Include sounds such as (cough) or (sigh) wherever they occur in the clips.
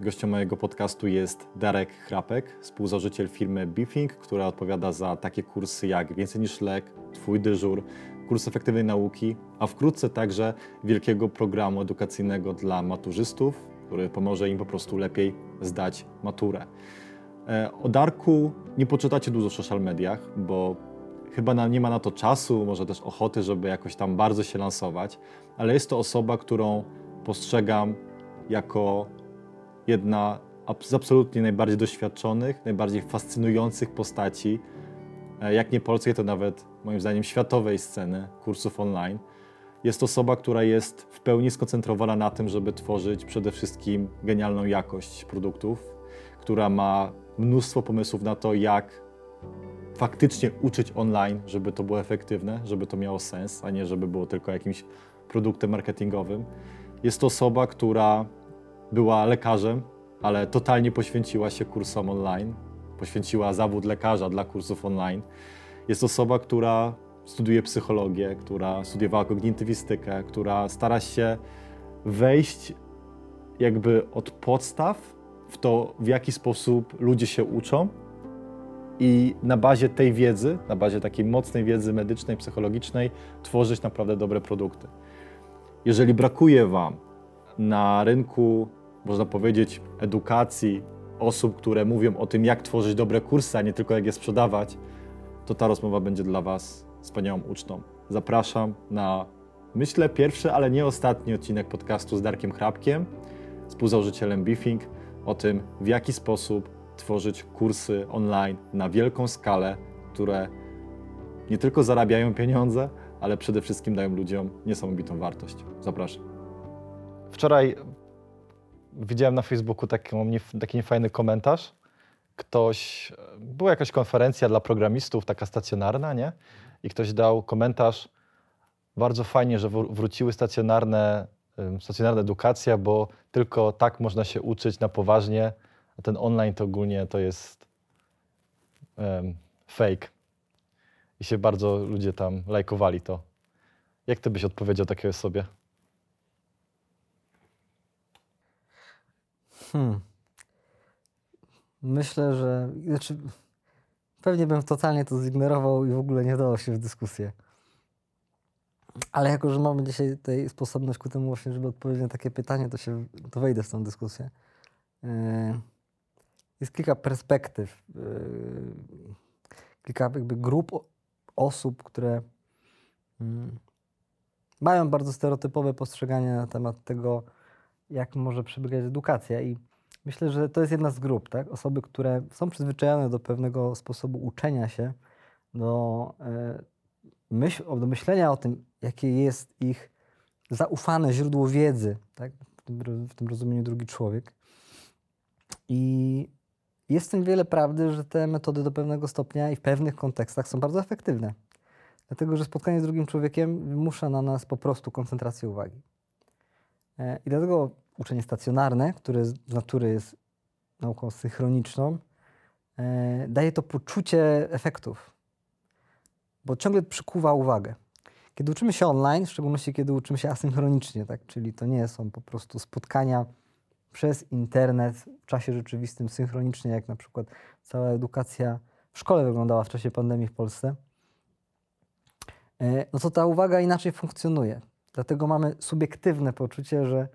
Gościem mojego podcastu jest Darek Chrapek, współzałożyciel firmy Beefing, która odpowiada za takie kursy jak Więcej niż lek, Twój dyżur, kurs efektywnej nauki, a wkrótce także wielkiego programu edukacyjnego dla maturzystów, który pomoże im po prostu lepiej zdać maturę. E, O Darku nie poczytacie dużo w social mediach, bo chyba nie ma na to czasu, może też ochoty, żeby jakoś tam bardzo się lansować, ale jest to osoba, którą postrzegam jako jedna z absolutnie najbardziej doświadczonych, najbardziej fascynujących postaci, e, jak nie polskiej, to nawet moim zdaniem światowej sceny kursów online. Jest osoba, która jest w pełni skoncentrowana na tym, żeby tworzyć przede wszystkim genialną jakość produktów, która ma mnóstwo pomysłów na to, jak faktycznie uczyć online, żeby to było efektywne, żeby to miało sens, a nie żeby było tylko jakimś produktem marketingowym. Jest to osoba, która była lekarzem, ale totalnie poświęciła się kursom online, poświęciła zawód lekarza dla kursów online. Jest osoba, która studiuje psychologię, która studiowała kognitywistykę, która stara się wejść jakby od podstaw w to, w jaki sposób ludzie się uczą i na bazie tej wiedzy, na bazie takiej mocnej wiedzy medycznej, psychologicznej, tworzyć naprawdę dobre produkty. Jeżeli brakuje Wam na rynku, można powiedzieć, edukacji osób, które mówią o tym, jak tworzyć dobre kursy, a nie tylko jak je sprzedawać, to ta rozmowa będzie dla Was wspaniałą ucztą. Zapraszam na, myślę, pierwszy, ale nie ostatni odcinek podcastu z Darkiem Chrapkiem, współzałożycielem Beefing, o tym, w jaki sposób tworzyć kursy online na wielką skalę, które nie tylko zarabiają pieniądze, ale przede wszystkim dają ludziom niesamowitą wartość. Zapraszam. Wczoraj widziałem na Facebooku taką, nief- taki niefajny komentarz. Ktoś, była jakaś konferencja dla programistów, taka stacjonarna, nie? I ktoś dał komentarz, bardzo fajnie, że wr- wróciły stacjonarne, stacjonarna edukacja, bo tylko tak można się uczyć na poważnie, a ten online to ogólnie to jest em, fake. I się bardzo ludzie tam lajkowali to. Jak ty byś odpowiedział takiej osobie? Hmm. Myślę, że. Znaczy, pewnie bym totalnie to zignorował i w ogóle nie dało się w dyskusję. Ale jako, że mamy dzisiaj tutaj sposobność ku temu właśnie, żeby odpowiedzieć na takie pytanie, to się to wejdę w tą dyskusję. Yy, Jest kilka perspektyw, yy, kilka jakby grup osób, które mm, mają bardzo stereotypowe postrzeganie na temat tego, jak może przebiegać edukacja. I myślę, że to jest jedna z grup, tak? Osoby, które są przyzwyczajone do pewnego sposobu uczenia się, do, e, myśl, do myślenia o tym, jakie jest ich zaufane źródło wiedzy, tak? w, tym, w tym rozumieniu drugi człowiek. I jest w tym wiele prawdy, że te metody do pewnego stopnia i w pewnych kontekstach są bardzo efektywne. Dlatego, że spotkanie z drugim człowiekiem wymusza na nas po prostu koncentrację uwagi. E, I dlatego uczenie stacjonarne, które z natury jest nauką synchroniczną, e, daje to poczucie efektów, bo ciągle przykuwa uwagę. Kiedy uczymy się online, w szczególności kiedy uczymy się asynchronicznie, tak? czyli to nie są po prostu spotkania przez internet w czasie rzeczywistym, synchronicznie, jak na przykład cała edukacja w szkole wyglądała w czasie pandemii w Polsce, e, no to ta uwaga inaczej funkcjonuje. Dlatego mamy subiektywne poczucie, że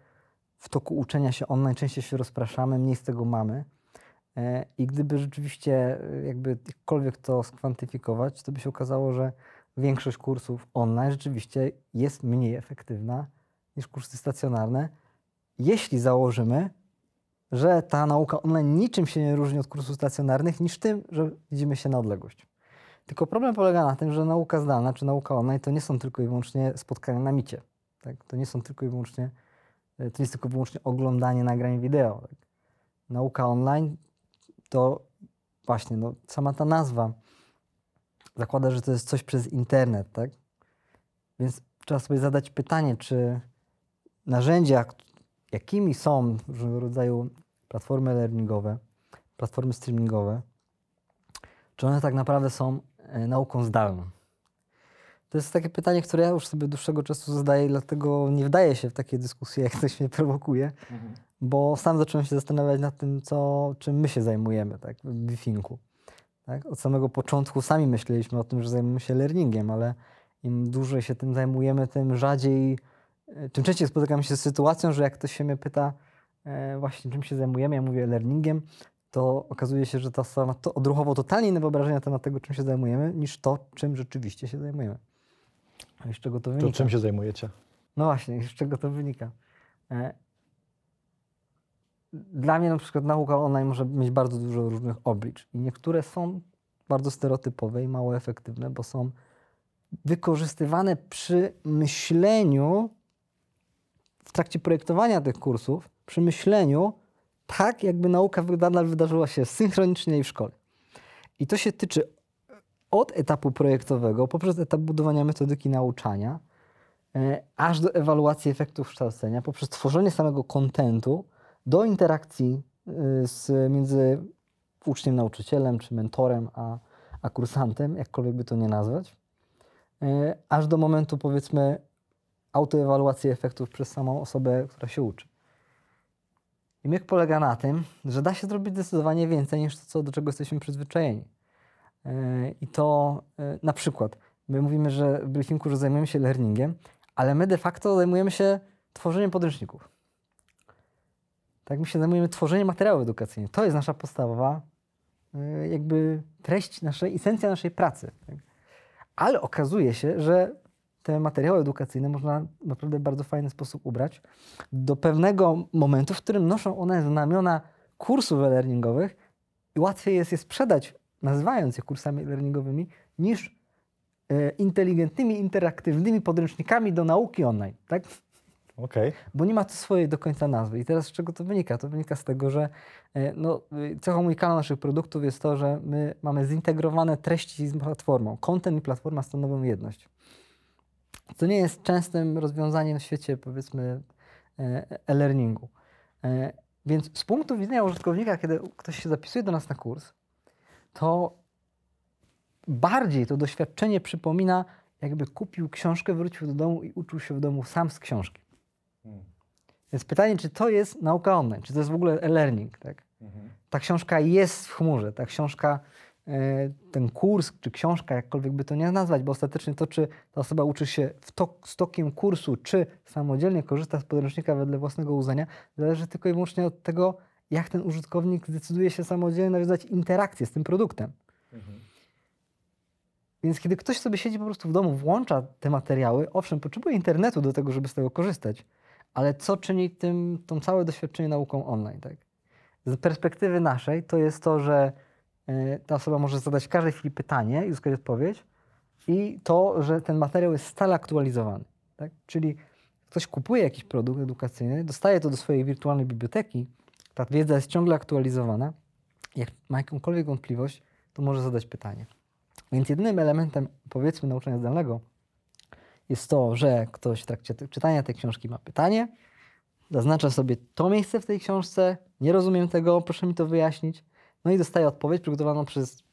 w toku uczenia się online częściej się rozpraszamy, mniej z tego mamy. E, I gdyby rzeczywiście e, jakby jakkolwiek to skwantyfikować, to by się okazało, że większość kursów online rzeczywiście jest mniej efektywna niż kursy stacjonarne, jeśli założymy, że ta nauka online niczym się nie różni od kursów stacjonarnych, niż tym, że widzimy się na odległość. Tylko problem polega na tym, że nauka zdalna czy nauka online to nie są tylko i wyłącznie spotkania na micie. Tak? To nie są tylko i wyłącznie, e, to nie jest tylko i wyłącznie oglądanie nagrań wideo. Tak? Nauka online to właśnie no, sama ta nazwa zakłada, że to jest coś przez internet, tak? Więc trzeba sobie zadać pytanie, czy narzędzia, jakimi są różnego rodzaju platformy learningowe, platformy streamingowe, czy one tak naprawdę są nauką zdalną. To jest takie pytanie, które ja już sobie dłuższego czasu zadaję, dlatego nie wdaję się w takie dyskusje, jak ktoś mnie prowokuje, bo sam zacząłem się zastanawiać nad tym, co, czym my się zajmujemy tak, w Bifinku. Tak? Od samego początku sami myśleliśmy o tym, że zajmujemy się learningiem, ale im dłużej się tym zajmujemy, tym rzadziej, e, czym częściej spotykam się z sytuacją, że jak ktoś się mnie pyta e, właśnie czym się zajmujemy, ja mówię learningiem, to okazuje się, że ta osoba ma to odruchowo totalnie inne wyobrażenie na temat tego, czym się zajmujemy, niż to, czym rzeczywiście się zajmujemy. A z czego to wynika? To czym się zajmujecie? No właśnie, z czego to wynika? E, Dla mnie na przykład nauka online może mieć bardzo dużo różnych oblicz i niektóre są bardzo stereotypowe i mało efektywne, bo są wykorzystywane przy myśleniu w trakcie projektowania tych kursów, przy myśleniu tak, jakby nauka nadal wydarzyła się synchronicznie i w szkole. I to się tyczy od etapu projektowego, poprzez etap budowania metodyki nauczania, e, aż do ewaluacji efektów kształcenia, poprzez tworzenie samego kontentu, do interakcji y, z, między uczniem, nauczycielem, czy mentorem, a, a kursantem, jakkolwiek by to nie nazwać, e, aż do momentu, powiedzmy, autoewaluacji efektów przez samą osobę, która się uczy. I myk polega na tym, że da się zrobić zdecydowanie więcej niż to, co, do czego jesteśmy przyzwyczajeni. E, I to e, na przykład, my mówimy, że w briefingu, że zajmujemy się learningiem, ale my de facto zajmujemy się tworzeniem podręczników. Tak, my się zajmujemy tworzeniem materiałów edukacyjnych. To jest nasza podstawowa e, jakby treść naszej, esencja naszej pracy. Tak? Ale okazuje się, że te materiały edukacyjne można naprawdę w bardzo fajny sposób ubrać do pewnego momentu, w którym noszą one znamiona kursów e-learningowych i łatwiej jest je sprzedać, nazywając je kursami learningowymi, niż e, inteligentnymi, interaktywnymi podręcznikami do nauki online. Tak? Okej. bo nie ma to swojej do końca nazwy. I teraz z czego to wynika? To wynika z tego, że e, no, y, cechą unikalną naszych produktów jest to, że my mamy zintegrowane treści z platformą. Content i platforma stanowią jedność. Co nie jest częstym rozwiązaniem w świecie, powiedzmy, e, e-learningu. E, Więc z punktu widzenia użytkownika, kiedy ktoś się zapisuje do nas na kurs, to bardziej to doświadczenie przypomina, jakby kupił książkę, wrócił do domu i uczył się w domu sam z książki. Więc pytanie, czy to jest nauka online, czy to jest w ogóle e-learning, tak? Ta książka jest w chmurze, ta książka, ten kurs, czy książka, jakkolwiek by to nie nazwać, bo ostatecznie to, czy ta osoba uczy się w to, z tokiem kursu, czy samodzielnie korzysta z podręcznika wedle własnego uznania, zależy tylko i wyłącznie od tego, jak ten użytkownik zdecyduje się samodzielnie nawiązać interakcję z tym produktem. Więc kiedy ktoś sobie siedzi po prostu w domu, włącza te materiały, owszem, potrzebuje internetu do tego, żeby z tego korzystać, ale co czyni tym, tą całe doświadczenie nauką online, tak? Z perspektywy naszej to jest to, że ta osoba może zadać w każdej chwili pytanie i uzyskać odpowiedź i to, że ten materiał jest stale aktualizowany, tak? Czyli ktoś kupuje jakiś produkt edukacyjny, dostaje to do swojej wirtualnej biblioteki, ta wiedza jest ciągle aktualizowana, jak ma jakąkolwiek wątpliwość, to może zadać pytanie. Więc jedynym elementem, powiedzmy, nauczania zdalnego jest to, że ktoś w trakcie czytania tej książki ma pytanie, zaznacza sobie to miejsce w tej książce, nie rozumiem tego, proszę mi to wyjaśnić, no i dostaje odpowiedź przygotowaną przez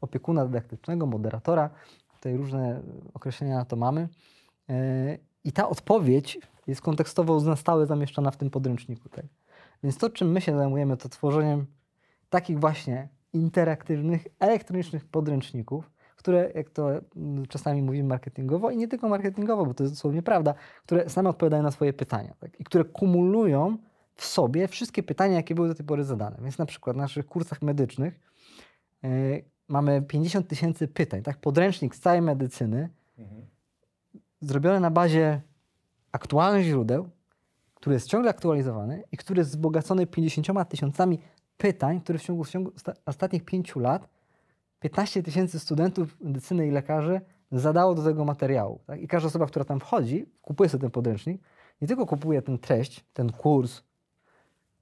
opiekuna dydaktycznego, moderatora. Tutaj różne określenia na to mamy. Yy, I ta odpowiedź jest kontekstowo na stałe zamieszczona w tym podręczniku. Tak? Więc to, czym my się zajmujemy, to tworzeniem takich właśnie interaktywnych, elektronicznych podręczników, które, jak to czasami mówimy marketingowo, i nie tylko marketingowo, bo to jest dosłownie prawda, które same odpowiadają na swoje pytania tak? i które kumulują w sobie wszystkie pytania, jakie były do tej pory zadane. Więc na przykład w naszych kursach medycznych yy, mamy 50 tysięcy pytań, tak? podręcznik z całej medycyny, zrobiony na bazie aktualnych źródeł, który jest ciągle aktualizowany i który jest wzbogacony 50 tysiącami pytań, które w ciągu, w ciągu osta- ostatnich pięciu lat 15 tysięcy studentów medycyny i lekarzy zadało do tego materiału. Tak? I każda osoba, która tam wchodzi, kupuje sobie ten podręcznik, nie tylko kupuje tę treść, ten kurs,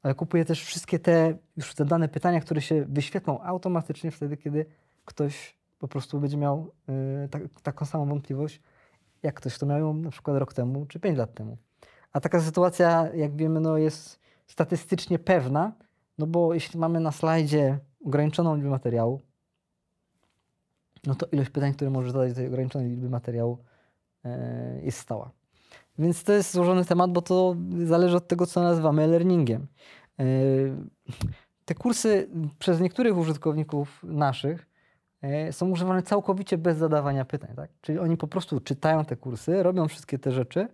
ale kupuje też wszystkie te już zadane pytania, które się wyświetlą automatycznie wtedy, kiedy ktoś po prostu będzie miał y, tak, taką samą wątpliwość, jak ktoś, kto miał ją na przykład rok temu czy 5 lat temu. A taka sytuacja, jak wiemy, no jest statystycznie pewna, no bo jeśli mamy na slajdzie ograniczoną liczbę materiału, no to ilość pytań, które możesz zadać do tej ograniczonej liczby materiału e, jest stała. Więc to jest złożony temat, bo to zależy od tego, co nazywamy e-learningiem. E, Te kursy przez niektórych użytkowników naszych e, są używane całkowicie bez zadawania pytań. Tak? Czyli oni po prostu czytają te kursy, robią wszystkie te rzeczy,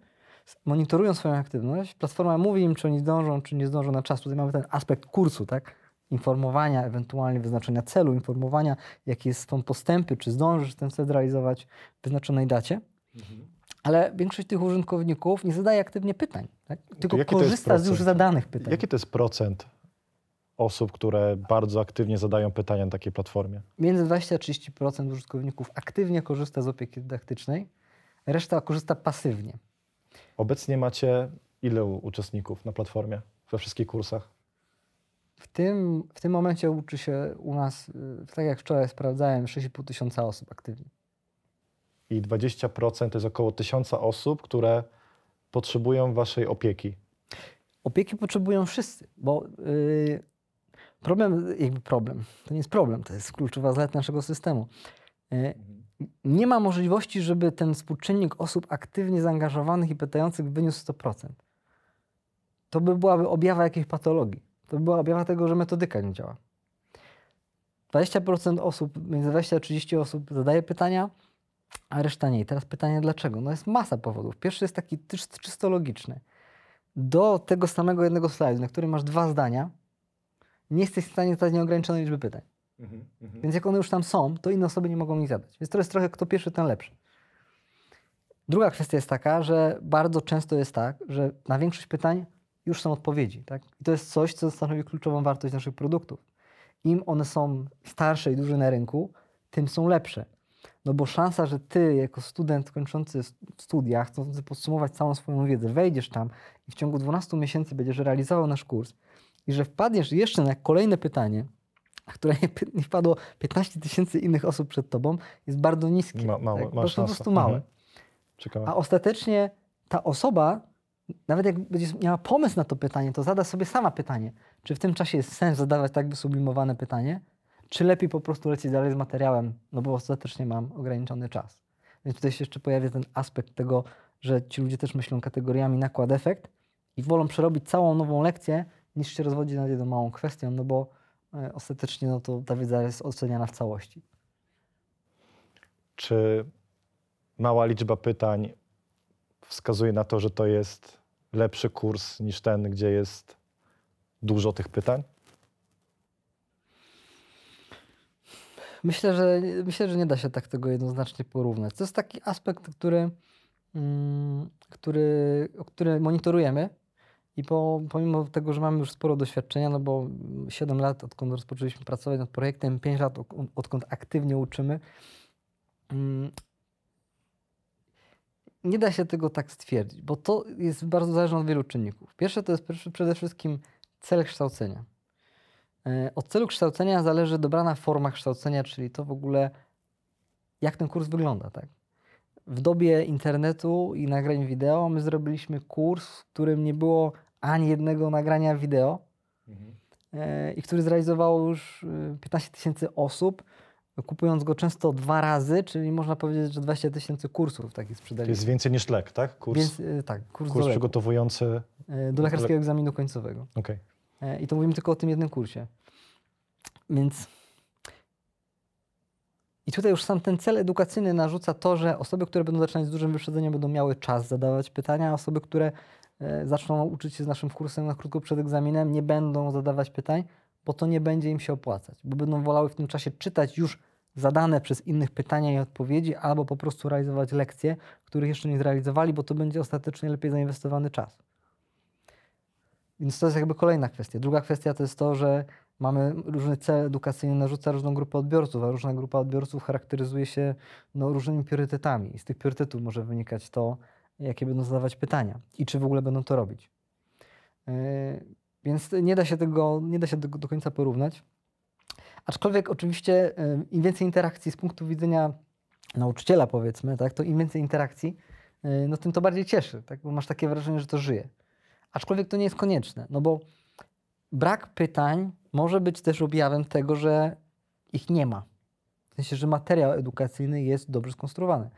monitorują swoją aktywność. Platforma mówi im, czy oni zdążą, czy nie zdążą na czas. Tutaj mamy ten aspekt kursu, tak? informowania, ewentualnie wyznaczenia celu, informowania, jakie są postępy, czy zdążysz ten cel zrealizować w wyznaczonej dacie. Ale większość tych użytkowników nie zadaje aktywnie pytań, tak? tylko korzysta z już zadanych pytań. Jaki to jest procent osób, które bardzo aktywnie zadają pytania na takiej platformie? Między 20 a 30% użytkowników aktywnie korzysta z opieki dydaktycznej, reszta korzysta pasywnie. Obecnie macie ile u- uczestników na platformie we wszystkich kursach? W tym, w tym momencie uczy się u nas, y, tak jak wczoraj sprawdzałem, 6,5 tysiąca osób aktywnie. I 20% to jest około 1000 osób, które potrzebują waszej opieki. Opieki potrzebują wszyscy, bo yy, problem, jakby problem, to nie jest problem, to jest kluczowa zaleta naszego systemu. Yy, nie ma możliwości, żeby ten współczynnik osób aktywnie zaangażowanych i pytających wyniósł 100%. To by byłaby objawa jakiejś patologii. To by była objawa tego, że metodyka nie działa. 20% osób, między 20 a 30 osób zadaje pytania, a reszta nie. I teraz pytanie dlaczego? No jest masa powodów. Pierwszy jest taki czyst- czysto logiczny do tego samego jednego slajdu, na którym masz dwa zdania, nie jesteś w stanie zadać nieograniczonej liczby pytań. Więc jak one już tam są, to inne osoby nie mogą ich zadać. Więc to jest trochę kto pierwszy, ten lepszy. Druga kwestia jest taka, że bardzo często jest tak, że na większość pytań już są odpowiedzi. Tak? I to jest coś, co stanowi kluczową wartość naszych produktów. Im one są starsze i duże na rynku, tym są lepsze. No bo szansa, że ty jako student kończący studia, chcący podsumować całą swoją wiedzę, wejdziesz tam i w ciągu 12 miesięcy będziesz realizował nasz kurs i że wpadniesz jeszcze na kolejne pytanie, na które (laughs) nie, wpadło 15 tysięcy innych osób przed tobą, jest bardzo niskie. Ma, małe, tak? po prostu małe. Mhm. Ciekawe. A ostatecznie ta osoba, nawet jak będzie miała pomysł na to pytanie, to zada sobie sama pytanie, czy w tym czasie jest sens zadawać tak wysublimowane pytanie, czy lepiej po prostu lecieć dalej z materiałem, no bo ostatecznie mam ograniczony czas. Więc tutaj się jeszcze pojawia ten aspekt tego, że ci ludzie też myślą kategoriami nakład-efekt i wolą przerobić całą nową lekcję, niż się rozwodzić nad jedną małą kwestią, no bo e, ostatecznie no to ta wiedza jest oceniana w całości. Czy mała liczba pytań wskazuje na to, że to jest lepszy kurs niż ten, gdzie jest dużo tych pytań? Myślę, że, myślę, że nie da się tak tego jednoznacznie porównać. To jest taki aspekt, który, mm, który, który monitorujemy i po, pomimo tego, że mamy już sporo doświadczenia, no bo 7 lat odkąd rozpoczęliśmy pracować nad projektem, 5 lat odkąd aktywnie uczymy, mm, nie da się tego tak stwierdzić, bo to jest bardzo zależne od wielu czynników. Pierwsze to jest przede wszystkim cel kształcenia. E, Od celu kształcenia zależy dobrana forma kształcenia, czyli to w ogóle, jak ten kurs wygląda. Tak? W dobie internetu i nagrań wideo my zrobiliśmy kurs, w którym nie było ani jednego nagrania wideo e, i który zrealizowało już e, 15 tysięcy osób, kupując go często dwa razy, czyli można powiedzieć, że 20 tysięcy kursów takich To sprzedaliśmy. jest więcej niż lek, tak? Kurs, Więc e, tak, kurs, kurs do, przygotowujący. e, do lekarskiego egzaminu końcowego. E, I to mówimy tylko o tym jednym kursie. Więc. I tutaj już sam ten cel edukacyjny narzuca to, że osoby, które będą zaczynać z dużym wyprzedzeniem, będą miały czas zadawać pytania, a osoby, które e, zaczną uczyć się z naszym kursem na krótko przed egzaminem, nie będą zadawać pytań, bo to nie będzie im się opłacać, bo będą wolały w tym czasie czytać już zadane przez innych pytania i odpowiedzi, albo po prostu realizować lekcje, których jeszcze nie zrealizowali, bo to będzie ostatecznie lepiej zainwestowany czas. Więc to jest jakby kolejna kwestia. Druga kwestia to jest to, że mamy różny cel edukacyjny, narzuca różną grupę odbiorców, a różna grupa odbiorców charakteryzuje się no, różnymi priorytetami. I z tych priorytetów może wynikać to, jakie będą zadawać pytania i czy w ogóle będą to robić. Yy, Więc nie da się tego, nie da się tego do końca porównać. Aczkolwiek oczywiście yy, im więcej interakcji z punktu widzenia nauczyciela powiedzmy, tak, to im więcej interakcji, yy, no tym to bardziej cieszy, tak, bo masz takie wrażenie, że to żyje. Aczkolwiek to nie jest konieczne, no bo brak pytań może być też objawem tego, że ich nie ma. sensie, że materiał edukacyjny jest dobrze skonstruowany.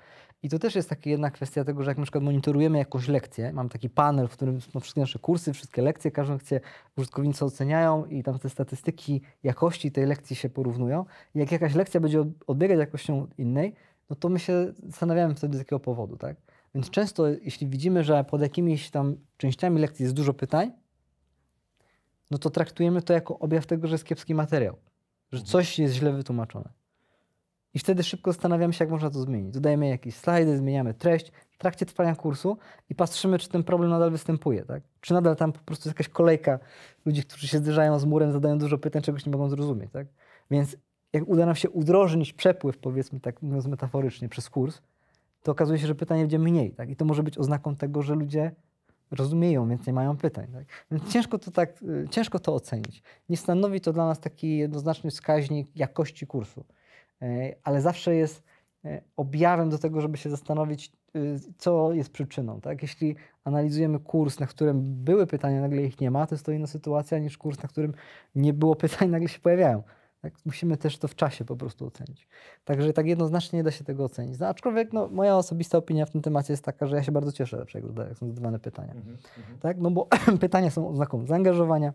I to też jest taka jedna kwestia tego, że jak na przykład monitorujemy jakąś lekcję, mam taki panel, w którym są wszystkie nasze kursy, wszystkie lekcje, każdą lekcję użytkownicy oceniają i tam te statystyki jakości tej lekcji się porównują. I jak jakaś lekcja będzie od- odbiegać jakością innej, no to my się zastanawiamy wtedy z jakiego powodu, tak? Więc często, jeśli widzimy, że pod jakimiś tam częściami lekcji jest dużo pytań, no to traktujemy to jako objaw tego, że jest kiepski materiał, że coś jest źle wytłumaczone. I wtedy szybko zastanawiamy się, jak można to zmienić. Dodajemy jakieś slajdy, zmieniamy treść w trakcie trwania kursu i patrzymy, czy ten problem nadal występuje. Tak? Czy nadal tam po prostu jest jakaś kolejka ludzi, którzy się zderzają z murem, zadają dużo pytań, czegoś nie mogą zrozumieć. Tak? Więc jak uda nam się udrożnić przepływ, powiedzmy tak mówiąc metaforycznie, przez kurs, to okazuje się, że pytań będzie mniej. Tak? I to może być oznaką tego, że ludzie rozumieją, więc nie mają pytań. Tak? Więc ciężko to, tak, y, ciężko to ocenić. Nie stanowi to dla nas taki jednoznaczny wskaźnik jakości kursu, E, ale zawsze jest e, objawem do tego, żeby się zastanowić, y, co jest przyczyną. Tak? Jeśli analizujemy kurs, na którym były pytania, nagle ich nie ma, to jest to inna sytuacja niż kurs, na którym nie było pytań, nagle się pojawiają. Tak? Musimy też to w czasie po prostu ocenić. Także tak jednoznacznie nie da się tego ocenić. No, aczkolwiek no, moja osobista opinia w tym temacie jest taka, że ja się bardzo cieszę, jak są zadawane pytania. Tak? No bo (clears throat) pytania są oznaką zaangażowania,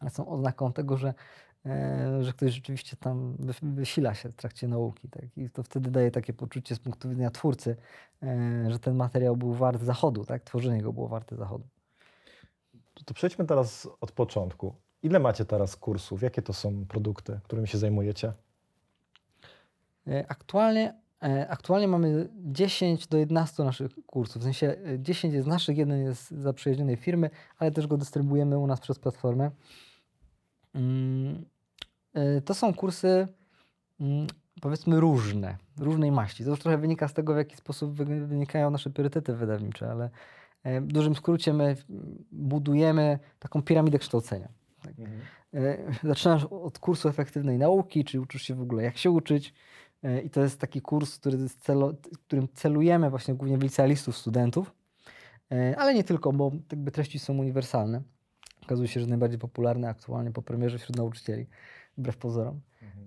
ale są oznaką tego, że, e, że ktoś rzeczywiście tam wy- wysila się w trakcie nauki. Tak? I to wtedy daje takie poczucie z punktu widzenia twórcy, e, że ten materiał był wart zachodu, tak? tworzenie go było warte zachodu. To, to przejdźmy teraz od początku. Ile macie teraz kursów? Jakie to są produkty, którymi się zajmujecie? E, Aktualnie, e, aktualnie mamy 10 do 11 naszych kursów. W sensie e, 10 jest naszych, jeden jest zaprzyjaźnionej firmy, ale też go dystrybuujemy u nas przez platformę. Mm, e, To są kursy mm, powiedzmy różne, różnej maści. To już trochę wynika z tego, w jaki sposób wy- wynikają nasze priorytety wydawnicze, ale e, w dużym skrócie my budujemy taką piramidę kształcenia. Tak? E, Zaczynasz od kursu efektywnej nauki, czyli uczysz się w ogóle jak się uczyć. E, I to jest taki kurs, który celo, którym celujemy właśnie głównie w licealistów, studentów, E, ale nie tylko, bo jakby treści są uniwersalne. Okazuje się, że najbardziej popularne aktualnie po premierze wśród nauczycieli, wbrew pozorom.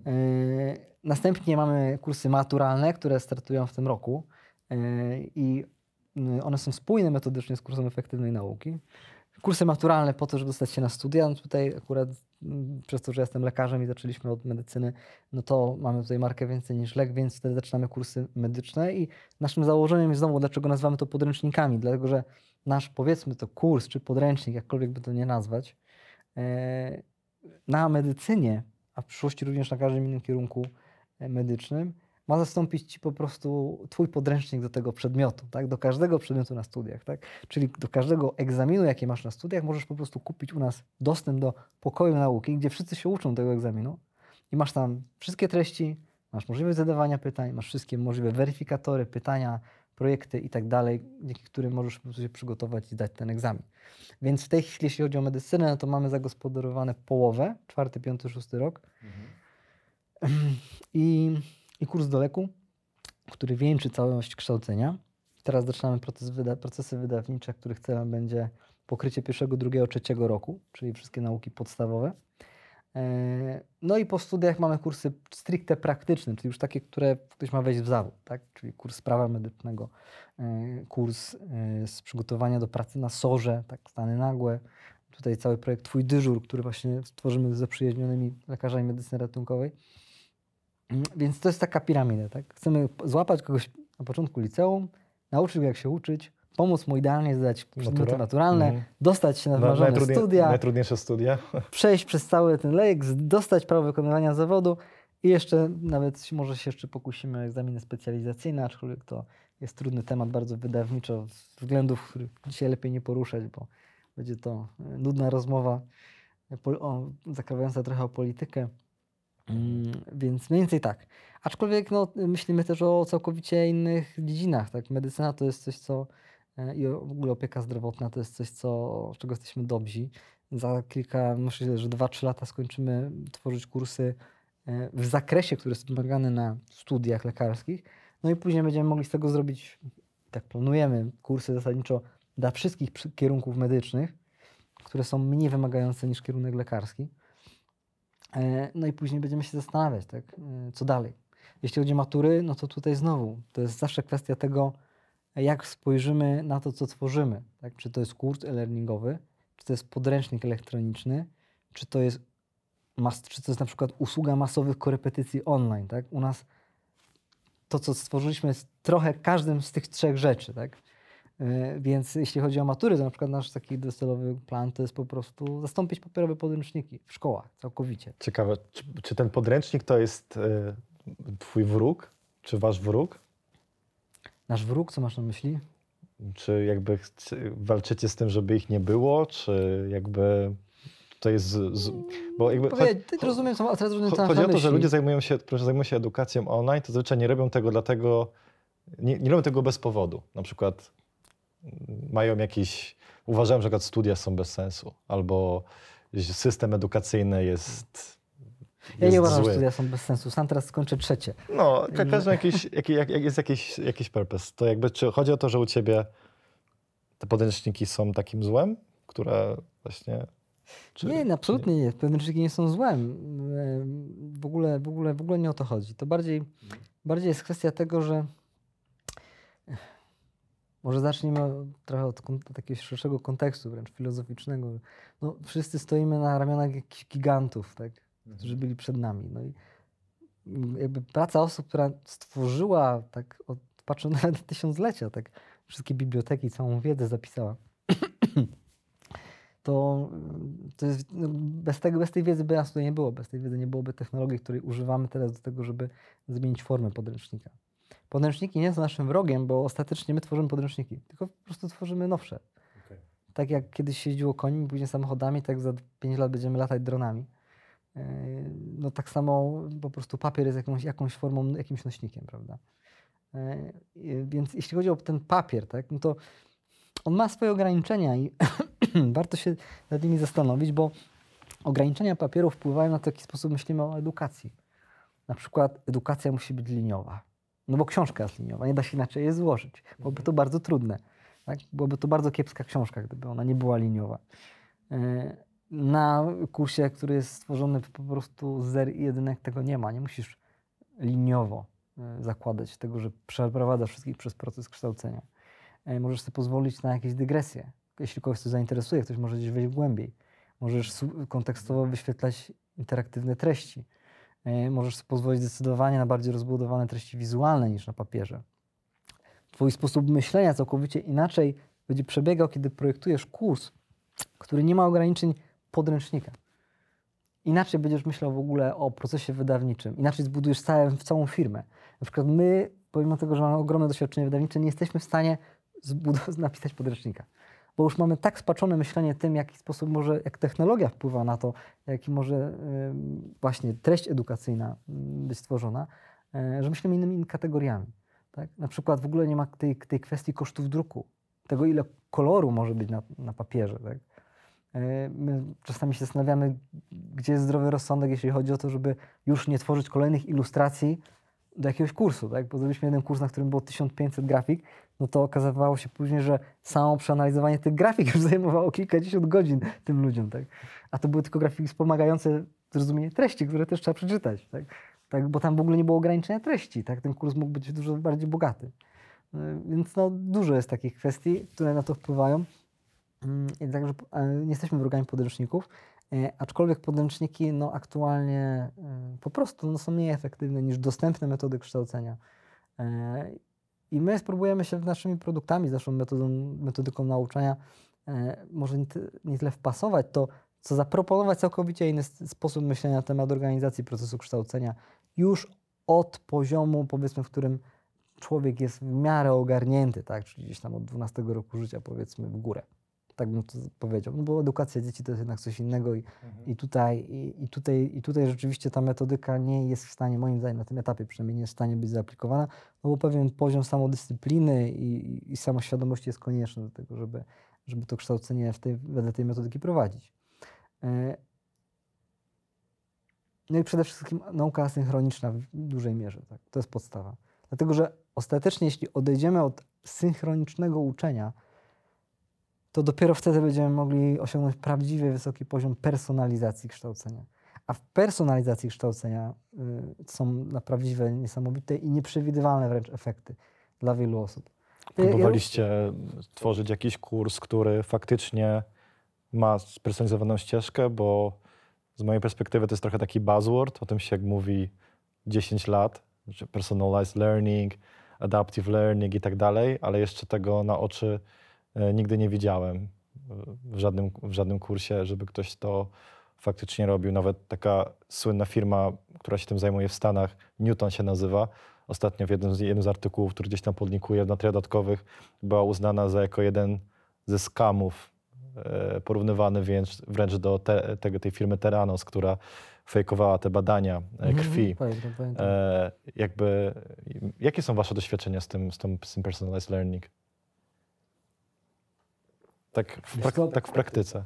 E, Następnie mamy kursy maturalne, które startują w tym roku i one są spójne metodycznie z kursem efektywnej nauki. Kursy maturalne po to, żeby dostać się na studia. No tutaj akurat mm, przez to, że jestem lekarzem i zaczęliśmy od medycyny, no to mamy tutaj markę więcej niż lek, więc wtedy zaczynamy kursy medyczne i naszym założeniem jest znowu, dlaczego nazywamy to podręcznikami, dlatego że nasz powiedzmy to kurs czy podręcznik, jakkolwiek by to nie nazwać, e, na medycynie, a w przyszłości również na każdym innym kierunku e, medycznym, ma zastąpić ci po prostu twój podręcznik do tego przedmiotu, tak? do każdego przedmiotu na studiach. Tak? Czyli do każdego egzaminu, jaki masz na studiach, możesz po prostu kupić u nas dostęp do pokoju nauki, gdzie wszyscy się uczą tego egzaminu i masz tam wszystkie treści, masz możliwość zadawania pytań, masz wszystkie możliwe weryfikatory, pytania, projekty i tak dalej, dzięki którym możesz po prostu się przygotować i zdać ten egzamin. Więc w tej chwili, jeśli chodzi o medycynę, no to mamy zagospodarowane połowę, czwarty, piąty, szósty rok i, i kurs do leku, który wieńczy całość kształcenia. Teraz zaczynamy proces wyda- procesy wydawnicze, których celem będzie pokrycie pierwszego, drugiego, trzeciego roku, czyli wszystkie nauki podstawowe. E, No i po studiach mamy kursy stricte praktyczne, czyli już takie, które ktoś ma wejść w zawód, tak? czyli kurs prawa medycznego, e, kurs e, z przygotowania do pracy na sorze, tak stany nagłe. Tutaj cały projekt Twój dyżur, który właśnie stworzymy z zaprzyjaźnionymi lekarzami medycyny ratunkowej. Mm, Więc to jest taka piramida, tak? Chcemy złapać kogoś na początku liceum, nauczyć go jak się uczyć, pomóc mu idealnie zdać przedmioty naturalne, Mhm. dostać się na wymarzone studia, Najtrudniejsze studia. (laughs) przejść przez cały ten lejek, dostać prawo wykonywania zawodu i jeszcze nawet może się jeszcze pokusimy o egzaminy specjalizacyjne, aczkolwiek to jest trudny temat bardzo wydawniczo, z względów, których dzisiaj lepiej nie poruszać, bo będzie to nudna rozmowa zakrawająca trochę o politykę. Mm, Więc mniej więcej tak. Aczkolwiek no, myślimy też o całkowicie innych dziedzinach. Tak? Medycyna to jest coś, co e, i w ogóle opieka zdrowotna to jest coś, co, czego jesteśmy dobrzy. Za kilka, myślę, że 2-3 lata skończymy tworzyć kursy e, w zakresie, który jest wymagany na studiach lekarskich. No i później będziemy mogli z tego zrobić, tak planujemy, kursy zasadniczo dla wszystkich kierunków medycznych, które są mniej wymagające niż kierunek lekarski. E, No i później będziemy się zastanawiać, tak, e, co dalej. jeśli chodzi o matury, no to tutaj znowu to jest zawsze kwestia tego, jak spojrzymy na to, co tworzymy. Tak? Czy to jest kurs e-learningowy, czy to jest podręcznik elektroniczny, czy to jest, czy to jest na przykład usługa masowych korepetycji online. Tak? U nas to, co stworzyliśmy, jest trochę każdym z tych trzech rzeczy. Tak? E, Więc jeśli chodzi o matury, to na przykład nasz taki docelowy plan to jest po prostu zastąpić papierowe podręczniki w szkołach całkowicie. Ciekawe, czy, czy ten podręcznik to jest e, twój wróg, czy wasz wróg? Nasz wróg, co masz na myśli? Czy jakby walczycie z tym, żeby ich nie było, czy jakby to jest... Z, z, bo jakby Powiedz, ty rozumiem, co, teraz rozumiem, co Cho- Chodzi o to, że ludzie zajmują się, którzy zajmują się edukacją online, to zazwyczaj nie robią tego dlatego, nie, nie robią tego bez powodu. Na przykład mają jakiś, uważają, że na studia są bez sensu, albo system edukacyjny jest, Ja nie uważam, że zły. studia są bez sensu. Sam teraz skończę trzecie. No, ka- każdy jakiś, jaki, jak, jest jakiś, jakiś purpose. To jakby, czy chodzi o to, że u ciebie te podręczniki są takim złem, które właśnie... Czy, nie, no, absolutnie nie. Podręczniki nie są złem. Em, W ogóle, w, ogóle, w ogóle nie o to chodzi. To bardziej, bardziej jest kwestia tego, że może zacznijmy od- trochę od takiego szerszego kontekstu, wręcz filozoficznego. No, wszyscy stoimy na ramionach jakichś gigantów, tak, którzy byli przed nami. No i jakby praca osób, która stworzyła, tak od, patrząc (laughs) na tysiąclecia, tak wszystkie biblioteki, całą wiedzę zapisała. to, to jest, no, bez, tego, bez tej wiedzy by nas tutaj nie było. Bez tej wiedzy nie byłoby technologii, której używamy teraz do tego, żeby zmienić formę podręcznika. Podręczniki nie są naszym wrogiem, bo ostatecznie my tworzymy podręczniki, tylko po prostu tworzymy nowsze. Tak jak kiedyś się jeździło konimi, później samochodami, tak za 5 lat będziemy latać dronami. Yy, No tak samo po prostu papier jest jakąś, jakąś formą, jakimś nośnikiem, prawda? Yy, Więc jeśli chodzi o ten papier, tak, no to on ma swoje ograniczenia i (clears throat) warto się nad nimi zastanowić, bo ograniczenia papieru wpływają na jaki sposób myślimy o edukacji. Na przykład edukacja musi być liniowa. No bo książka jest liniowa, nie da się inaczej jej złożyć. Byłoby to bardzo trudne. Tak? Byłaby to bardzo kiepska książka, gdyby ona nie była liniowa. Yy, Na kursie, który jest stworzony po prostu z zer i jedynek, tego nie ma. Nie musisz liniowo yy, zakładać tego, że przeprowadzasz wszystkich przez proces kształcenia. Yy, Możesz sobie pozwolić na jakieś dygresje. Jeśli kogoś to zainteresuje, ktoś może gdzieś wejść głębiej. Możesz kontekstowo wyświetlać interaktywne treści. Yy, Możesz sobie pozwolić zdecydowanie na bardziej rozbudowane treści wizualne niż na papierze. Twój sposób myślenia całkowicie inaczej będzie przebiegał, kiedy projektujesz kurs, który nie ma ograniczeń podręcznika. Inaczej będziesz myślał w ogóle o procesie wydawniczym, inaczej zbudujesz całe, całą firmę. Na przykład my, pomimo tego, że mamy ogromne doświadczenie wydawnicze, nie jesteśmy w stanie (laughs) napisać podręcznika. Bo już mamy tak spaczone myślenie tym, jaki sposób może, jak technologia wpływa na to, jaki może właśnie treść edukacyjna ym, być stworzona, y, że myślimy innymi kategoriami. Tak? Na przykład w ogóle nie ma tej, tej kwestii kosztów druku, tego ile koloru może być na, na papierze. Tak? E, My czasami się zastanawiamy, gdzie jest zdrowy rozsądek, jeśli chodzi o to, żeby już nie tworzyć kolejnych ilustracji do jakiegoś kursu. Tak? Bo zrobiliśmy jeden kurs, na którym było 1500 grafik, no to okazywało się później, że samo przeanalizowanie tych grafik już (laughs) zajmowało kilkadziesiąt godzin tym ludziom. Tak? A to były tylko grafiki wspomagające zrozumienie treści, które też trzeba przeczytać. Tak? Tak, bo tam w ogóle nie było ograniczenia treści. Tak? Ten kurs mógł być dużo bardziej bogaty. Y, Więc no, dużo jest takich kwestii, które na to wpływają. Mm, I także e, nie jesteśmy wrogami podręczników, aczkolwiek podręczniki no, aktualnie e, po prostu no, są mniej efektywne niż dostępne metody kształcenia. E, I my spróbujemy się naszymi produktami, z naszą metodą, metodyką nauczania e, może nie, ty- nie tyle wpasować to, co zaproponować całkowicie inny sposób myślenia na temat organizacji procesu kształcenia już od poziomu, powiedzmy, w którym człowiek jest w miarę ogarnięty, tak? czyli gdzieś tam od 12 roku życia, powiedzmy, w górę. Tak bym to powiedział. No bo edukacja dzieci to jest jednak coś innego i, i, tutaj, i, i, tutaj, i tutaj rzeczywiście ta metodyka nie jest w stanie, moim zdaniem, na tym etapie przynajmniej nie jest w stanie być zaaplikowana, no bo pewien poziom samodyscypliny i, i, i samoświadomości jest konieczny do tego, żeby, żeby to kształcenie w tej, wedle tej metodyki prowadzić. E, No i przede wszystkim nauka asynchroniczna w dużej mierze. Tak? To jest podstawa. Dlatego, że ostatecznie, jeśli odejdziemy od synchronicznego uczenia, to dopiero wtedy będziemy mogli osiągnąć prawdziwie wysoki poziom personalizacji kształcenia. A w personalizacji kształcenia y, są na prawdziwe, niesamowite i nieprzewidywalne wręcz efekty dla wielu osób. Ja- ja- Próbowaliście tworzyć jakiś kurs, który faktycznie ma spersonalizowaną ścieżkę, bo z mojej perspektywy to jest trochę taki buzzword, o tym się mówi 10 lat, personalized learning, adaptive learning i tak dalej, ale jeszcze tego na oczy nigdy nie widziałem e, w żadnym, w żadnym kursie, żeby ktoś to faktycznie robił. Nawet taka słynna firma, która się tym zajmuje w Stanach, Newton się nazywa, ostatnio w jednym z, jednym z artykułów, który gdzieś tam podlinkuję w materiałach dodatkowych, była uznana za jako jeden ze skamów, e, porównywany wręcz, wręcz do te, tego, tej firmy Teranos, która fejkowała te badania e, Mhm, krwi. Pamiętam, pamiętam. E, jakby, jakie są wasze doświadczenia z tym, z tym, z tym personalized learning? Tak w, prak- tak w praktyce.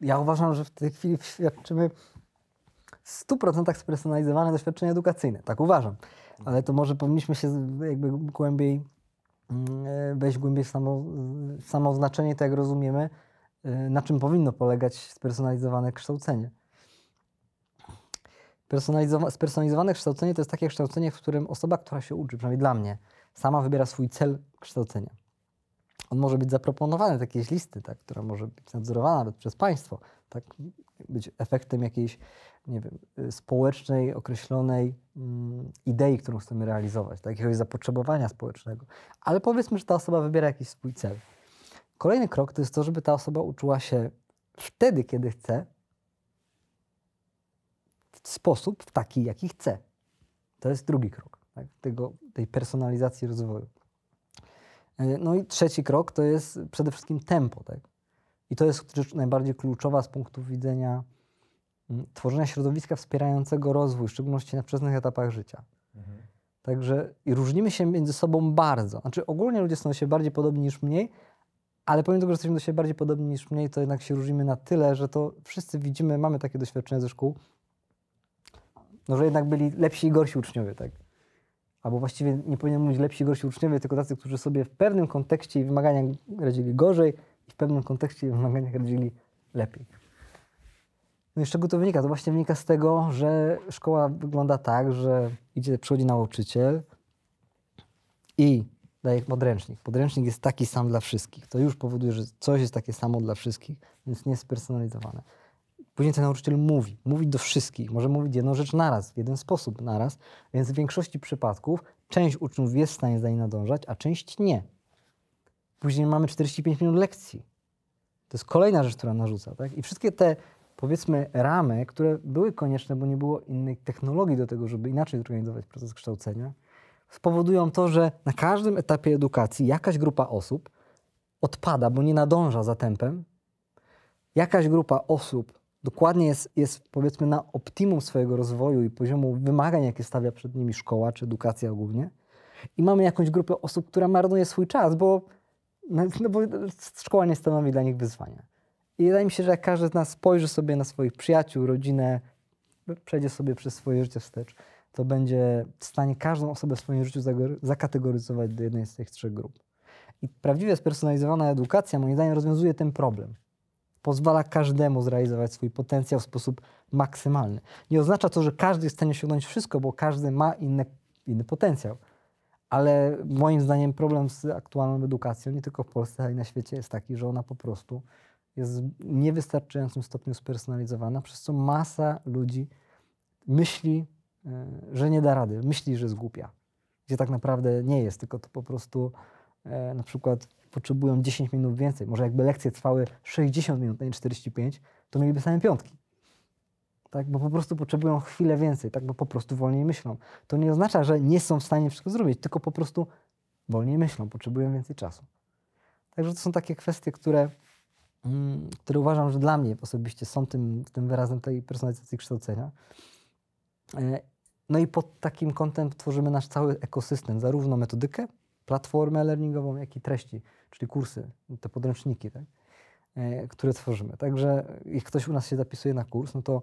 Ja uważam, że w tej chwili świadczymy w 100% spersonalizowane doświadczenie edukacyjne. Tak uważam. Ale to może powinniśmy się jakby głębiej mm, e, wejść głębiej w samo, w samo znaczenie, tak jak rozumiemy, e, na czym powinno polegać spersonalizowane kształcenie. Personalizowa- spersonalizowane kształcenie to jest takie kształcenie, w którym osoba, która się uczy, przynajmniej dla mnie, sama wybiera swój cel kształcenia. On może być zaproponowany z jakiejś listy, tak, która może być nadzorowana nawet przez państwo, tak, być efektem jakiejś, nie wiem, y, społecznej, określonej mm, idei, którą chcemy realizować, tak, jakiegoś zapotrzebowania społecznego. Ale powiedzmy, że ta osoba wybiera jakiś swój cel. Kolejny krok to jest to, żeby ta osoba uczyła się wtedy, kiedy chce, w sposób w taki, jaki chce. To jest drugi krok tak, tego, tej personalizacji rozwoju. E, No i trzeci krok to jest przede wszystkim tempo. Tak? I to jest rzecz najbardziej kluczowa z punktu widzenia mm, tworzenia środowiska wspierającego rozwój, w szczególności na wczesnych etapach życia. Także i różnimy się między sobą bardzo. Znaczy ogólnie ludzie są do siebie bardziej podobni niż mniej, ale pomimo tego, że jesteśmy do siebie bardziej podobni niż mniej, to jednak się różnimy na tyle, że to wszyscy widzimy, mamy takie doświadczenia ze szkół, no, że jednak byli lepsi i gorsi uczniowie, tak? Albo właściwie nie powinien mówić lepsi gorsi uczniowie, tylko tacy, którzy sobie w pewnym kontekście i wymaganiach radzili gorzej i w pewnym kontekście i wymaganiach radzili lepiej. No i z czego to wynika? To właśnie wynika z tego, że szkoła wygląda tak, że idzie, przychodzi nauczyciel i daje podręcznik. Podręcznik jest taki sam dla wszystkich. To już powoduje, że coś jest takie samo dla wszystkich, więc nie jest spersonalizowane. Później ten nauczyciel mówi, mówi do wszystkich, może mówić jedną rzecz naraz, w jeden sposób naraz, więc w większości przypadków część uczniów jest w stanie za nim nadążać, a część nie. Później mamy 45 minut lekcji. To jest kolejna rzecz, która narzuca. Tak? I wszystkie te, powiedzmy, ramy, które były konieczne, bo nie było innej technologii do tego, żeby inaczej zorganizować proces kształcenia, spowodują to, że na każdym etapie edukacji jakaś grupa osób odpada, bo nie nadąża za tempem, jakaś grupa osób dokładnie jest, jest powiedzmy na optimum swojego rozwoju i poziomu wymagań, jakie stawia przed nimi szkoła czy edukacja ogólnie. I mamy jakąś grupę osób, która marnuje swój czas, bo, no, no bo szkoła nie stanowi dla nich wyzwania. I wydaje mi się, że jak każdy z nas spojrzy sobie na swoich przyjaciół, rodzinę, przejdzie sobie przez swoje życie wstecz, to będzie w stanie każdą osobę w swoim życiu zakategoryzować do jednej z tych trzech grup. I prawdziwie spersonalizowana edukacja, moim zdaniem, rozwiązuje ten problem pozwala każdemu zrealizować swój potencjał w sposób maksymalny. Nie oznacza to, że każdy jest w stanie osiągnąć wszystko, bo każdy ma inny, inny potencjał. Ale moim zdaniem problem z aktualną edukacją, nie tylko w Polsce, ale i na świecie, jest taki, że ona po prostu jest w niewystarczającym stopniu spersonalizowana, przez co masa ludzi myśli, e, że nie da rady, myśli, że jest głupia. Gdzie tak naprawdę nie jest, tylko to po prostu e, na przykład potrzebują 10 minut więcej. Może jakby lekcje trwały 60 minut, a nie 45, to mieliby same piątki. Tak? Bo po prostu potrzebują chwilę więcej, tak? bo po prostu wolniej myślą. To nie oznacza, że nie są w stanie wszystko zrobić, tylko po prostu wolniej myślą, potrzebują więcej czasu. Także to są takie kwestie, które, mm, które uważam, że dla mnie osobiście są tym, tym wyrazem tej personalizacji kształcenia. E, No i pod takim kątem tworzymy nasz cały ekosystem, zarówno metodykę, platformę learningową, jak i treści, czyli kursy, te podręczniki, tak? e, które tworzymy. Także jak ktoś u nas się zapisuje na kurs, no to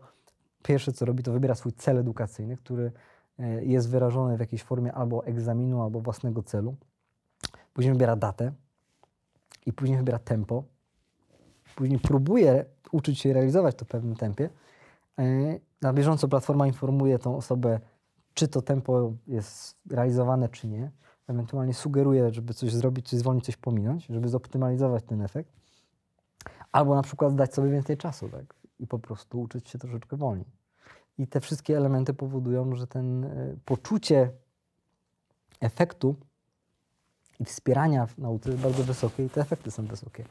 pierwsze co robi, to wybiera swój cel edukacyjny, który e, jest wyrażony w jakiejś formie albo egzaminu, albo własnego celu. Później wybiera datę i później wybiera tempo. Później próbuje uczyć się realizować to w pewnym tempie, e, na bieżąco platforma informuje tą osobę, czy to tempo jest realizowane, czy nie. Ewentualnie sugeruje, żeby coś zrobić, coś zwolnić, coś pominąć, żeby zoptymalizować ten efekt. Albo na przykład dać sobie więcej czasu, tak? I po prostu uczyć się troszeczkę wolniej. I te wszystkie elementy powodują, że ten e, poczucie efektu i wspierania w nauce jest bardzo wysokie i te efekty są wysokie.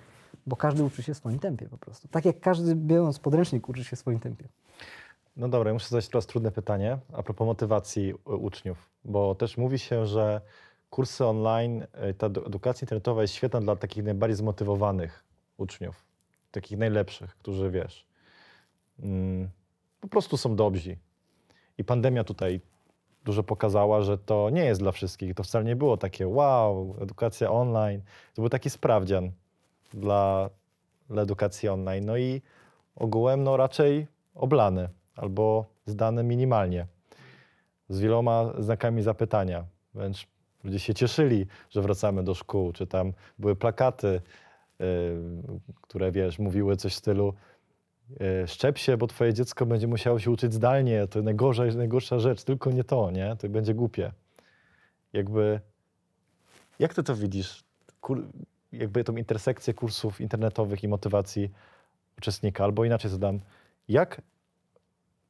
Bo każdy uczy się w swoim tempie po prostu. Tak jak każdy biorąc podręcznik uczy się w swoim tempie. No dobra, muszę zadać teraz trudne pytanie a propos motywacji u- uczniów, bo też mówi się, że kursy online, y, ta edu- edukacja internetowa jest świetna dla takich najbardziej zmotywowanych uczniów, takich najlepszych, którzy wiesz, mm, po prostu są dobrzy. I pandemia tutaj dużo pokazała, że to nie jest dla wszystkich. To wcale nie było takie wow, edukacja online. To był taki sprawdzian dla, dla edukacji online. No i ogółem no raczej oblany albo zdane minimalnie, z wieloma znakami zapytania. Wręcz ludzie się cieszyli, że wracamy do szkół, czy tam były plakaty, yy, które wiesz, mówiły coś w stylu yy, szczep się, bo twoje dziecko będzie musiało się uczyć zdalnie, to najgorsza, najgorsza rzecz, tylko nie to, nie? To będzie głupie. Jakby, jak ty to widzisz? Kur, jakby tą intersekcję kursów internetowych i motywacji uczestnika, albo inaczej zadam, jak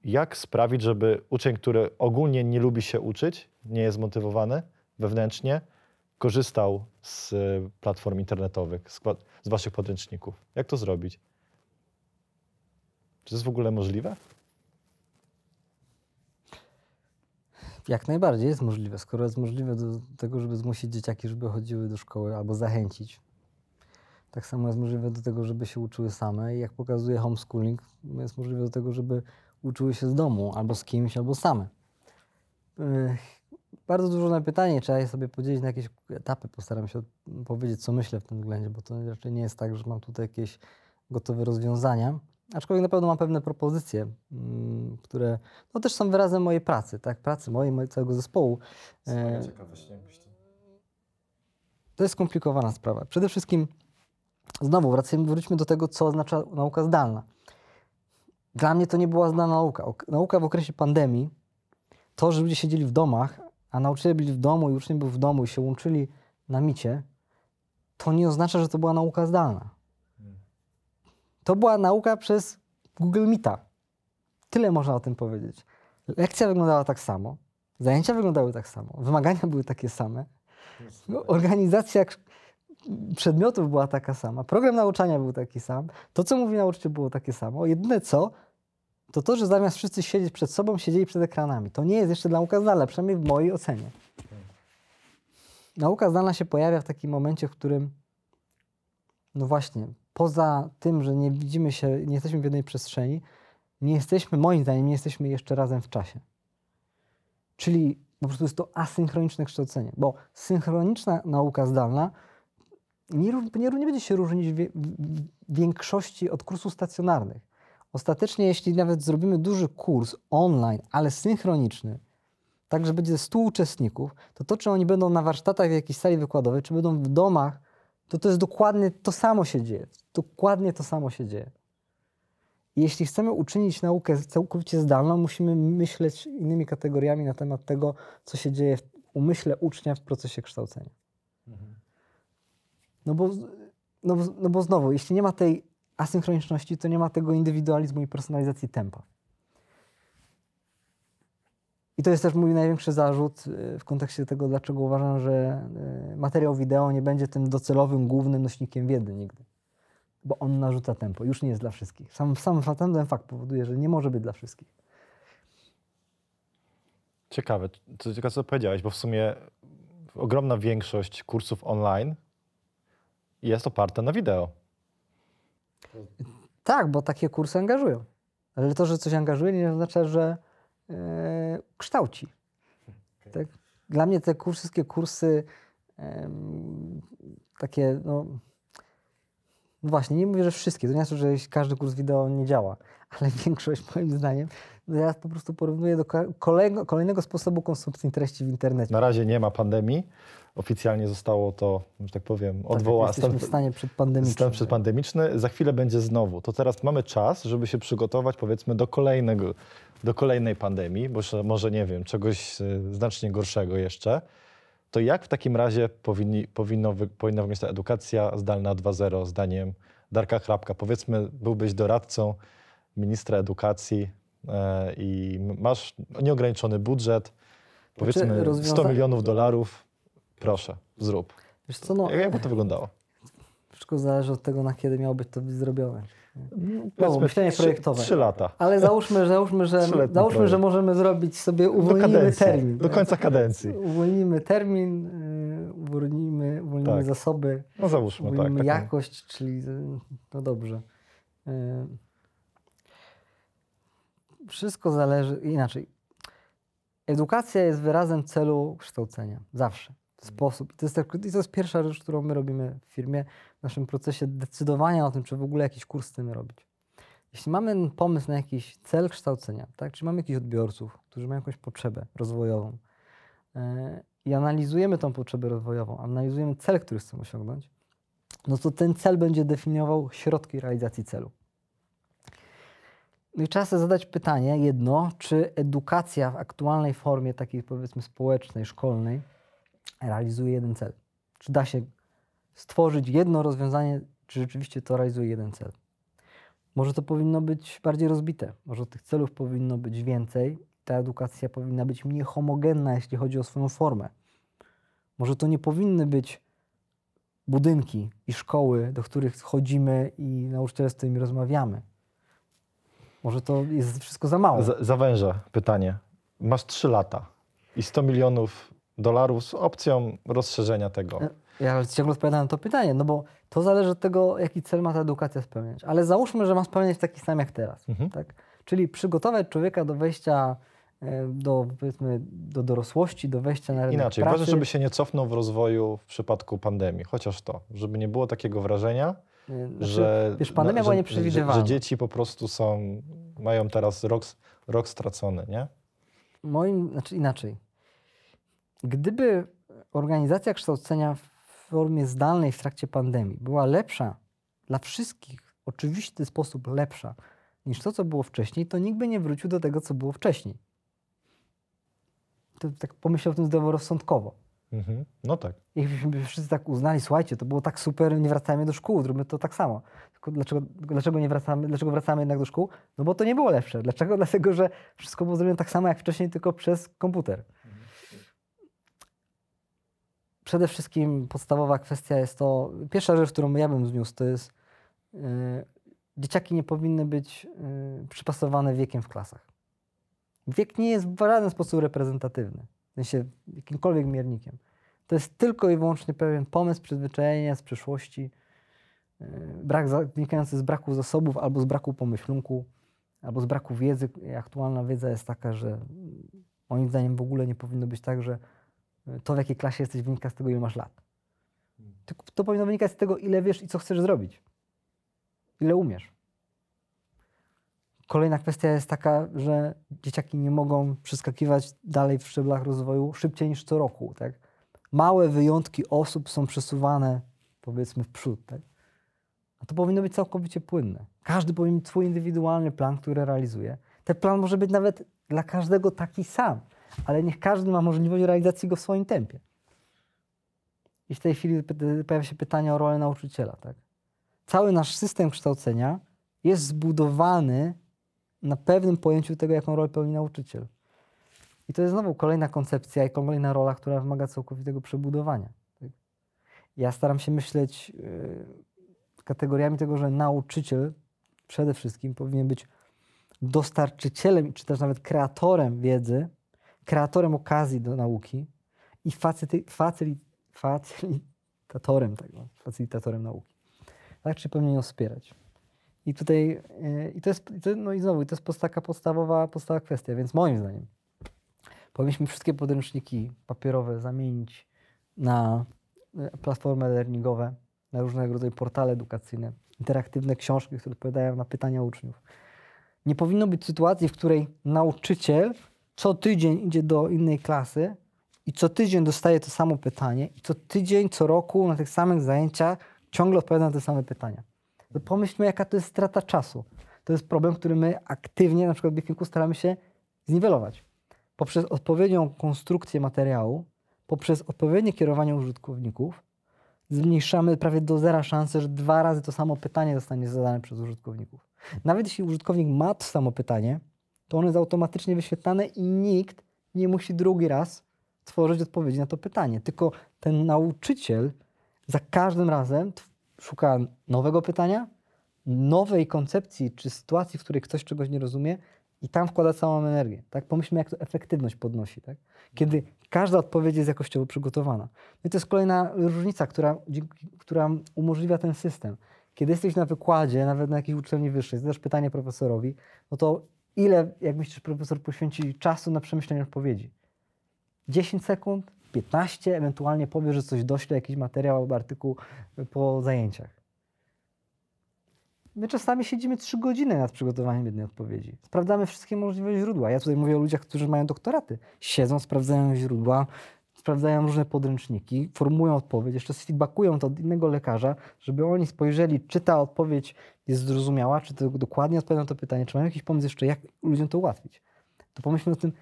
jak sprawić, żeby uczeń, który ogólnie nie lubi się uczyć, nie jest zmotywowany wewnętrznie, korzystał z y, platform internetowych, z, waszych podręczników? Jak to zrobić? Czy to jest w ogóle możliwe? Jak najbardziej jest możliwe. Skoro jest możliwe do tego, żeby zmusić dzieciaki, żeby chodziły do szkoły albo zachęcić. Tak samo jest możliwe do tego, żeby się uczyły same. I jak pokazuje homeschooling, jest możliwe do tego, żeby uczyły się z domu albo z kimś, albo same. Bardzo dużo na pytanie, trzeba je sobie podzielić na jakieś etapy. Postaram się powiedzieć, co myślę w tym względzie, bo to raczej nie jest tak, że mam tutaj jakieś gotowe rozwiązania. Aczkolwiek na pewno mam pewne propozycje, mm, które no, też są wyrazem mojej pracy, tak? Pracy mojej, mojego całego zespołu. E, to jest skomplikowana sprawa. Przede wszystkim, znowu wracamy, wróćmy do tego, co oznacza nauka zdalna. Dla mnie to nie była zdalna nauka. Nauka w okresie pandemii, to, że ludzie siedzieli w domach, a nauczyciele byli w domu i uczniowie byli w domu i się łączyli na micie, to nie oznacza, że to była nauka zdalna. To była nauka przez Google Meeta. Tyle można o tym powiedzieć. Lekcja wyglądała tak samo, zajęcia wyglądały tak samo, wymagania były takie same, no, organizacja przedmiotów była taka sama, program nauczania był taki sam, to co mówi nauczyciel było takie samo. Jedyne co, to to, że zamiast wszyscy siedzieć przed sobą, siedzieli przed ekranami. To nie jest jeszcze nauka zdalna, przynajmniej w mojej ocenie. Nauka zdalna się pojawia w takim momencie, w którym, no właśnie, poza tym, że nie widzimy się, nie jesteśmy w jednej przestrzeni, nie jesteśmy, moim zdaniem, nie jesteśmy jeszcze razem w czasie. Czyli po prostu jest to asynchroniczne kształcenie, bo synchroniczna nauka zdalna nie, nie, nie będzie się różnić w, wie- w większości od kursów stacjonarnych. Ostatecznie, jeśli nawet zrobimy duży kurs online, ale synchroniczny, tak, że będzie 100 uczestników, to to, czy oni będą na warsztatach w jakiejś sali wykładowej, czy będą w domach, to to jest dokładnie to samo się dzieje. Dokładnie to samo się dzieje. I jeśli chcemy uczynić naukę całkowicie zdalną, musimy myśleć innymi kategoriami na temat tego, co się dzieje w umyśle ucznia w procesie kształcenia. No bo, no, no bo znowu, jeśli nie ma tej asynchroniczności, to nie ma tego indywidualizmu i personalizacji tempa. I to jest też mój największy zarzut y, w kontekście tego, dlaczego uważam, że y, materiał wideo nie będzie tym docelowym, głównym nośnikiem wiedzy nigdy. Bo on narzuca tempo, już nie jest dla wszystkich. Sam, sam ten fakt powoduje, że nie może być dla wszystkich. Ciekawe, co ciekawe, co powiedziałeś, bo w sumie ogromna większość kursów online jest oparta na wideo. Tak, bo takie kursy angażują. Ale to, że coś angażuje, nie oznacza, że e, kształci. Tak? Dla mnie te kurs, wszystkie kursy em, takie, no, no właśnie, nie mówię, że wszystkie, to nie znaczy, że każdy kurs wideo nie działa, ale (laughs) większość moim zdaniem ja po prostu porównuję do ko- kolejnego, kolejnego sposobu konsumpcji treści w internecie. Na razie nie ma pandemii. Oficjalnie zostało to, że tak powiem, Tak, odwołane. Jesteśmy w stanie przedpandemicznym. Stan przedpandemiczny. Za chwilę będzie znowu. To teraz mamy czas, żeby się przygotować powiedzmy do kolejnego, do kolejnej pandemii, bo może nie wiem, czegoś y, znacznie gorszego jeszcze. To jak w takim razie powinni, powinno, powinna wyglądać ta edukacja zdalna 2.0 zdaniem Darka Chrapka? Powiedzmy, byłbyś doradcą ministra edukacji i m- masz nieograniczony budżet, powiedzmy rozwiąza- 100 milionów dolarów. Proszę, zrób. Wiesz co, no, Jak, jakby to wyglądało? wszystko zależy od tego, na kiedy miało być to być zrobione. Powiedzmy myślenie trzy- projektowe. Trzy lata. Ale załóżmy, załóżmy, że, Trzyletni załóżmy, że możemy zrobić sobie, Do uwolnimy kadencji, termin. do końca kadencji. Uwolnimy termin, y, uwolnimy, uwolnimy Tak. zasoby, No załóżmy, tak. uwolnimy taką- jakość, czyli y, no dobrze. Wszystko zależy, inaczej. Edukacja jest wyrazem celu kształcenia. Zawsze. Sposób. I to, jest I to jest pierwsza rzecz, którą my robimy w firmie, w naszym procesie decydowania o tym, czy w ogóle jakiś kurs chcemy robić. Jeśli mamy pomysł na jakiś cel kształcenia, tak, czy mamy jakichś odbiorców, którzy mają jakąś potrzebę rozwojową e, i analizujemy tą potrzebę rozwojową, analizujemy cel, który chcemy osiągnąć, no to ten cel będzie definiował środki realizacji celu. No i trzeba sobie zadać pytanie jedno, czy edukacja w aktualnej formie, takiej powiedzmy społecznej, szkolnej, realizuje jeden cel? Czy da się stworzyć jedno rozwiązanie, czy rzeczywiście to realizuje jeden cel? Może to powinno być bardziej rozbite, może tych celów powinno być więcej, ta edukacja powinna być mniej homogenna, jeśli chodzi o swoją formę. Może to nie powinny być budynki i szkoły, do których chodzimy i nauczyciele z którymi rozmawiamy. Może to jest wszystko za mało. Z- Zawężę pytanie. Masz trzy lata i 100 milionów dolarów z opcją rozszerzenia tego. Ja ciągle odpowiadam na to pytanie, no bo to zależy od tego, jaki cel ma ta edukacja spełniać. Ale załóżmy, że ma spełniać taki sam jak teraz. Mhm. Tak? Czyli przygotować człowieka do wejścia e, do, powiedzmy, do dorosłości, do wejścia na rynek Inaczej, pracy. ważne, żeby się nie cofnął w rozwoju w przypadku pandemii, chociaż to, żeby nie było takiego wrażenia, E, znaczy, że, wiesz, pandemia no, była nieprzewidywalna. że, że dzieci po prostu są, mają teraz rok, rok stracony, nie? Moim, znaczy inaczej. Gdyby organizacja kształcenia w formie zdalnej w trakcie pandemii była lepsza dla wszystkich, oczywisty sposób lepsza niż to, co było wcześniej, to nikt by nie wrócił do tego, co było wcześniej. To tak pomyślał o tym zdroworozsądkowo. Mhm. No tak. Jakbyśmy wszyscy tak uznali, słuchajcie, to było tak super, nie wracajmy do szkół, zróbmy to tak samo. Tylko dlaczego, dlaczego nie wracamy, dlaczego wracamy jednak do szkół? No bo to nie było lepsze. Dlaczego? Dlatego, że wszystko było zrobione tak samo jak wcześniej, tylko przez komputer. Przede wszystkim podstawowa kwestia jest to, pierwsza rzecz, którą ja bym zniósł, to jest yy, dzieciaki nie powinny być yy, przypasowane wiekiem w klasach. Wiek nie jest w żaden sposób reprezentatywny, w sensie jakimkolwiek miernikiem. To jest tylko i wyłącznie pewien pomysł, przyzwyczajenie z przeszłości, yy, brak wynikający z braku zasobów albo z braku pomyślunku, albo z braku wiedzy. Aktualna wiedza jest taka, że moim zdaniem w ogóle nie powinno być tak, że y, to w jakiej klasie jesteś wynika z tego, ile masz lat. Tylko to powinno wynikać z tego, ile wiesz i co chcesz zrobić. Ile umiesz. Kolejna kwestia jest taka, że dzieciaki nie mogą przeskakiwać dalej w szczeblach rozwoju szybciej niż co roku. Tak? Małe wyjątki osób są przesuwane, powiedzmy, w przód. Tak? A to powinno być całkowicie płynne. Każdy powinien mieć swój indywidualny plan, który realizuje. Ten plan może być nawet dla każdego taki sam, ale niech każdy ma możliwość realizacji go w swoim tempie. I w tej chwili pojawia się pytanie o rolę nauczyciela. Tak? Cały nasz system kształcenia jest zbudowany na pewnym pojęciu tego, jaką rolę pełni nauczyciel. I to jest znowu kolejna koncepcja i kolejna rola, która wymaga całkowitego przebudowania. Tak? Ja staram się myśleć yy, kategoriami tego, że nauczyciel przede wszystkim powinien być dostarczycielem, czy też nawet kreatorem wiedzy, kreatorem okazji do nauki i facyty, facyli, facylitatorem tego, facylitatorem nauki. Tak, czy powinien ją wspierać. I tutaj, yy, i to jest, no i znowu, to jest taka podstawowa, podstawowa kwestia, więc moim zdaniem powinniśmy wszystkie podręczniki papierowe zamienić na y, platformy learningowe, na różnego rodzaju portale edukacyjne, interaktywne książki, które odpowiadają na pytania uczniów. Nie powinno być sytuacji, w której nauczyciel co tydzień idzie do innej klasy i co tydzień dostaje to samo pytanie i co tydzień, co roku na tych samych zajęciach ciągle odpowiada na te same pytania. To pomyślmy, jaka to jest strata czasu. To jest problem, który my aktywnie, na przykład w Bifinku, staramy się zniwelować. Poprzez odpowiednią konstrukcję materiału, poprzez odpowiednie kierowanie użytkowników, zmniejszamy prawie do zera szansę, że dwa razy to samo pytanie zostanie zadane przez użytkowników. Nawet jeśli użytkownik ma to samo pytanie, to ono jest automatycznie wyświetlane i nikt nie musi drugi raz tworzyć odpowiedzi na to pytanie. Tylko ten nauczyciel za każdym razem szuka nowego pytania, nowej koncepcji czy sytuacji, w której ktoś czegoś nie rozumie i tam wkłada całą energię. Tak? Pomyślmy, jak to efektywność podnosi. Tak? Kiedy każda odpowiedź jest jakościowo przygotowana. No i to jest kolejna różnica, która, która umożliwia ten system. Kiedy jesteś na wykładzie, nawet na jakiejś uczelni wyższej, zadasz pytanie profesorowi, no to ile, jak myślisz, profesor poświęci czasu na przemyślenie odpowiedzi? 10 sekund, 15, ewentualnie powie, że coś dośle, jakiś materiał albo artykuł po zajęciach. My czasami siedzimy 3 godziny nad przygotowaniem jednej odpowiedzi. Sprawdzamy wszystkie możliwe źródła. Ja tutaj mówię o ludziach, którzy mają doktoraty. Siedzą, sprawdzają źródła, sprawdzają różne podręczniki, formułują odpowiedź, jeszcze sfeedbackują to od innego lekarza, żeby oni spojrzeli, czy ta odpowiedź jest zrozumiała, czy to dokładnie odpowiada na to pytanie, czy mają jakiś pomysł jeszcze, jak ludziom to ułatwić. To pomyślmy o tym,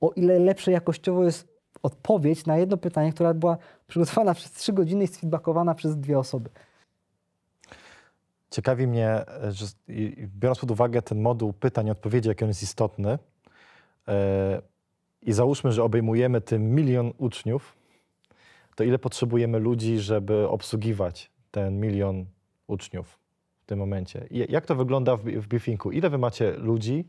o ile lepsze jakościowo jest odpowiedź na jedno pytanie, która była przygotowana przez 3 godziny i sfeedbackowana przez dwie osoby. Ciekawi mnie, że biorąc pod uwagę ten moduł pytań i odpowiedzi, jaki on jest istotny, e, i załóżmy, że obejmujemy tym milion uczniów, to ile potrzebujemy ludzi, żeby obsługiwać ten milion uczniów w tym momencie? I jak to wygląda w, w Biffinku? Ile wy macie ludzi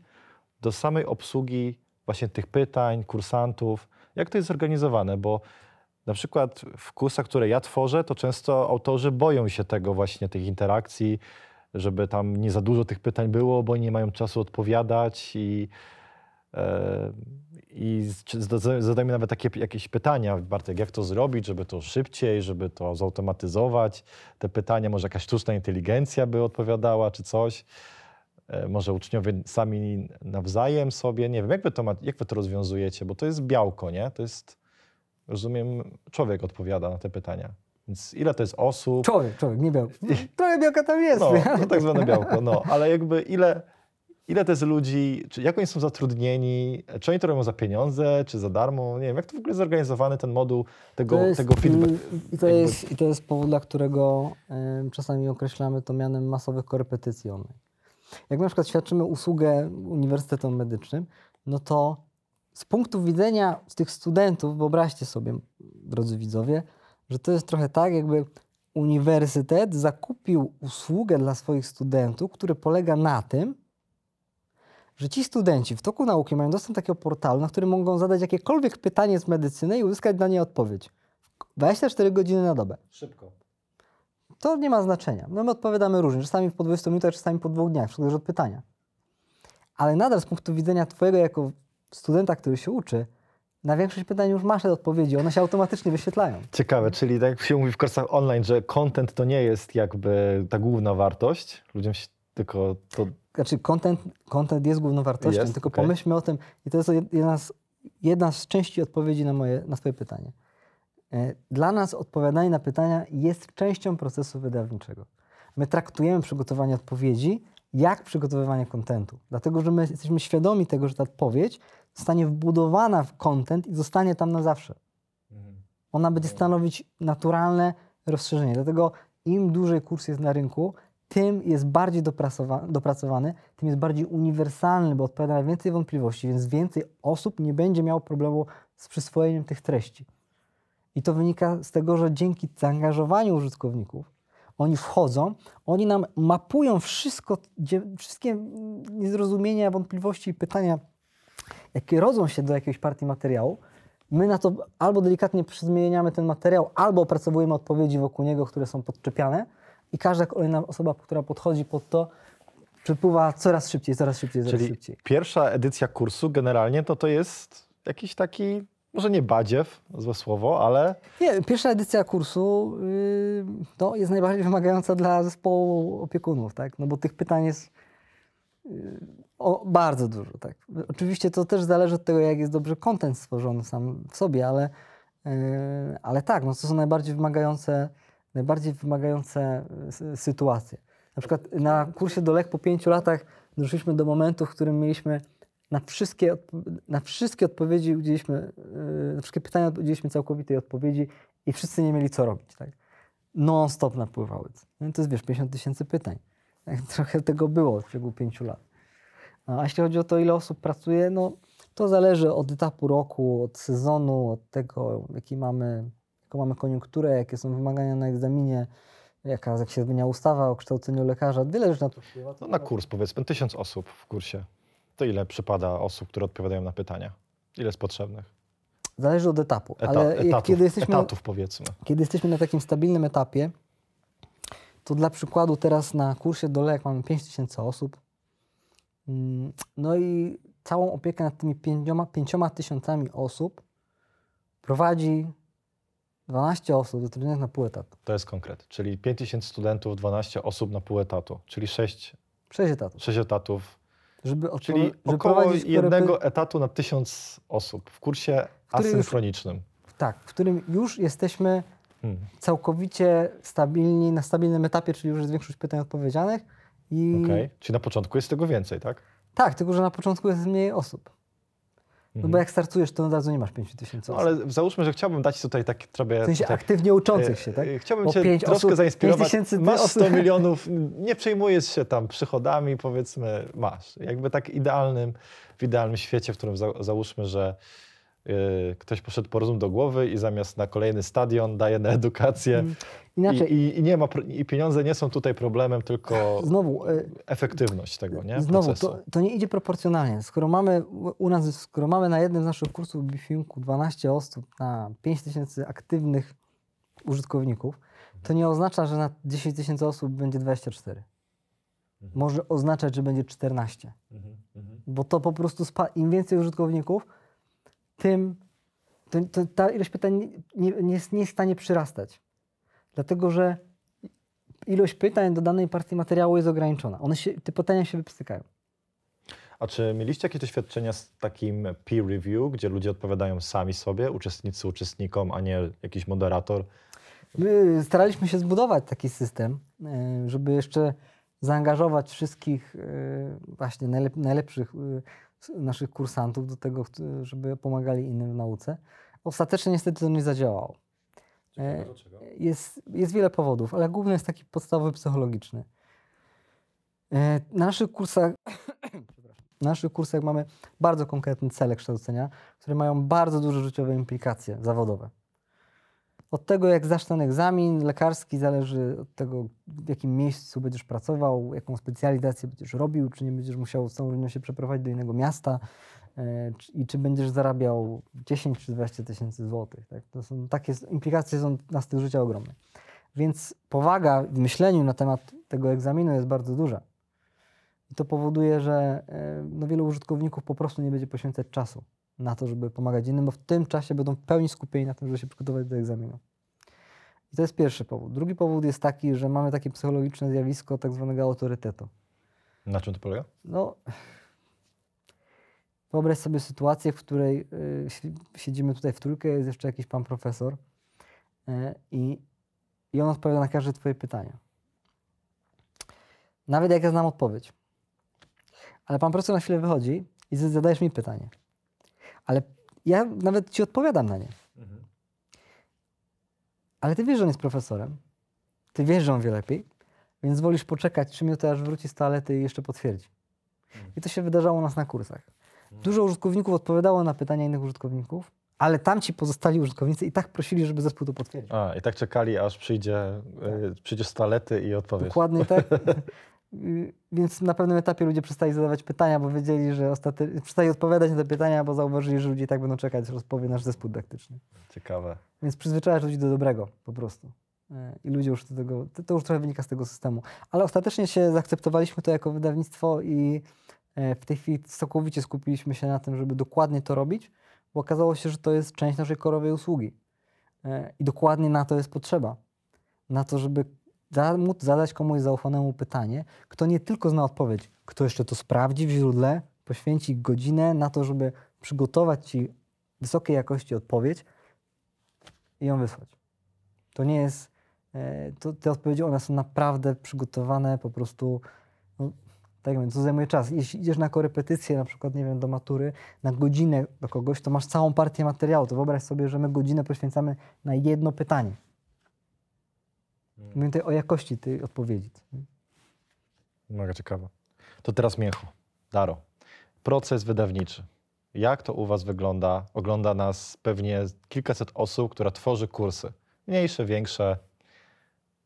do samej obsługi właśnie tych pytań, kursantów? Jak to jest zorganizowane? Bo na przykład w kursach, które ja tworzę, to często autorzy boją się tego właśnie, tych interakcji, żeby tam nie za dużo tych pytań było, bo nie mają czasu odpowiadać i, e, i zadajmy nawet takie jakieś pytania, Bartek, jak to zrobić, żeby to szybciej, żeby to zautomatyzować, te pytania, może jakaś sztuczna inteligencja by odpowiadała, czy coś. E, Może uczniowie sami nawzajem sobie, nie wiem, jak wy to, ma, jak wy to rozwiązujecie, bo to jest białko, nie? To jest, rozumiem, człowiek odpowiada na te pytania. Więc ile to jest osób? Człowiek, człowiek, nie białko. Trochę białka tam jest. No, nie? no tak zwane białko, no. Ale jakby ile, ile to jest ludzi, czy jak oni są zatrudnieni, czy oni to robią za pieniądze, czy za darmo, nie wiem, jak to w ogóle jest zorganizowany ten moduł tego, To jest, tego feedback. I to, jakby- jest, I to jest powód, dla którego em, czasami określamy to mianem masowych korepetycji online. Jak na przykład świadczymy usługę uniwersytetom medycznym, no to z punktu widzenia tych studentów, wyobraźcie sobie, drodzy widzowie, że to jest trochę tak, jakby uniwersytet zakupił usługę dla swoich studentów, który polega na tym, że ci studenci w toku nauki mają dostęp do takiego portalu, na którym mogą zadać jakiekolwiek pytanie z medycyny i uzyskać na nie odpowiedź. 24 godziny na dobę. Szybko. To nie ma znaczenia. No my odpowiadamy różnie, czasami po 20 minutach, czasami po dwóch dniach, wszystko od pytania. Ale nadal z punktu widzenia twojego jako studenta, który się uczy, na większość pytań już masz te odpowiedzi, one się automatycznie wyświetlają. Ciekawe, czyli tak jak się mówi w kursach online, że content to nie jest jakby ta główna wartość, ludziom się tylko to... Znaczy, content, content jest główną wartością, Jest, tylko okej. pomyślmy o tym, i to jest jedna z, jedna z części odpowiedzi na, moje, na Twoje pytanie. E, Dla nas odpowiadanie na pytania jest częścią procesu wydawniczego. My traktujemy przygotowanie odpowiedzi jak przygotowywanie kontentu, dlatego że my jesteśmy świadomi tego, że ta odpowiedź zostanie wbudowana w content i zostanie tam na zawsze. Ona będzie stanowić naturalne rozszerzenie. Dlatego im dłużej kurs jest na rynku, tym jest bardziej dopracowa- dopracowany, tym jest bardziej uniwersalny, bo odpowiada na więcej wątpliwości, więc więcej osób nie będzie miało problemu z przyswojeniem tych treści. I to wynika z tego, że dzięki zaangażowaniu użytkowników, oni wchodzą, oni nam mapują wszystko, wszystkie niezrozumienia, wątpliwości i pytania, jakie rodzą się do jakiejś partii materiału, my na to albo delikatnie zmieniamy ten materiał, albo opracowujemy odpowiedzi wokół niego, które są podczepiane i każda kolejna osoba, która podchodzi pod to, przepływa coraz szybciej, coraz szybciej, coraz Czyli szybciej. pierwsza edycja kursu generalnie to to jest jakiś taki, może nie badziew, złe słowo, ale Nie, pierwsza edycja kursu yy, to jest najbardziej wymagająca dla zespołu opiekunów, tak? No bo tych pytań jest y, o, bardzo dużo, tak. Oczywiście to też zależy od tego, jak jest dobrze content stworzony sam w sobie, ale, yy, ale tak, no to są najbardziej wymagające, najbardziej wymagające y, sy- sytuacje. Na przykład na kursie do LEK po pięciu latach doszliśmy do momentu, w którym mieliśmy na wszystkie, na wszystkie odpowiedzi udzieliśmy, yy, na wszystkie pytania udzieliśmy całkowitej odpowiedzi i wszyscy nie mieli co robić, tak. Non-stop napływały. No to jest, wiesz, 50 tysięcy pytań. (laughs) Trochę tego było w ciągu pięciu lat. A jeśli chodzi o to, ile osób pracuje, no to zależy od etapu roku, od sezonu, od tego, jaki mamy, jaką mamy koniunkturę, jakie są wymagania na egzaminie, jaka, jak się zmienia ustawa o kształceniu lekarza. Wiele rzeczy na to wpływa. No na kurs powiedzmy, tysiąc osób w kursie. To ile przypada osób, które odpowiadają na pytania? Ile jest potrzebnych? Zależy od etapu. Eta, ale etatów, kiedy, jesteśmy, etatów powiedzmy. kiedy jesteśmy na takim stabilnym etapie, to dla przykładu teraz na kursie dole, jak mamy 5000 osób, mm, no i całą opiekę nad tymi pięcioma, pięcioma tysiącami osób prowadzi 12 osób zatrudnionych na pół etatu. To jest konkret. Czyli 5000 studentów, 12 osób na pół etatu, czyli 6, 6 etatów. 6 etatów, Żeby, czyli żeby około jednego etatu na 1000 osób w kursie Który już- asynchronicznym. Tak, w którym już jesteśmy Hmm. całkowicie stabilni, na stabilnym etapie, czyli już jest większość pytań odpowiedzianych. I Okej. Czyli na początku jest tego więcej, tak? tak, tylko że na początku jest mniej osób. No Mhm. bo jak startujesz, to od razu nie masz 5 tysięcy No, osób. ale załóżmy, że chciałbym dać tutaj tak trochę... W sensie tutaj, aktywnie uczących się, tak? E, Chciałbym Bo cię troszkę osób, zainspirować. 5 tysięcy masz osób. 100 (laughs) milionów, nie przejmujesz się tam przychodami, powiedzmy, masz. Jakby tak idealnym, w idealnym świecie, w którym za, załóżmy, że ktoś poszedł po rozum do głowy i zamiast na kolejny stadion daje na edukację. Mm, Inaczej, I, i, nie ma, i pieniądze nie są tutaj problemem, tylko znowu, y, efektywność tego, nie? Znowu, Procesu. to, to nie idzie proporcjonalnie. Skoro mamy u nas, skoro mamy na jednym z naszych kursów w Bifinku 12 osób na 5 tysięcy aktywnych użytkowników, to nie oznacza, że na 10 tysięcy osób będzie 24. Mhm. Może oznaczać, że będzie 14. Mhm, mhm. Bo to po prostu spa- im więcej użytkowników, tym to, to, ta ilość pytań nie, nie, jest, nie jest w stanie przyrastać. Dlatego, że ilość pytań do danej partii materiału jest ograniczona. One się, te pytania się wypstykają. A czy mieliście jakieś doświadczenia z takim peer review, gdzie ludzie odpowiadają sami sobie, uczestnicy uczestnikom, a nie jakiś moderator? My staraliśmy się zbudować taki system, e, żeby jeszcze zaangażować wszystkich e, właśnie najlep najlepszych e, naszych kursantów do tego, żeby pomagali innym w nauce. Ostatecznie niestety to nie zadziałało. E, Jest, jest wiele powodów, ale główny jest taki podstawowy psychologiczny. E, Na naszych kursach, (coughs) na naszych kursach mamy bardzo konkretne cele kształcenia, które mają bardzo duże życiowe implikacje zawodowe. Od tego, jak zdasz ten egzamin lekarski, zależy od tego, w jakim miejscu będziesz pracował, jaką specjalizację będziesz robił, czy nie będziesz musiał z całą rodziną się przeprowadzić do innego miasta e, i czy będziesz zarabiał 10 czy 20 tysięcy złotych. Tak? To są takie implikacje są na styl życia ogromne. Więc powaga w myśleniu na temat tego egzaminu jest bardzo duża. I to powoduje, że e, no, wielu użytkowników po prostu nie będzie poświęcać czasu na to, żeby pomagać innym, bo w tym czasie będą w pełni skupieni na tym, żeby się przygotować do egzaminu. I to jest pierwszy powód. Drugi powód jest taki, że mamy takie psychologiczne zjawisko tak zwanego autorytetu. Na czym to polega? No, wyobraź sobie sytuację, w której y, si- siedzimy tutaj w trójkę, jest jeszcze jakiś pan profesor y, i, i on odpowiada na każde twoje pytanie. Nawet jak ja znam odpowiedź. Ale pan profesor na chwilę wychodzi i zadajesz mi pytanie. Ale ja nawet ci odpowiadam na nie. Ale ty wiesz, że on jest profesorem. Ty wiesz, że on wie lepiej, więc wolisz poczekać trzy minuty, aż wróci z toalety i jeszcze potwierdzi. I to się wydarzało u nas na kursach. Dużo użytkowników odpowiadało na pytania innych użytkowników, ale tamci pozostali użytkownicy i tak prosili, żeby zespół to potwierdził. A, i tak czekali, aż przyjdzie, y, przyjdziesz z toalety i odpowiesz. Dokładnie tak. (laughs) Więc na pewnym etapie ludzie przestali zadawać pytania, bo wiedzieli, że ostatecznie przestali odpowiadać na te pytania, bo zauważyli, że ludzie tak będą czekać, rozpowie nasz zespół dydaktyczny. Ciekawe. Więc przyzwyczajasz ludzi do dobrego po prostu. E, I ludzie już do tego, to, to już trochę wynika z tego systemu. Ale ostatecznie się zaakceptowaliśmy to jako wydawnictwo i e, w tej chwili całkowicie skupiliśmy się na tym, żeby dokładnie to robić, bo okazało się, że to jest część naszej korowej usługi. E, I dokładnie na to jest potrzeba. Na to, żeby za, móc zadać komuś zaufanemu pytanie, kto nie tylko zna odpowiedź, kto jeszcze to sprawdzi w źródle, poświęci godzinę na to, żeby przygotować ci wysokiej jakości odpowiedź i ją wysłać. To nie jest, e, to, te odpowiedzi, one są naprawdę przygotowane po prostu, no, tak mówię, to zajmuje czas. Jeśli idziesz na korepetycję, na przykład, nie wiem, do matury, na godzinę do kogoś, to masz całą partię materiału. To wyobraź sobie, że my godzinę poświęcamy na jedno pytanie. Mówimy tutaj o jakości tej odpowiedzi. Mega ciekawe. To teraz Miecho. Daro. Proces wydawniczy. Jak to u Was wygląda? Ogląda nas pewnie kilkaset osób, która tworzy kursy. Mniejsze, większe.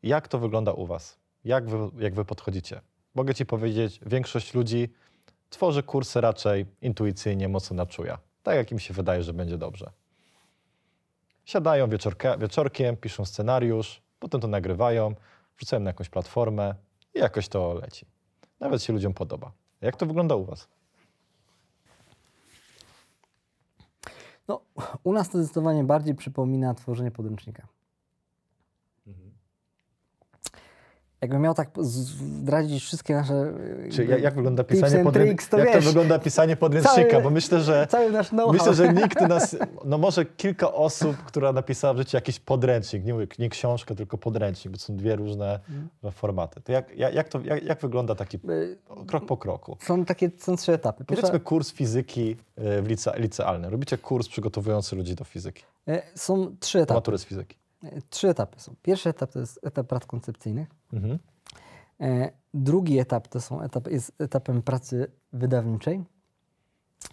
Jak to wygląda u Was? Jak wy, jak wy podchodzicie? Mogę Ci powiedzieć, większość ludzi tworzy kursy raczej intuicyjnie, mocno na czuja. Tak jak im się wydaje, że będzie dobrze. Siadają wieczorkiem, piszą scenariusz, potem to nagrywają, wrzucają na jakąś platformę i jakoś to leci. Nawet się ludziom podoba. Jak to wygląda u Was? No, u nas to zdecydowanie bardziej przypomina tworzenie podręcznika. Jakbym miał tak zdradzić wszystkie nasze. Czy jak, jak wygląda pisanie podrę... tricks, to Jak to wiesz, wygląda pisanie podręcznika? cały- Bo myślę, że Cały nasz know-how. myślę, że nikt (laughs) nas. No może kilka osób, która napisała w życiu jakiś podręcznik, nie, nie książkę, tylko podręcznik, bo są dwie różne Mhm. formaty. To jak, jak, jak, to, jak, jak wygląda taki Y, krok po kroku? Są takie są trzy etapy. Pierwsza, Powiedzmy kurs fizyki y, w lice, licealnym. Robicie kurs przygotowujący ludzi do fizyki, e, są trzy etapy. matury z fizyki. E, Trzy etapy są. Pierwszy etap to jest etap prac koncepcyjnych. Mhm. E, Drugi etap to są etap, jest etapem pracy wydawniczej.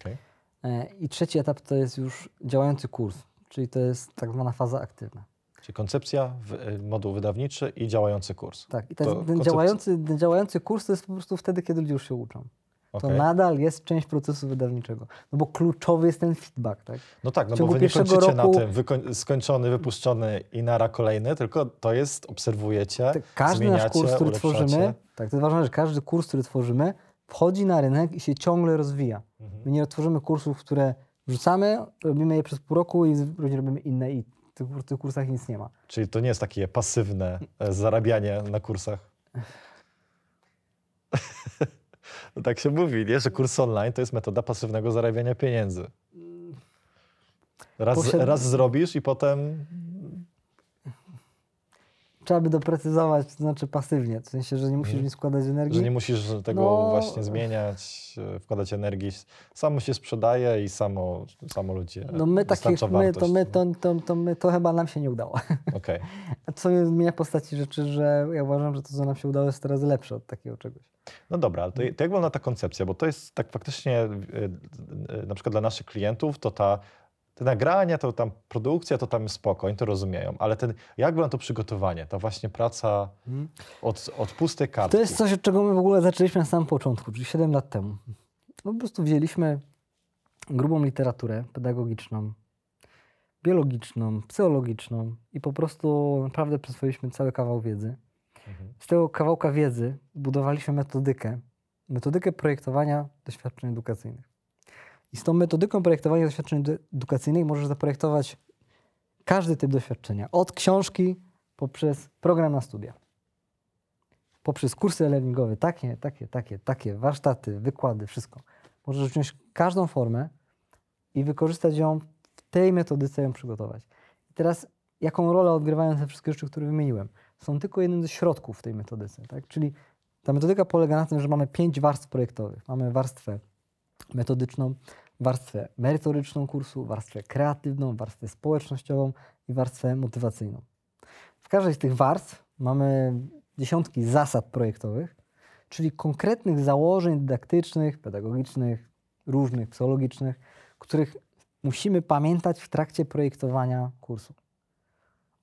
Okej. E, I trzeci etap to jest już działający kurs, czyli to jest tak zwana faza aktywna. Czyli koncepcja, y, moduł wydawniczy i działający kurs. Tak, i ten, ten, działający, ten działający kurs to jest po prostu wtedy, kiedy ludzie już się uczą. To Okej. nadal jest część procesu wydawniczego. No bo kluczowy jest ten feedback, tak? No tak, no bo wy nie kończycie roku- na tym, wykoń- skończony, wypuszczony i nara kolejny, tylko to jest, obserwujecie, Tak, Każdy nasz kurs, który ulepszacie. tworzymy, tak, to jest ważna rzecz, każdy kurs, który tworzymy, wchodzi na rynek i się ciągle rozwija. Mhm. My nie tworzymy kursów, które wrzucamy, robimy je przez pół roku i robimy inne i w tych, w tych kursach nic nie ma. Czyli to nie jest takie pasywne e, zarabianie na kursach. (laughs) no tak się mówi, nie? że kurs online to jest metoda pasywnego zarabiania pieniędzy. Raz, Posiad- raz zrobisz i potem Trzeba by doprecyzować, to znaczy pasywnie, w sensie, że nie musisz Mhm. nic składać energii. Że nie musisz tego No. właśnie zmieniać, e, wkładać energii. Samo się sprzedaje i samo, samo ludzie no my takich, my, to, my, to, to, to, my, to chyba nam się nie udało. Okej. (laughs) A co nie zmienia postaci rzeczy, że ja uważam, że to, co nam się udało, jest teraz lepsze od takiego czegoś. No dobra, ale to, to jak wygląda ta koncepcja? Bo to jest tak faktycznie, e, e, na przykład dla naszych klientów, to ta, te nagrania, to tam produkcja, to tam spoko, oni to rozumieją, ale ten, jak wygląda to przygotowanie, ta właśnie praca od, od pustej kartki? To jest coś, od czego my w ogóle zaczęliśmy na samym początku, czyli 7 lat temu. No, po prostu wzięliśmy grubą literaturę pedagogiczną, biologiczną, psychologiczną i po prostu naprawdę przyswoiliśmy cały kawał wiedzy. Mhm. Z tego kawałka wiedzy budowaliśmy metodykę, metodykę projektowania doświadczeń edukacyjnych. I z tą metodyką projektowania doświadczeń edu- edukacyjnych możesz zaprojektować każdy typ doświadczenia. Od książki poprzez program na studia. Poprzez kursy e-learningowe, takie, takie, takie, takie, warsztaty, wykłady, wszystko. Możesz wziąć każdą formę i wykorzystać ją w tej metodyce ją przygotować. I teraz jaką rolę odgrywają te wszystkie rzeczy, które wymieniłem? Są tylko jednym ze środków w tej metodyce. Tak? Czyli ta metodyka polega na tym, że mamy pięć warstw projektowych. Mamy warstwę metodyczną, warstwę merytoryczną kursu, warstwę kreatywną, warstwę społecznościową i warstwę motywacyjną. W każdej z tych warstw mamy dziesiątki zasad projektowych, czyli konkretnych założeń dydaktycznych, pedagogicznych, różnych, psychologicznych, których musimy pamiętać w trakcie projektowania kursu.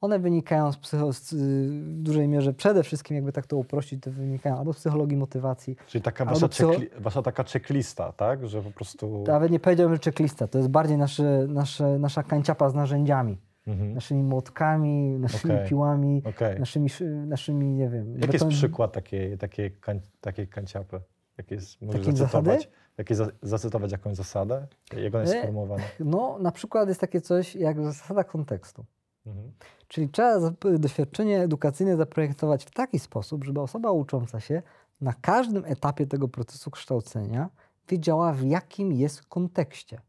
One wynikają z, psycho, z, y, w dużej mierze, przede wszystkim, jakby tak to uprościć, to wynikają albo z psychologii motywacji, Czyli taka wasza, psycho- wasza taka checklista, tak? Że po prostu... Nawet nie powiedziałbym, że checklista. To jest bardziej nasze, nasze, nasza kanciapa z narzędziami. Mhm. Naszymi młotkami, naszymi Okej. piłami, Okej. naszymi, szy- naszymi, nie wiem... Jaki jest beton- przykład takiej, takiej, kań, takiej kanciapy? Jak jest, możesz zacytować, zasady? jakie za, zacytować jakąś zasadę? Jak ona jest E, sformułowana? No, na przykład jest takie coś jak zasada kontekstu. Mhm. Czyli trzeba doświadczenie edukacyjne zaprojektować w taki sposób, żeby osoba ucząca się na każdym etapie tego procesu kształcenia wiedziała, w jakim jest kontekście.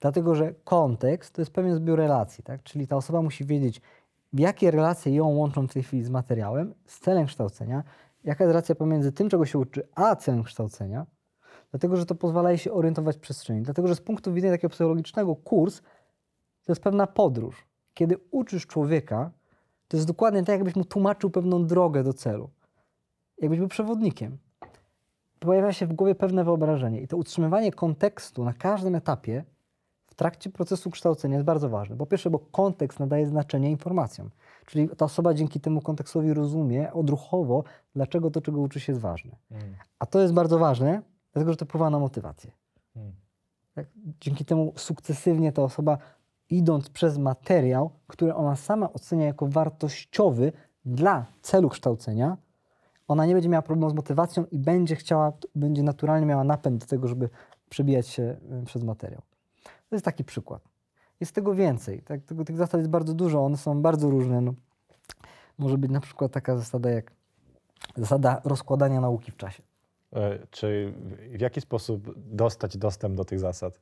Dlatego, że kontekst to jest pewien zbiór relacji, tak? czyli ta osoba musi wiedzieć, jakie relacje ją łączą w tej chwili z materiałem, z celem kształcenia, jaka jest relacja pomiędzy tym, czego się uczy, a celem kształcenia, dlatego, że to pozwala jej się orientować w przestrzeni. Dlatego, że z punktu widzenia takiego psychologicznego kurs to jest pewna podróż. Kiedy uczysz człowieka, to jest dokładnie tak, jakbyś mu tłumaczył pewną drogę do celu. Jakbyś był przewodnikiem. Pojawia się w głowie pewne wyobrażenie i to utrzymywanie kontekstu na każdym etapie w trakcie procesu kształcenia jest bardzo ważne. Po pierwsze, bo kontekst nadaje znaczenie informacjom. Czyli ta osoba dzięki temu kontekstowi rozumie odruchowo, dlaczego to, czego uczy się, jest ważne. Mhm. A to jest bardzo ważne, dlatego że to wpływa na motywację. Mhm. Tak? Dzięki temu sukcesywnie ta osoba, idąc przez materiał, który ona sama ocenia jako wartościowy dla celu kształcenia, ona nie będzie miała problemu z motywacją i będzie chciała, będzie naturalnie miała napęd do tego, żeby przebijać się y, przez materiał. To jest taki przykład. Jest tego więcej. Tak? Tego, tych zasad jest bardzo dużo, one są bardzo różne. No, może być na przykład taka zasada jak zasada rozkładania nauki w czasie. E, Czy w- w jaki sposób dostać dostęp do tych zasad?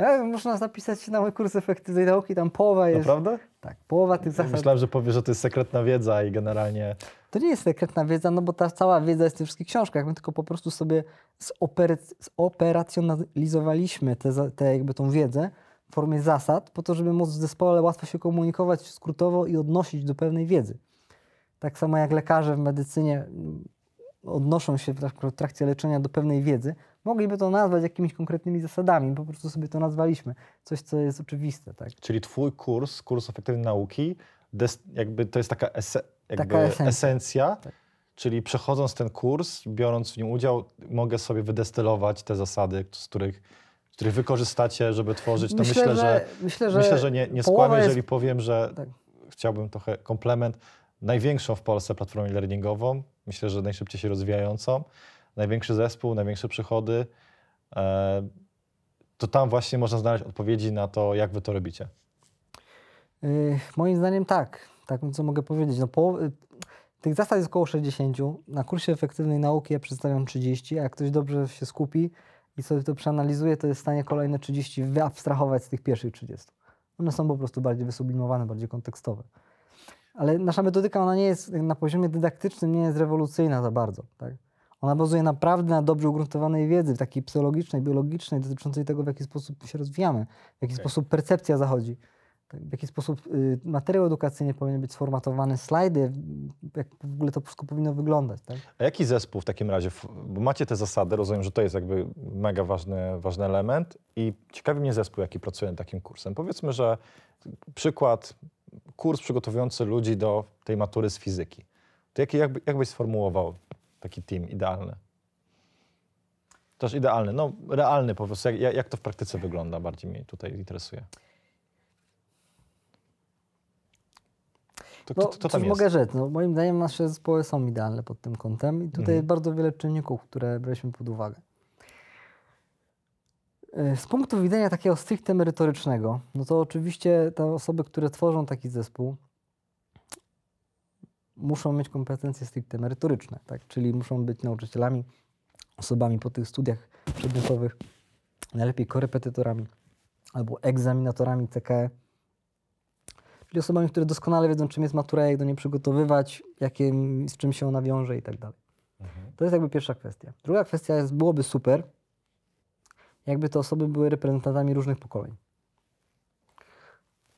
E, można zapisać się na mój kurs efektywnej nauki, tam połowa jest. Naprawdę? Tak, połowa tych zasad. Myślałem, że powiesz, że to jest sekretna wiedza i generalnie... To nie jest sekretna wiedza, no bo ta cała wiedza jest w tych wszystkich książkach. My tylko po prostu sobie zopery- zoperacjonalizowaliśmy tę za- tę jakby tą wiedzę w formie zasad, po to, żeby móc w zespole łatwo się komunikować skrótowo i odnosić do pewnej wiedzy. Tak samo jak lekarze w medycynie mm, odnoszą się w trakcie leczenia do pewnej wiedzy, mogliby to nazwać jakimiś konkretnymi zasadami. Po prostu sobie to nazwaliśmy. Coś, co jest oczywiste. Tak? Czyli twój kurs, kurs efektywnej nauki, des, jakby to jest taka, ese, jakby Taka esencja. esencja, Tak. czyli przechodząc ten kurs, biorąc w nim udział, mogę sobie wydestylować te zasady, z których, których wykorzystacie, żeby tworzyć. To myślę, że, myślę, że, myślę, że nie, nie skłamię, jest- jeżeli powiem, że Tak. chciałbym trochę komplement. Największą w Polsce platformą learningową, myślę, że najszybciej się rozwijającą, największy zespół, największe przychody. E, to tam właśnie można znaleźć odpowiedzi na to, jak wy to robicie. Y, moim zdaniem tak. Tak, co mogę powiedzieć. No, połowy, tych zasad jest około 60. Na kursie efektywnej nauki ja przedstawiam 30, a jak ktoś dobrze się skupi i sobie to przeanalizuje, to jest w stanie kolejne 30 wyabstrahować z tych pierwszych 30. One są po prostu bardziej wysublimowane, bardziej kontekstowe. Ale nasza metodyka, ona nie jest na poziomie dydaktycznym, nie jest rewolucyjna za bardzo. Tak? Ona bazuje naprawdę na dobrze ugruntowanej wiedzy, takiej psychologicznej, biologicznej, dotyczącej tego, w jaki sposób się rozwijamy, w jaki Okej. sposób percepcja zachodzi, tak, w jaki sposób y, materiał edukacyjny powinien być sformatowany, slajdy, jak w ogóle to wszystko powinno wyglądać. Tak? A jaki zespół w takim razie? Bo macie te zasady, rozumiem, że to jest jakby mega ważny, ważny element i ciekawi mnie zespół, jaki pracuje nad takim kursem. Powiedzmy, że przykład, kurs przygotowujący ludzi do tej matury z fizyki. To jaki, jakby, jak byś sformułował taki team idealny? Też idealny, no realny po prostu. Jak, jak to w praktyce wygląda, bardziej mnie tutaj interesuje. To, No, to, to, tam mogę rzec? No, moim zdaniem nasze zespoły są idealne pod tym kątem i tutaj Mhm. jest bardzo wiele czynników, które braliśmy pod uwagę. Y, Z punktu widzenia takiego stricte merytorycznego, no to oczywiście te osoby, które tworzą taki zespół, muszą mieć kompetencje stricte merytoryczne, tak? czyli muszą być nauczycielami, osobami po tych studiach przedmiotowych, najlepiej korepetytorami albo egzaminatorami CKE, czyli osobami, które doskonale wiedzą, czym jest matura, jak do niej przygotowywać, jakie, z czym się ona wiąże i tak dalej. Mhm. To jest jakby pierwsza kwestia. Druga kwestia jest, byłoby super, jakby te osoby były reprezentantami różnych pokoleń.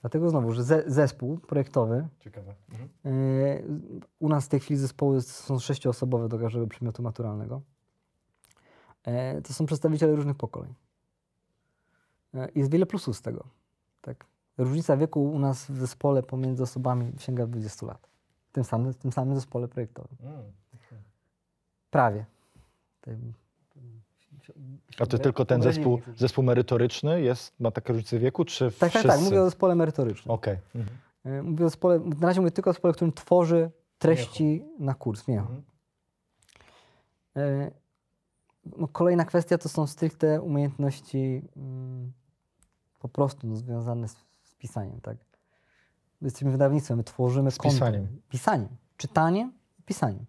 Dlatego znowu, że ze, zespół projektowy, Ciekawe. yy, u nas w tej chwili zespoły są sześcioosobowe do każdego przedmiotu maturalnego. Yy, to są przedstawiciele różnych pokoleń. Yy, Jest wiele plusów z tego. Tak? Różnica wieku u nas w zespole pomiędzy osobami sięga 20 lat. W tym samym, w tym samym zespole projektowym. Mm. Prawie. A to tylko ten zespół, zespół merytoryczny jest, ma takie różnice wieku, czy Tak, tak, wszyscy? tak. Mówię o zespole merytorycznym. Okej. Mhm. E, Mówię o zespole, na razie mówię tylko o zespole, którym tworzy treści na kurs. Mhm. E, No, kolejna kwestia to są stricte umiejętności mm, po prostu no, związane z, z pisaniem, tak? jesteśmy wydawnictwem, my tworzymy Z content. pisaniem. Pisaniem. Czytaniem i pisaniem.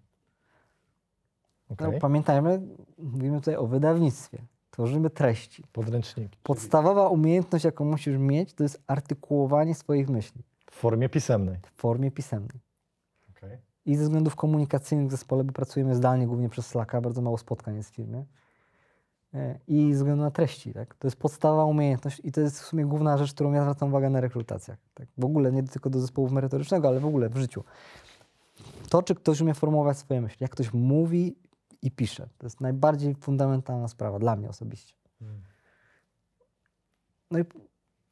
Okej. No, pamiętajmy, mówimy tutaj o wydawnictwie. Tworzymy treści. Podręczniki. Podstawowa umiejętność, jaką musisz mieć, to jest artykułowanie swoich myśli W formie pisemnej. w formie pisemnej. Okej. I ze względów komunikacyjnych w zespole, bo pracujemy zdalnie, głównie przez Slacka, bardzo mało spotkań jest w firmie. E, I ze względu na treści, tak? To jest podstawowa umiejętność i to jest w sumie główna rzecz, którą ja zwracam uwagę na rekrutacjach. Tak? W ogóle, nie tylko do zespołu merytorycznego, ale w ogóle w życiu. To, czy ktoś umie formułować swoje myśli, jak ktoś mówi i pisze, to jest najbardziej fundamentalna sprawa dla mnie osobiście. Mm. No i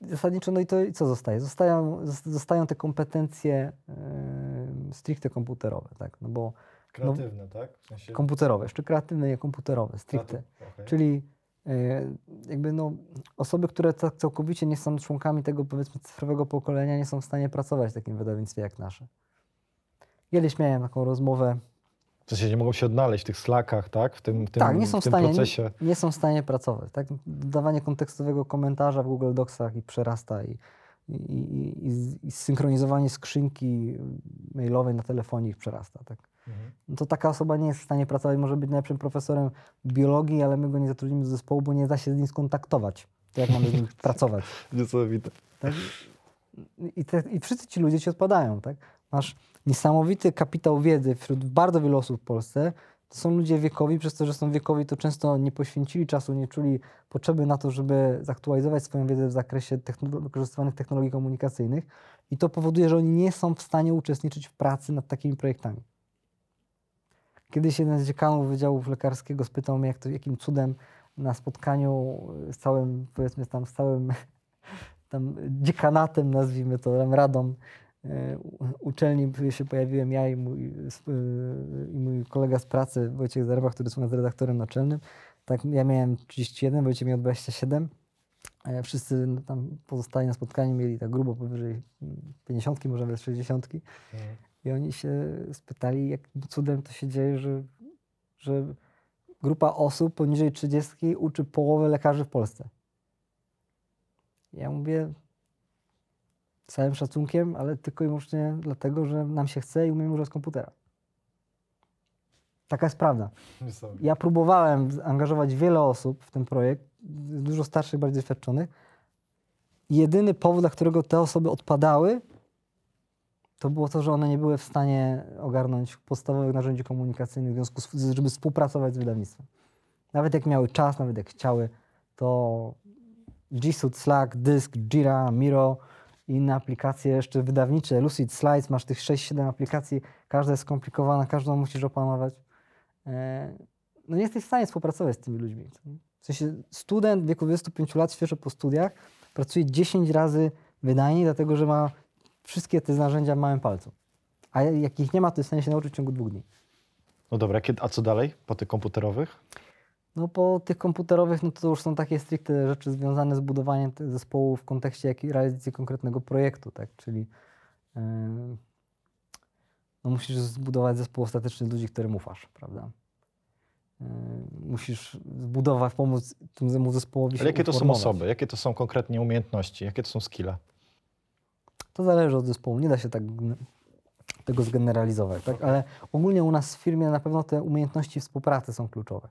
zasadniczo, no i to i co zostaje? Zostają, zos- zostają te kompetencje yy, stricte komputerowe, tak? No bo Kreatywne, tak? W sensie komputerowe, jeszcze kreatywne, nie komputerowe, stricte. okej. Czyli yy, jakby no, osoby, które tak całkowicie nie są członkami tego powiedzmy cyfrowego pokolenia, nie są w stanie pracować w takim wydawnictwie jak nasze. Kiedyś miałem taką rozmowę, W sensie nie mogą się odnaleźć w tych slakach, tak? W tym, w tym, tak, nie są w stanie, procesie. nie, nie są w stanie pracować. Tak? Dodawanie kontekstowego komentarza w Google Docsach i przerasta i, i, i, i, z- synchronizowanie skrzynki mailowej na telefonie ich przerasta. Tak? Mhm. No to taka osoba nie jest w stanie pracować, może być najlepszym profesorem biologii, ale my go nie zatrudnimy do zespołu, bo nie da się z nim skontaktować. To jak mamy z nim (laughs) pracować? Niesamowite. Tak? I, te, I wszyscy ci ludzie ci odpadają. Tak? Masz niesamowity kapitał wiedzy wśród bardzo wielu osób w Polsce. To są ludzie wiekowi, przez to, że są wiekowi, to często nie poświęcili czasu, nie czuli potrzeby na to, żeby zaktualizować swoją wiedzę w zakresie techno- wykorzystywanych technologii komunikacyjnych. I to powoduje, że oni nie są w stanie uczestniczyć w pracy nad takimi projektami. Kiedyś jeden z dziekanów Wydziału Lekarskiego spytał mnie, jak to, jakim cudem na spotkaniu z całym, powiedzmy tam, z całym (laughs) tam dziekanatem, nazwijmy to, radą uczelni się pojawiłem ja i mój, e, i mój kolega z pracy Wojciech Zarba, który jest u nas redaktorem naczelnym. Tak, ja miałem 31, Wojciech miał 27. E, Wszyscy no, tam pozostali na spotkaniu mieli tak grubo powyżej mm, 50, może nawet 60. Mhm. I oni się spytali, jakim cudem to się dzieje, że, że grupa osób poniżej 30 uczy połowę lekarzy w Polsce. Ja mówię całym szacunkiem, ale tylko i wyłącznie dlatego, że nam się chce i umiemy używać komputera. Taka jest prawda. Ja próbowałem angażować wiele osób w ten projekt, dużo starszych, bardziej doświadczonych. Jedyny powód, dla którego te osoby odpadały, to było to, że one nie były w stanie ogarnąć podstawowych narzędzi komunikacyjnych, w związku z, żeby współpracować z wydawnictwem. Nawet jak miały czas, nawet jak chciały, to G Suite, Slack, Disk, Jira, Miro i inne aplikacje jeszcze wydawnicze, Lucid Slides, masz tych 6-7 aplikacji, każda jest skomplikowana, każdą musisz opanować. E, No nie jesteś w stanie współpracować z tymi ludźmi. W sensie student w wieku 25 lat, świeżo po studiach, pracuje 10 razy wydajniej, dlatego że ma wszystkie te narzędzia w małym palcu. A jak ich nie ma, to jest w stanie się nauczyć w ciągu dwóch dni. No dobra, a co dalej po tych komputerowych? No po tych komputerowych, no to już są takie stricte rzeczy związane z budowaniem zespołu w kontekście realizacji konkretnego projektu, tak? Czyli yy, no musisz zbudować zespół ostateczny ludzi, którym ufasz, prawda? Yy, musisz zbudować, pomóc temu zespołowi Ale jakie to są uformować. osoby? Jakie to są konkretnie umiejętności? Jakie to są skille? To zależy od zespołu, nie da się tak tego zgeneralizować, tak? ale ogólnie u nas w firmie na pewno te umiejętności współpracy są kluczowe.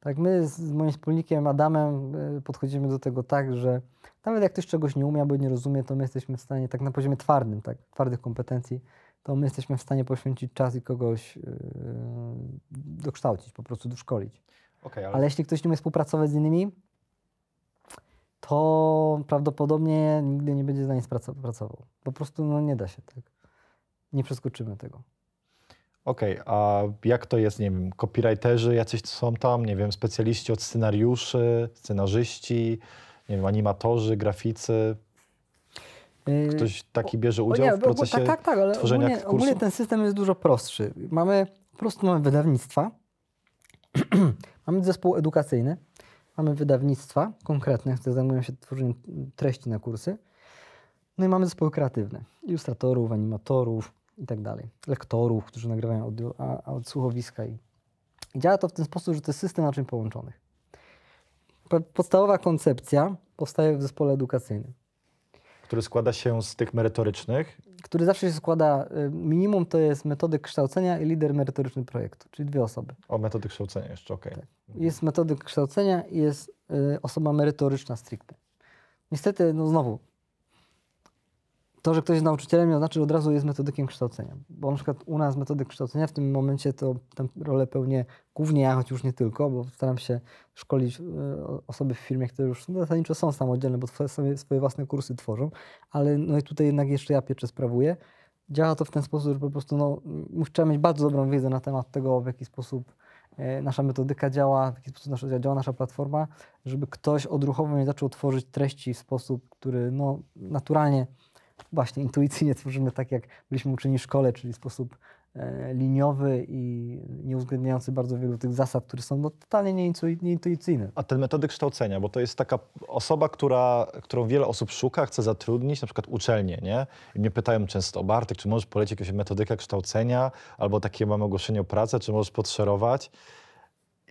Tak, my z moim wspólnikiem Adamem y, podchodzimy do tego tak, że nawet jak ktoś czegoś nie umie albo nie rozumie, to my jesteśmy w stanie, tak na poziomie twardym, tak, twardych kompetencji, to my jesteśmy w stanie poświęcić czas i kogoś yy, dokształcić, po prostu doszkolić. Okej, ale, Ale jeśli ktoś nie umie współpracować z innymi, to prawdopodobnie nigdy nie będzie za nic praco- pracował. Po prostu no, nie da się tak. Nie przeskoczymy tego. Okej, a jak to jest, nie wiem, copywriterzy jacyś są tam, nie wiem, specjaliści od scenariuszy, scenarzyści, nie wiem, animatorzy, graficy? Yy, Ktoś taki bierze udział nie, w procesie Tak, tak, tak, ale tworzenia ogólnie, kursu? ogólnie ten system jest dużo prostszy. Mamy, po prostu mamy wydawnictwa, (clears throat) mamy zespół edukacyjny, mamy wydawnictwa konkretne, które zajmują się tworzeniem treści na kursy, no i mamy zespoły kreatywne, ilustratorów, animatorów i tak dalej, lektorów, którzy nagrywają audio, a, a odsłuchowiska i, i działa to w ten sposób, że to jest system naczyń połączonych. Po- Podstawowa koncepcja powstaje w zespole edukacyjnym. który składa się z tych merytorycznych. który zawsze się składa, y, minimum to jest metodyk kształcenia i lider merytoryczny projektu, czyli dwie osoby. O, metody kształcenia jeszcze, okej. Jest metodyk kształcenia i jest y, osoba merytoryczna stricte. Niestety, no znowu, to, że ktoś jest nauczycielem nie oznacza, że od razu jest metodykiem kształcenia. Bo na przykład u nas metodyk kształcenia w tym momencie to tę rolę pełnię głównie ja, choć już nie tylko, bo staram się szkolić y, osoby w firmie, które już zasadniczo są samodzielne, bo swoje, własne kursy tworzą, ale no i tutaj jednak jeszcze ja pieczę sprawuję. Działa to w ten sposób, że po prostu no, trzeba mieć bardzo dobrą wiedzę na temat tego, w jaki sposób e, nasza metodyka działa, w jaki sposób nasza, działa nasza platforma, żeby ktoś odruchowo nie zaczął tworzyć treści w sposób, który no, naturalnie, właśnie intuicyjnie tworzymy tak, jak byliśmy uczeni w szkole, czyli sposób e, liniowy i nie uwzględniający bardzo wielu tych zasad, które są no, totalnie nieintu- nieintuicyjne. A ten metody kształcenia, bo to jest taka osoba, która, którą wiele osób szuka, chce zatrudnić, na przykład uczelnie, nie? I mnie pytają często, Bartek, czy możesz polecić jakąś metodykę kształcenia, albo takie mamy ogłoszenie o pracę, czy możesz podszerować?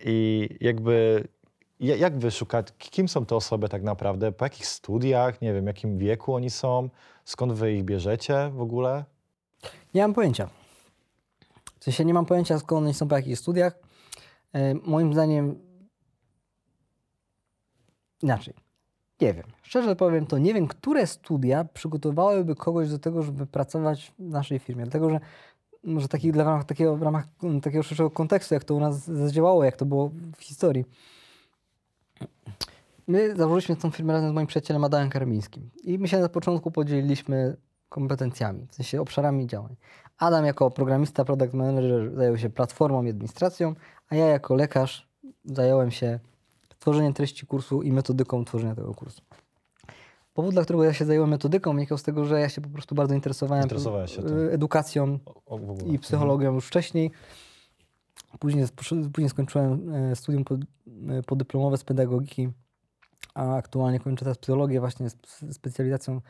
I jakby, ja- jak wy szukacie, kim są te osoby tak naprawdę, po jakich studiach, nie wiem, jakim wieku oni są, skąd wy ich bierzecie w ogóle? Nie mam pojęcia. W sensie nie mam pojęcia, skąd oni są po jakich studiach. Moim zdaniem inaczej. Nie wiem. Szczerze powiem, to nie wiem, które studia przygotowałyby kogoś do tego, żeby pracować w naszej firmie. Dlatego, że może taki, dla, w ramach takiego, w ramach takiego szerszego kontekstu, jak to u nas zadziałało, jak to było w historii. My założyliśmy tą firmę razem z moim przyjacielem Adamem Karmińskim. I my się na początku podzieliliśmy kompetencjami, w sensie obszarami działań. Adam jako programista, product manager zajął się platformą i administracją, a ja jako lekarz zająłem się tworzeniem treści kursu i metodyką tworzenia tego kursu. Powód, dla którego ja się zająłem metodyką, wynikał z tego, że ja się po prostu bardzo interesowałem edukacją O, o, i psychologią już wcześniej. Później, później skończyłem e, studium e, podyplomowe z pedagogiki, a aktualnie kończę teraz psychologię właśnie z specjalizacją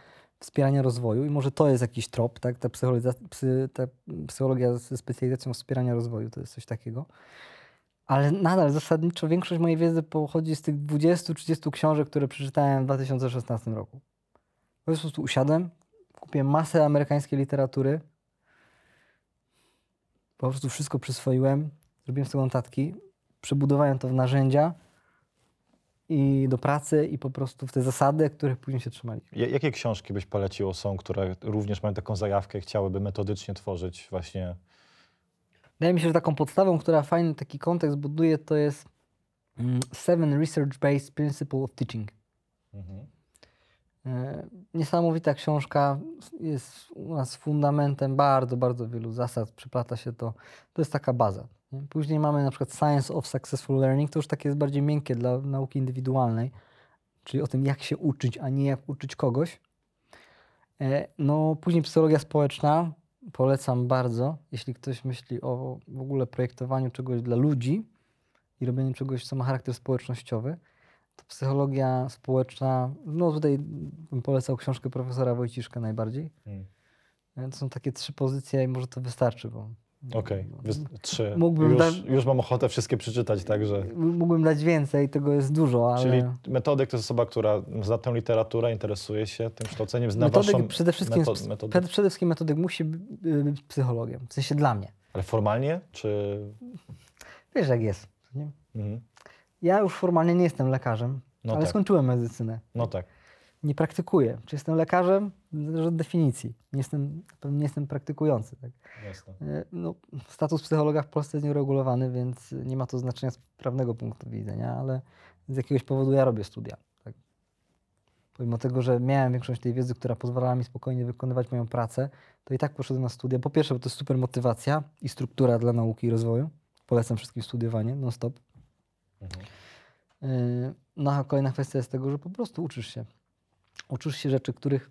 wspierania rozwoju. I może to jest jakiś trop, tak? Ta, psychologiza- psy, ta psychologia ze specjalizacją wspierania rozwoju to jest coś takiego. Ale nadal zasadniczo większość mojej wiedzy pochodzi z tych 20-30 książek, które przeczytałem w 2016 roku. Po prostu usiadłem, kupiłem masę amerykańskiej literatury, po prostu wszystko przyswoiłem, zrobiłem sobie notatki, przebudowałem to w narzędzia i do pracy i po prostu w te zasady, których później się trzymali. Ja- Jakie książki byś polecił są, które również mają taką zajawkę i chciałyby metodycznie tworzyć właśnie Wydaje mi się, że taką podstawą, która fajny taki kontekst buduje, to jest mm, Seven Research-Based Principle of Teaching. Mhm. E, Niesamowita książka, jest u nas fundamentem bardzo, bardzo wielu zasad, przyplata się to. To jest taka baza. Nie? Później mamy na przykład Science of Successful Learning, to już takie jest bardziej miękkie dla nauki indywidualnej, czyli o tym, jak się uczyć, a nie jak uczyć kogoś. E, No, później psychologia społeczna, polecam bardzo, jeśli ktoś myśli o w ogóle projektowaniu czegoś dla ludzi i robieniu czegoś, co ma charakter społecznościowy, to psychologia społeczna, no tutaj bym polecał książkę profesora Wojciszka najbardziej. Mm. E, To są takie trzy pozycje i może to wystarczy, bo Okej, no, wys- trzy. Mógłbym już, dać- już mam ochotę wszystkie przeczytać, także... mógłbym dać więcej, tego jest dużo, ale Czyli metodyk to jest osoba, która zna tę literaturę, interesuje się tym kształceniem, zna metodyk waszą przede wszystkim, metod- metodę. przede, wszystkim metodyk musi być psychologiem, w sensie dla mnie. Ale formalnie, czy... Wiesz jak jest. Nie? Mhm. Ja już formalnie nie jestem lekarzem, No ale tak. skończyłem medycynę. No tak. Nie praktykuję. Czy jestem lekarzem? Zależy od definicji. Nie jestem, nie jestem praktykujący. Tak? Jasne. E, No, status psychologa w Polsce jest nieuregulowany, więc nie ma to znaczenia z prawnego punktu widzenia, ale z jakiegoś powodu ja robię studia. Tak? Pomimo tego, że miałem większość tej wiedzy, która pozwalała mi spokojnie wykonywać moją pracę, to i tak poszedłem na studia. Po pierwsze, bo to jest super motywacja i struktura dla nauki i rozwoju. Polecam wszystkim studiowanie non-stop. Mhm. Yy, No a kolejna kwestia jest tego, że po prostu uczysz się. Uczysz się rzeczy, których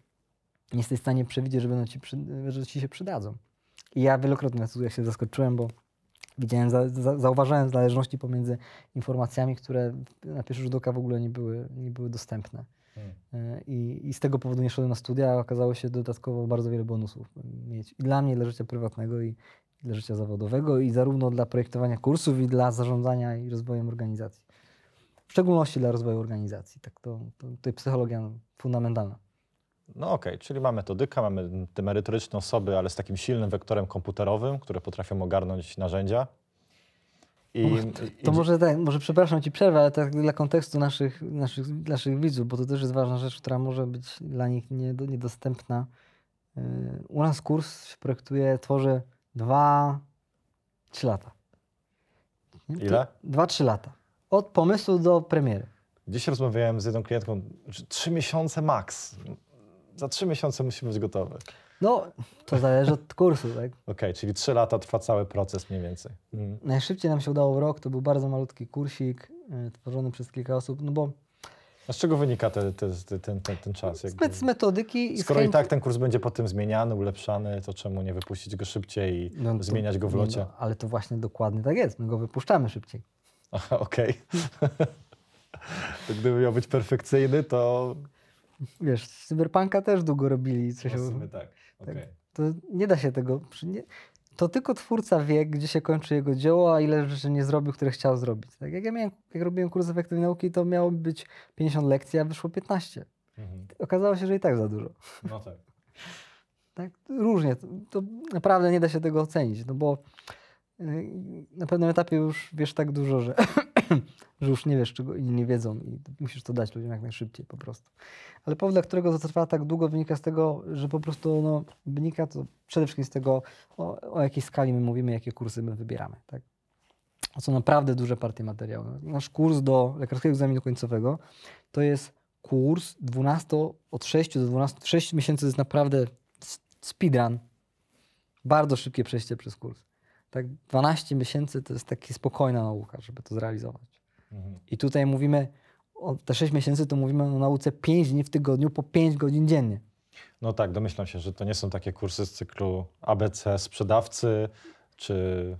nie jesteś w stanie przewidzieć, że, będą ci, przy, że ci się przydadzą. I ja wielokrotnie na studiach się zaskoczyłem, bo widziałem, za, za, zauważałem zależności pomiędzy informacjami, które na pierwszy rzut oka w ogóle nie były, nie były dostępne. Mm. Yy, I, I z tego powodu nie szedłem na studia, a okazało się dodatkowo bardzo wiele bonusów mieć. I dla mnie, i dla życia prywatnego, i i dla życia zawodowego, i zarówno dla projektowania kursów, i dla zarządzania i rozwojem organizacji. W szczególności dla rozwoju organizacji. Tak to, to tutaj psychologia fundamentalna. No okej, czyli mamy metodyka, mamy te merytoryczne osoby, ale z takim silnym wektorem komputerowym, które potrafią ogarnąć narzędzia. I, i- To i- może, tak, może przepraszam ci przerwę, ale tak dla kontekstu naszych, naszych, naszych widzów, bo to też jest ważna rzecz, która może być dla nich niedo, niedostępna. Yy, U nas kurs się projektuje, tworzy 2-3 lata. To- Ile? Dwa-trzy lata. Od pomysłu do premiery. Dziś rozmawiałem z jedną klientką, że trzy miesiące max. Za trzy miesiące musi być gotowy. No, to zależy od kursu, tak? (laughs) Okej, czyli trzy lata trwa cały proces mniej więcej. Mhm. Najszybciej nam się udało w rok, to był bardzo malutki kursik, yy, tworzony przez kilka osób, no bo A z czego wynika te, te, te, ten, ten, ten czas? Jakby? z metodyki i Skoro i tak ten kurs będzie potem zmieniany, ulepszany, to czemu nie wypuścić go szybciej i No to- zmieniać go w locie? No, ale to właśnie dokładnie tak jest, my go wypuszczamy szybciej. (laughs) Aha, okej. (laughs) to gdyby miał być perfekcyjny, to... Wiesz, Cyberpunka też długo robili. Coś No, w sumie tak. okej. To nie da się tego. Nie, to tylko twórca wie, gdzie się kończy jego dzieło, a ile rzeczy nie zrobił, które chciał zrobić. Tak jak ja miałem, jak robiłem kurs efektywnej nauki, to miało być 50 lekcji, a wyszło 15. Mhm. Okazało się, że i tak za dużo. No tak. Tak? Różnie. To, to naprawdę nie da się tego ocenić, no bo na pewnym etapie już wiesz tak dużo, że, (coughs) że już nie wiesz, czego inni nie wiedzą i musisz to dać ludziom jak najszybciej po prostu. Ale powód, dla którego to trwa tak długo, wynika z tego, że po prostu no, wynika to przede wszystkim z tego, o, o jakiej skali my mówimy, jakie kursy my wybieramy. Tak? To są naprawdę duże partie materiału. Nasz kurs do lekarskiego egzaminu końcowego to jest kurs 12, od 6 do 12, 6 miesięcy to jest naprawdę speedrun. Bardzo szybkie przejście przez kurs. Tak, 12 miesięcy to jest taka spokojna nauka, żeby to zrealizować. Mhm. I tutaj mówimy, o te 6 miesięcy to mówimy o nauce 5 dni w tygodniu po 5 godzin dziennie. No tak, domyślam się, że to nie są takie kursy z cyklu ABC sprzedawcy, czy...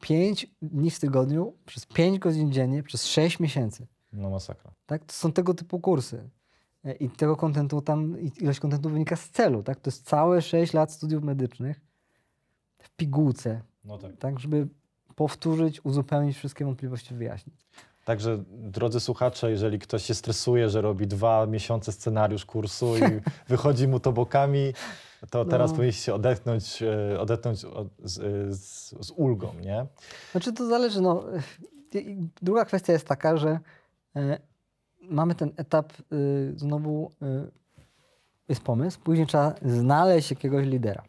5 dni w tygodniu przez 5 godzin dziennie przez 6 miesięcy. No masakra. Tak? To są tego typu kursy. E, I tego kontentu tam, ilość kontentu wynika z celu. Tak? To jest całe 6 lat studiów medycznych w pigułce, No tak. tak? żeby powtórzyć, uzupełnić wszystkie wątpliwości, wyjaśnić. Także, drodzy słuchacze, jeżeli ktoś się stresuje, że robi dwa miesiące scenariusz kursu i (laughs) wychodzi mu to bokami, to teraz No. powinniście odetchnąć, e, odetchnąć od- z, e, z, z ulgą, nie? Znaczy to zależy. No. Druga kwestia jest taka, że e, mamy ten etap znowu jest pomysł, później trzeba znaleźć jakiegoś lidera.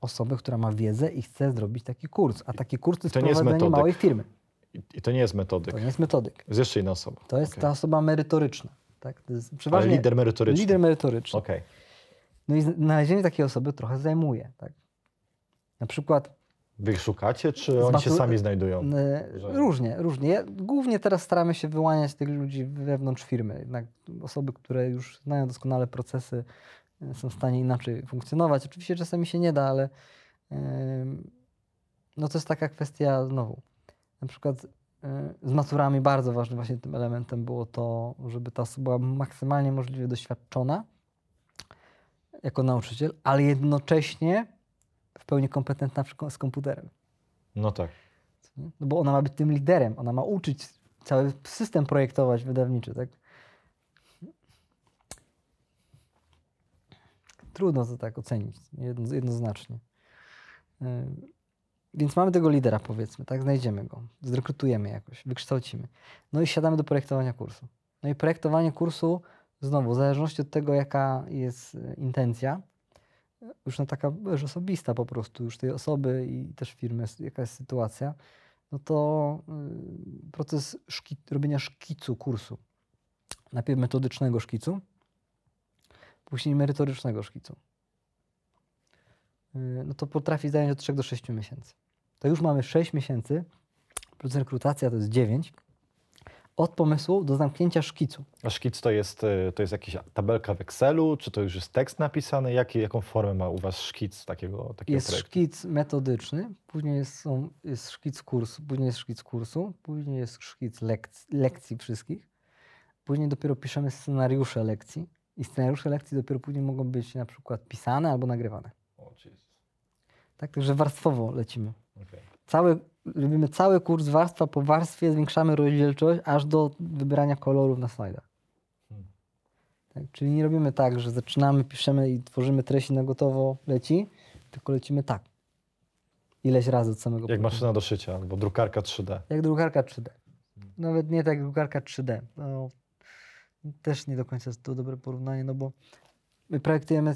Osobę, która ma wiedzę i chce zrobić taki kurs. A taki kurs to jest To prowadzenie małej firmy. I, to nie jest metodyk. To nie jest metodyk. Jest jeszcze inna osoba. To jest Okej. ta osoba merytoryczna. Tak? To jest Ale przeważnie lider merytoryczny. lider merytoryczny. Okej. No i znalezienie takiej osoby trochę zajmuje. Tak? Na przykład Wy ich szukacie, czy oni się sami znajdują? E, Różnie, różnie. Głównie teraz staramy się wyłaniać tych ludzi wewnątrz firmy. Jednak osoby, które już znają doskonale procesy, są w stanie inaczej funkcjonować. Oczywiście czasami się nie da, ale no to jest taka kwestia znowu. Na przykład e, z maturami bardzo ważnym właśnie tym elementem było to, żeby ta osoba była maksymalnie możliwie doświadczona jako nauczyciel, ale jednocześnie w pełni kompetentna z komputerem. No tak. No bo ona ma być tym liderem, ona ma uczyć cały system projektować wydawniczy, tak? Trudno to tak ocenić jedno, jednoznacznie. Ym, Więc mamy tego lidera, powiedzmy, tak? Znajdziemy go, zrekrutujemy jakoś, wykształcimy. No i siadamy do projektowania kursu. No i projektowanie kursu, znowu, w zależności od tego, jaka jest e, intencja, już na taka już osobista po prostu, już tej osoby i też firmy, jaka jest sytuacja, no to y, proces szki, robienia szkicu kursu. Najpierw metodycznego szkicu, później merytorycznego szkicu. Y, no to potrafi zająć od 3 do 6 miesięcy. To już mamy 6 miesięcy, plus rekrutacja to jest 9, od pomysłu do zamknięcia szkicu. A szkic to jest, e, to jest jakaś tabelka w Excelu, czy to już jest tekst napisany? Jaką formę ma u was szkic takiego, takiego Jest projektu? szkic metodyczny, później jest, są, jest szkic kursu, później jest szkic kursu, później jest szkic lekc, lekcji wszystkich, później dopiero piszemy scenariusze lekcji i scenariusze lekcji dopiero później mogą być na przykład pisane albo nagrywane. O. Tak, także warstwowo lecimy. Okej. Cały, robimy cały kurs warstwa po warstwie, zwiększamy rozdzielczość aż do wybierania kolorów na slajdach. Hmm. Tak? Czyli nie robimy tak, że zaczynamy, piszemy i tworzymy treść i na gotowo leci, tylko lecimy tak. Ileś razy od samego Jak maszyna do szycia albo drukarka 3D. Jak drukarka 3D. Nawet nie tak jak drukarka 3D. No, też nie do końca jest to dobre porównanie, no bo my projektujemy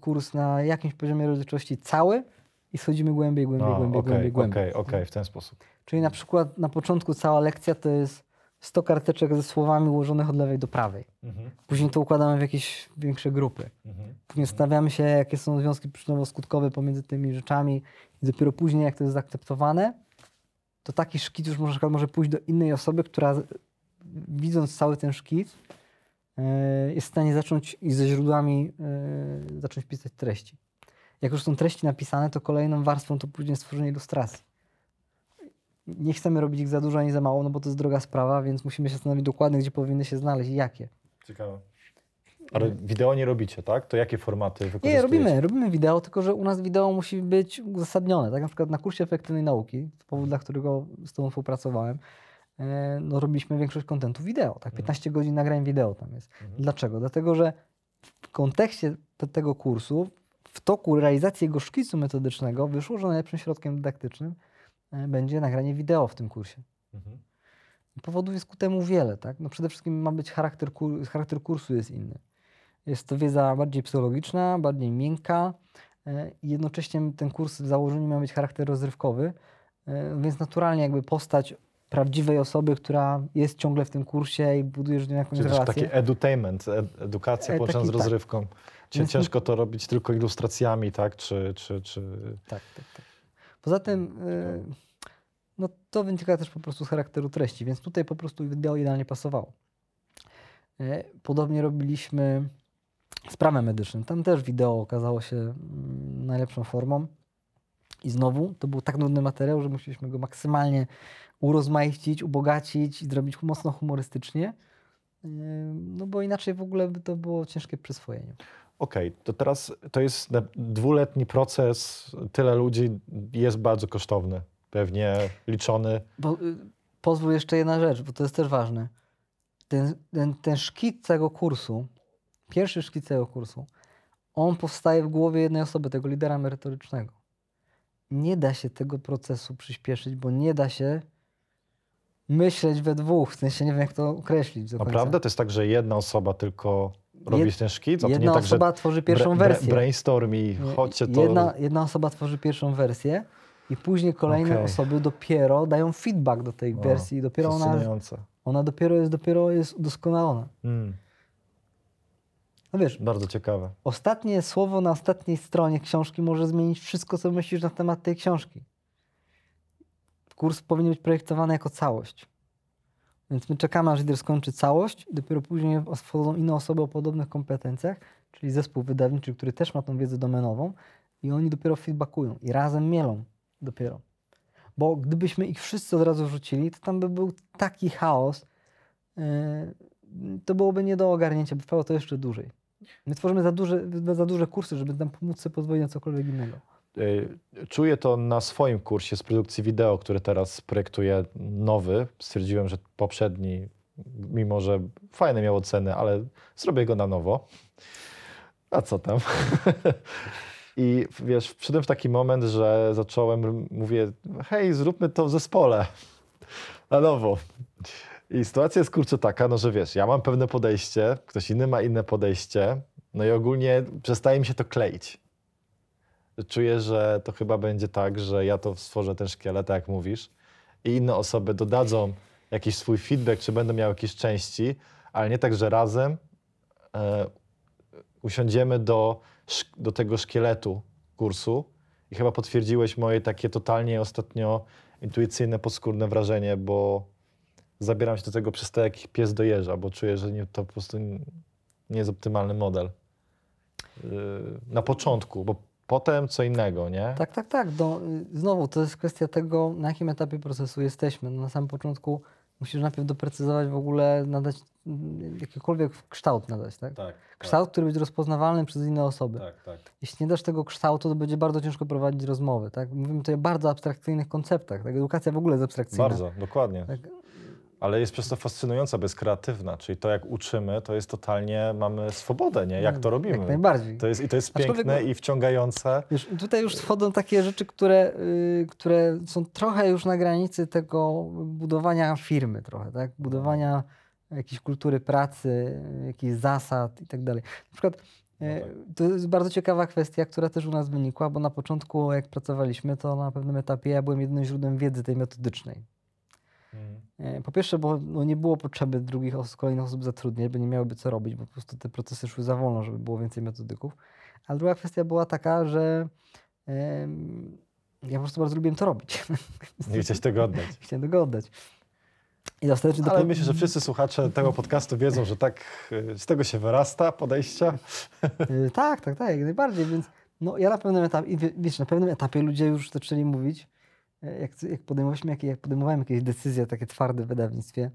kurs na jakimś poziomie rozdzielczości cały i schodzimy głębiej, głębiej, No, głębiej, Okej, głębiej, głębiej. okej, okej, w ten sposób. Czyli na przykład na początku cała lekcja to jest 100 karteczek ze słowami ułożonych od lewej do prawej. Mhm, Później to układamy w jakieś większe grupy. mhm. Później zastanawiamy się, jakie są związki przyczynowo-skutkowe pomiędzy tymi rzeczami i dopiero później, jak to jest zaakceptowane, to taki szkic już może, może pójść do innej osoby, która widząc cały ten szkic e, jest w stanie zacząć i ze źródłami e, zacząć pisać treści. Jak już są treści napisane, to kolejną warstwą to później stworzenie ilustracji. Nie chcemy robić ich za dużo ani za mało, no bo to jest droga sprawa, więc musimy się zastanowić dokładnie, gdzie powinny się znaleźć i jakie. Ciekawe. Ale wideo nie robicie, tak? To jakie formaty wykorzystujecie? Nie, robimy, robimy wideo, tylko że u nas wideo musi być uzasadnione. Tak na przykład na kursie efektywnej nauki, powód, dla którego z Tobą współpracowałem, no robiliśmy większość kontentu wideo. Tak, 15 godzin nagrań wideo tam jest. Dlaczego? Dlatego, że w kontekście te- tego kursu, w toku realizacji jego szkicu metodycznego wyszło, że najlepszym środkiem dydaktycznym e, będzie nagranie wideo w tym kursie. Mhm. Powodów jest ku temu wiele, tak? No przede wszystkim ma być charakter, kur, charakter kursu jest inny. Jest to wiedza bardziej psychologiczna, bardziej miękka e, i jednocześnie ten kurs w założeniu ma mieć charakter rozrywkowy, e, więc naturalnie jakby postać prawdziwej osoby, która jest ciągle w tym kursie i budujesz z nią jakąś Czyli relację. taki edutainment, ed edukacja E, połączona z tak. rozrywką. Cię- Więc- Ciężko to robić tylko ilustracjami, tak? Czy, czy, czy... Tak, tak, tak. Poza tym, y, no to wynika też po prostu z charakteru treści, więc tutaj po prostu wideo idealnie pasowało. E, Podobnie robiliśmy z prawem medycznym. Tam też wideo okazało się mm, najlepszą formą. I znowu to był tak nudny materiał, że musieliśmy go maksymalnie urozmaicić, ubogacić i zrobić mocno humorystycznie. Y, No bo inaczej w ogóle by to było ciężkie przyswojenie. Okej, to teraz to jest dwuletni proces, tyle ludzi jest bardzo kosztowny. Pewnie liczony. Bo, y, pozwól jeszcze jedna rzecz, bo to jest też ważne. Ten, ten, ten szkic całego kursu, pierwszy szkic całego kursu, on powstaje w głowie jednej osoby, tego lidera merytorycznego. Nie da się tego procesu przyspieszyć, bo nie da się myśleć we dwóch. W sensie nie wiem, jak to określić. Naprawdę? To jest tak, że jedna osoba tylko robi Jed- ten szkic? A Jedna nie tak, osoba tworzy pierwszą bra- wersję. brainstorm i Nie, chodźcie to... jedna, jedna osoba tworzy pierwszą wersję i później kolejne Okej. osoby dopiero dają feedback do tej O, wersji i dopiero ona, ona dopiero jest dopiero jest udoskonalona. Mm, No wiesz, bardzo ciekawe. ostatnie słowo na ostatniej stronie książki może zmienić wszystko, co myślisz na temat tej książki. Kurs powinien być projektowany jako całość. Więc my czekamy, aż lider skończy całość i dopiero później wchodzą inne osoby o podobnych kompetencjach, czyli zespół wydawniczy, który też ma tą wiedzę domenową i oni dopiero feedbackują i razem mielą dopiero. Bo gdybyśmy ich wszyscy od razu wrzucili, to tam by był taki chaos, yy, to byłoby nie do ogarnięcia, by trwało to jeszcze dłużej. My tworzymy za duże, za duże kursy, żeby nam pomóc sobie pozwolić na cokolwiek innego. Y, Czuję to na swoim kursie z produkcji wideo, który teraz projektuję nowy. Stwierdziłem, że poprzedni, mimo że fajne miał oceny, ale zrobię go na nowo. A co tam? (laughs) I wiesz, przyszedłem w taki moment, że zacząłem, mówię, hej, zróbmy to w zespole. Na nowo. I sytuacja jest kurczę taka, no że wiesz, ja mam pewne podejście, ktoś inny ma inne podejście, no i ogólnie przestaje mi się to kleić. Czuję, że to chyba będzie tak, że ja to stworzę ten szkielet, tak jak mówisz, i inne osoby dodadzą jakiś swój feedback, czy będą miały jakieś części, ale nie tak, że razem e, usiądziemy do, do tego szkieletu kursu i chyba potwierdziłeś moje takie totalnie ostatnio intuicyjne, podskórne wrażenie, bo zabieram się do tego przez to, jak pies dojeżdża, bo czuję, że nie, to po prostu nie, jest optymalny model. Yy, na początku, bo potem co innego, nie? Tak, tak, tak. No, y, znowu, to jest kwestia tego, na jakim etapie procesu jesteśmy. No, na samym początku musisz najpierw doprecyzować w ogóle, nadać mm, jakikolwiek kształt nadać, tak? Tak. Kształt, który będzie rozpoznawalny przez inne osoby. Tak, tak. Jeśli nie dasz tego kształtu, to będzie bardzo ciężko prowadzić rozmowy, tak? Mówimy tutaj o bardzo abstrakcyjnych konceptach, tak? Edukacja w ogóle jest abstrakcyjna. Bardzo, dokładnie. Tak. Ale jest przez to fascynująca, bo jest kreatywna, czyli to jak uczymy, to jest totalnie, mamy swobodę, nie? Jak to robimy. Jak najbardziej. To jest, I to jest Aczkolwiek piękne no- i wciągające. Wiesz, tutaj już wchodzą takie rzeczy, które, y, które są trochę już na granicy tego budowania firmy trochę, tak? Budowania jakiejś kultury pracy, jakichś zasad i tak dalej. Na przykład e, tak. to jest bardzo ciekawa kwestia, która też u nas wynikła, bo na początku jak pracowaliśmy, to na pewnym etapie ja byłem jedynym źródłem wiedzy tej metodycznej. E, Po pierwsze, bo no, nie było potrzeby drugich os- kolejnych osób zatrudniać, bo nie miałyby co robić, bo po prostu te procesy szły za wolno, żeby było więcej metodyków. A druga kwestia była taka, że em, ja po prostu bardzo lubiłem to robić. (laughs) Nie chciałeś tego oddać. (laughs) Chciałem tego oddać. I ostatecznie Ale dopiero- myślę, że wszyscy słuchacze tego podcastu wiedzą, że tak y, z tego się wyrasta podejścia. Y, Tak, tak, tak, jak najbardziej, więc no, ja na pewnym etapie, wiesz, na pewnym etapie ludzie już zaczęli mówić, e, jak, jak, podejmowaliśmy, jakie- jak podejmowałem jakieś decyzje takie twarde w wydawnictwie,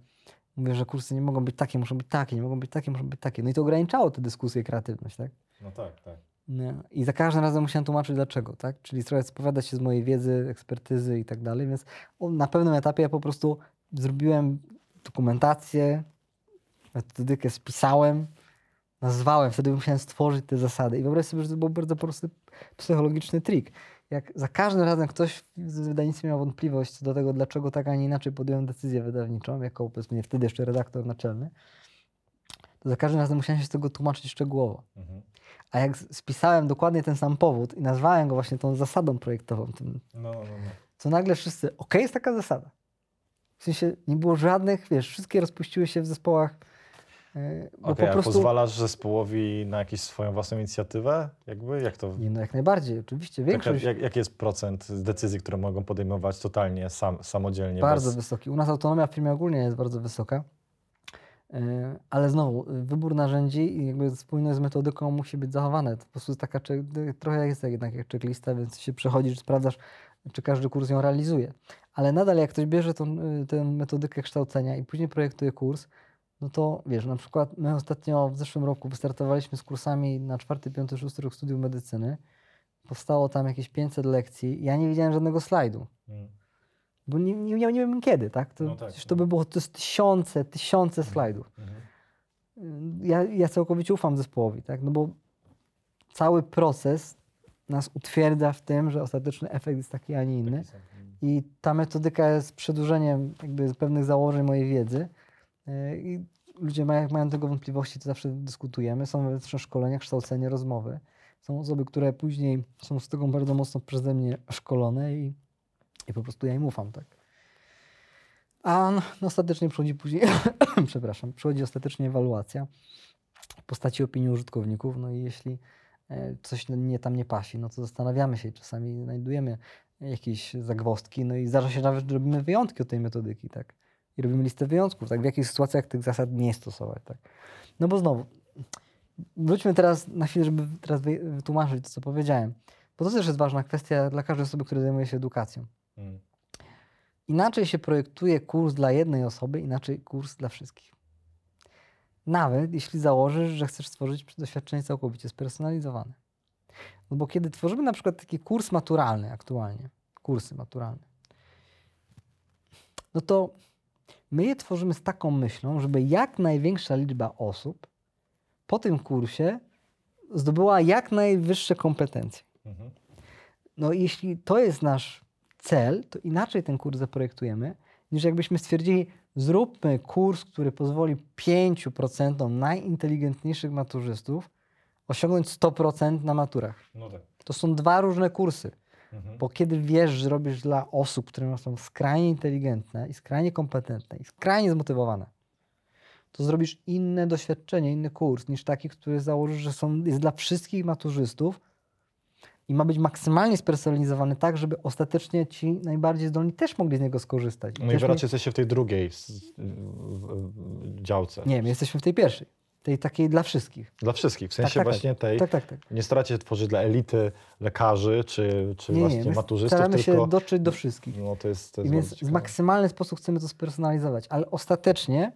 mówię, że kursy nie mogą być takie, muszą być takie, nie mogą być takie, muszą być takie. No i to ograniczało tę dyskusję i kreatywność, tak? No tak, tak. No. I za każdym razem musiałem tłumaczyć dlaczego, tak? Czyli trochę spowiadać się z mojej wiedzy, ekspertyzy i tak dalej, więc na pewnym etapie ja po prostu zrobiłem dokumentację, metodykę spisałem, nazwałem, wtedy musiałem stworzyć te zasady. I wyobraź sobie, że to był bardzo prosty psychologiczny trik. Jak za każdym razem ktoś z wydawnictwa miał wątpliwość co do tego, dlaczego tak, a nie inaczej podjąłem decyzję wydawniczą, jako powiedzmy wtedy jeszcze redaktor naczelny, to za każdym razem musiałem się z tego tłumaczyć szczegółowo. Mhm. A jak spisałem dokładnie ten sam powód i nazwałem go właśnie tą zasadą projektową, tym, No, no, no. to nagle wszyscy, okej, jest taka zasada. W sensie nie było żadnych, wiesz, wszystkie rozpuściły się w zespołach. Yy, bo Okej, po a prostu. pozwalasz zespołowi na jakąś swoją własną inicjatywę? Jakby? Jak to? Nie, no jak najbardziej, oczywiście. Jaka, Większość jak, jaki jest procent decyzji, które mogą podejmować totalnie sam, samodzielnie? bardzo bez... wysoki. U nas autonomia w firmie ogólnie jest bardzo wysoka. Yy, Ale znowu, wybór narzędzi i jakby spójność z metodyką musi być zachowane. To po prostu jest taka, czy- trochę jest jednak jak checklista, więc się przechodzisz, sprawdzasz, czy każdy kurs ją realizuje. Ale nadal jak ktoś bierze tą, y, tę metodykę kształcenia i później projektuje kurs, no to wiesz, na przykład my ostatnio w zeszłym roku wystartowaliśmy z kursami na czwarty, piąty, szósty rok studiów medycyny. Powstało tam jakieś 500 lekcji. Ja nie widziałem żadnego slajdu. Mm. Bo nie, nie, nie wiem kiedy, tak? To, No tak, przecież to no. by było to jest tysiące, tysiące slajdów. Mhm. Ja, ja całkowicie ufam zespołowi, tak? No bo cały proces nas utwierdza w tym, że ostateczny efekt jest taki, a nie inny. Mm. I ta metodyka jest przedłużeniem jakby pewnych założeń mojej wiedzy. Yy, I ludzie mają, mają tego wątpliwości, to zawsze dyskutujemy. Są szkolenia, kształcenie, rozmowy. Są osoby, które później są z tego bardzo mocno przeze mnie szkolone i, i po prostu ja im ufam, tak. A no, ostatecznie przychodzi później, (coughs) przepraszam, przychodzi ostatecznie ewaluacja w postaci opinii użytkowników. No i jeśli e, coś nie tam nie pasi, no to zastanawiamy się i czasami znajdujemy jakieś zagwozdki, no i zdarza się nawet, że robimy wyjątki od tej metodyki, tak? I robimy listę wyjątków, tak? W jakich sytuacjach tych zasad nie stosować, tak? No bo znowu, wróćmy teraz na chwilę, żeby teraz wy- wytłumaczyć to, co powiedziałem. Bo to też jest ważna kwestia dla każdej osoby, która zajmuje się edukacją. Mm. Inaczej się projektuje kurs dla jednej osoby, inaczej kurs dla wszystkich. Nawet jeśli założysz, że chcesz stworzyć doświadczenie całkowicie spersonalizowane. No bo kiedy tworzymy na przykład taki kurs maturalny aktualnie, kursy maturalne, no to my je tworzymy z taką myślą, żeby jak największa liczba osób po tym kursie zdobyła jak najwyższe kompetencje. Mhm. No i jeśli to jest nasz cel, to inaczej ten kurs zaprojektujemy, niż jakbyśmy stwierdzili, zróbmy kurs, który pozwoli 5% najinteligentniejszych maturzystów osiągnąć 100% na maturach. No tak. To są dwa różne kursy, Mhm. bo kiedy wiesz, że robisz dla osób, które są skrajnie inteligentne i skrajnie kompetentne i skrajnie zmotywowane, to zrobisz inne doświadczenie, inny kurs niż taki, który założysz, że są, jest dla wszystkich maturzystów i ma być maksymalnie spersonalizowany tak, żeby ostatecznie ci najbardziej zdolni też mogli z niego skorzystać. No i wy raczej jesteście w tej drugiej s- w- w- działce. Nie, my jesteśmy w tej pierwszej, tej takiej dla wszystkich. Dla wszystkich, w sensie tak, tak. właśnie tej. Tak, tak, tak. Nie staracie się tworzyć dla elity lekarzy czy, czy Nie, właśnie nie, maturzystów, staramy tylko... się dotrzeć do wszystkich. No to jest, to I jest więc w maksymalny sposób chcemy to spersonalizować, ale ostatecznie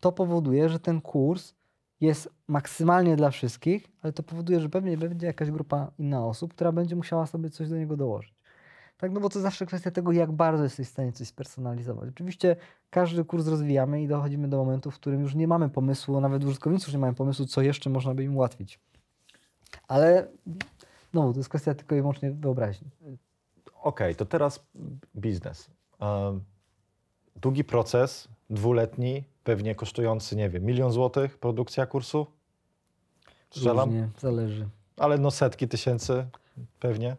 to powoduje, że ten kurs jest maksymalnie dla wszystkich, ale to powoduje, że pewnie będzie jakaś grupa inna osób, która będzie musiała sobie coś do niego dołożyć. Tak, no bo to zawsze kwestia tego, jak bardzo jesteś w stanie coś spersonalizować. Oczywiście każdy kurs rozwijamy i dochodzimy do momentu, w którym już nie mamy pomysłu, nawet użytkownicy już nie mają pomysłu, co jeszcze można by im ułatwić. Ale no, to jest kwestia tylko i wyłącznie wyobraźni. Okej, to teraz biznes. Um, długi proces, dwuletni, pewnie kosztujący, nie wiem, milion złotych produkcja kursu? Strzelam? Różnie, zależy. Ale no setki tysięcy pewnie.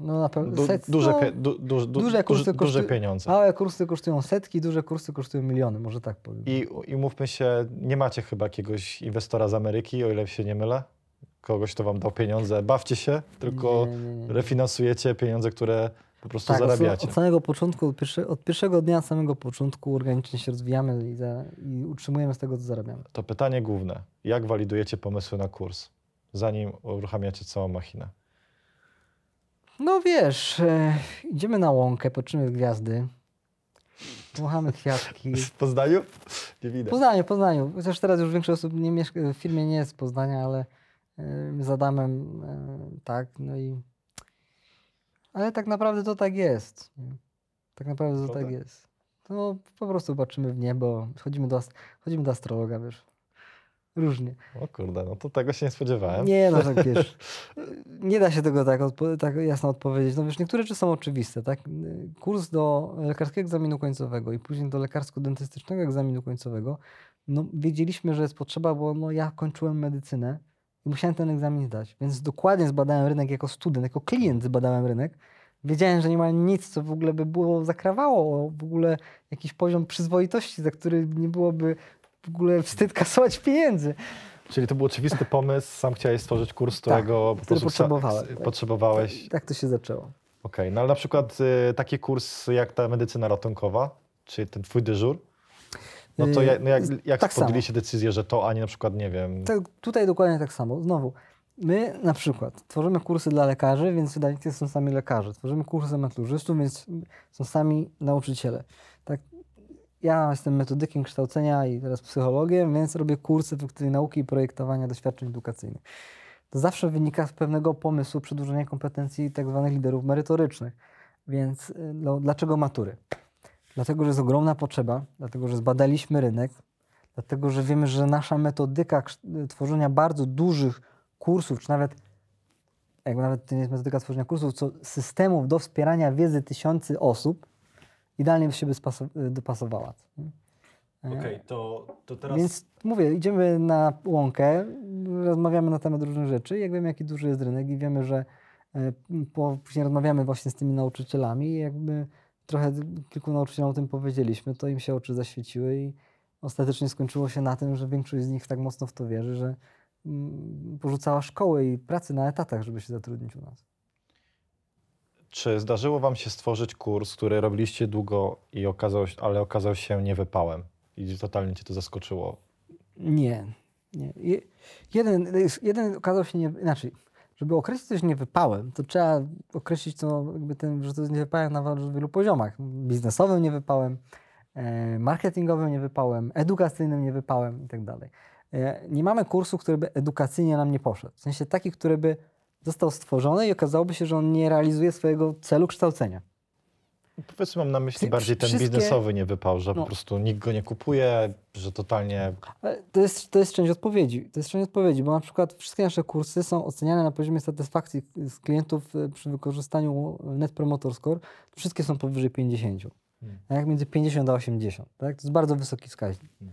No na pewno. Du, set- duże, no, du, du, du, duże kursy duże, duże kosztują- pieniądze. Małe kursy kosztują setki, duże kursy kosztują miliony, może tak powiem. I, I mówmy się, nie macie chyba jakiegoś inwestora z Ameryki, o ile się nie mylę? Kogoś, kto wam dał pieniądze. Bawcie się, tylko Nie, nie, nie, refinansujecie pieniądze, które po prostu Tak, od, zarabiacie. od samego początku, od, pierwsze, od pierwszego dnia samego początku organicznie się rozwijamy i, za, i utrzymujemy z tego, co zarabiamy. To pytanie główne. Jak walidujecie pomysły na kurs, zanim uruchamiacie całą machinę? No wiesz, e, idziemy na łąkę, patrzymy w gwiazdy, wąchamy kwiatki. (laughs) W Poznaniu? Nie W widać. Poznaniu, Poznaniu. Chociaż teraz już większość osób nie mieszka, w firmie nie jest z Poznania, ale my z Adamem e, tak, no i... Ale tak naprawdę to tak jest. Tak naprawdę to Prawda? tak jest. No po prostu patrzymy w niebo, chodzimy do, chodzimy do astrologa, wiesz. Różnie. O kurde, no to tego się nie spodziewałem. Nie, no tak wiesz. (laughs) Nie da się tego tak, tak jasno odpowiedzieć. No wiesz, niektóre rzeczy są oczywiste, tak? Kurs do lekarskiego egzaminu końcowego i później do lekarsko-dentystycznego egzaminu końcowego, no wiedzieliśmy, że jest potrzeba, bo no, ja kończyłem medycynę i musiałem ten egzamin zdać, więc dokładnie zbadałem rynek jako student, jako klient zbadałem rynek. Wiedziałem, że nie ma nic, co w ogóle by było zakrawało w ogóle jakiś poziom przyzwoitości, za który nie byłoby w ogóle wstyd kasować pieniędzy. Czyli to był oczywisty pomysł, sam chciałeś stworzyć kurs, Tak, którego po który prostu potrzebowałem, tak. potrzebowałeś. Tak to się zaczęło. Okej, no ale na przykład y, taki kurs jak ta medycyna ratunkowa, czyli ten twój dyżur, no to Y, jak, no jak, jak tak podjęliście decyzję, że to, a nie na przykład, nie wiem, Tak, tutaj dokładnie tak samo. Znowu, my na przykład tworzymy kursy dla lekarzy, więc wydawnictwie są sami lekarze. Tworzymy kursy dla maturzystów, więc są sami nauczyciele. Tak, ja jestem metodykiem kształcenia i teraz psychologiem, więc robię kursy efektywnej nauki i projektowania doświadczeń edukacyjnych. To zawsze wynika z pewnego pomysłu przedłużenia kompetencji tak zwanych liderów merytorycznych. Więc y, no, dlaczego matury? Dlatego, że jest ogromna potrzeba, dlatego, że zbadaliśmy rynek, dlatego, że wiemy, że nasza metodyka kszt- tworzenia bardzo dużych kursów, czy nawet, jakby nawet to nie jest metodyka tworzenia kursów, co systemów do wspierania wiedzy tysięcy osób, idealnie by się by dopasowała. E, Okej, to, to teraz... Więc mówię, idziemy na łąkę, rozmawiamy na temat różnych rzeczy. Jak wiemy, jaki duży jest rynek i wiemy, że e, po, później rozmawiamy właśnie z tymi nauczycielami i jakby trochę kilku nauczycielom o tym powiedzieliśmy, to im się oczy zaświeciły i ostatecznie skończyło się na tym, że większość z nich tak mocno w to wierzy, że mm, porzucała szkołę i pracę na etatach, żeby się zatrudnić u nas. Czy zdarzyło wam się stworzyć kurs, który robiliście długo, i okazał, się- ale okazał się niewypałem i totalnie cię to zaskoczyło? Nie, nie. Je- Jeden, jeden okazał się nie, inaczej. Żeby określić coś niewypałem, to trzeba określić to, jakby ten, że to jest niewypałem na bardzo wielu poziomach. Biznesowym niewypałem, e, marketingowym niewypałem, edukacyjnym niewypałem i tak dalej. E, Nie mamy kursu, który by edukacyjnie nam nie poszedł. W sensie taki, który by został stworzony i okazałoby się, że on nie realizuje swojego celu kształcenia. Powiedzmy, mam na myśli bardziej ten wszystkie- biznesowy nie wypał, że No. po prostu nikt go nie kupuje, że totalnie To jest, to jest część odpowiedzi. To jest część odpowiedzi, bo na przykład wszystkie nasze kursy są oceniane na poziomie satysfakcji z klientów e, przy wykorzystaniu Net Promoter Score. Wszystkie są powyżej 50. Hmm. A jak między 50 a 80. Tak? To jest bardzo wysoki wskaźnik. E,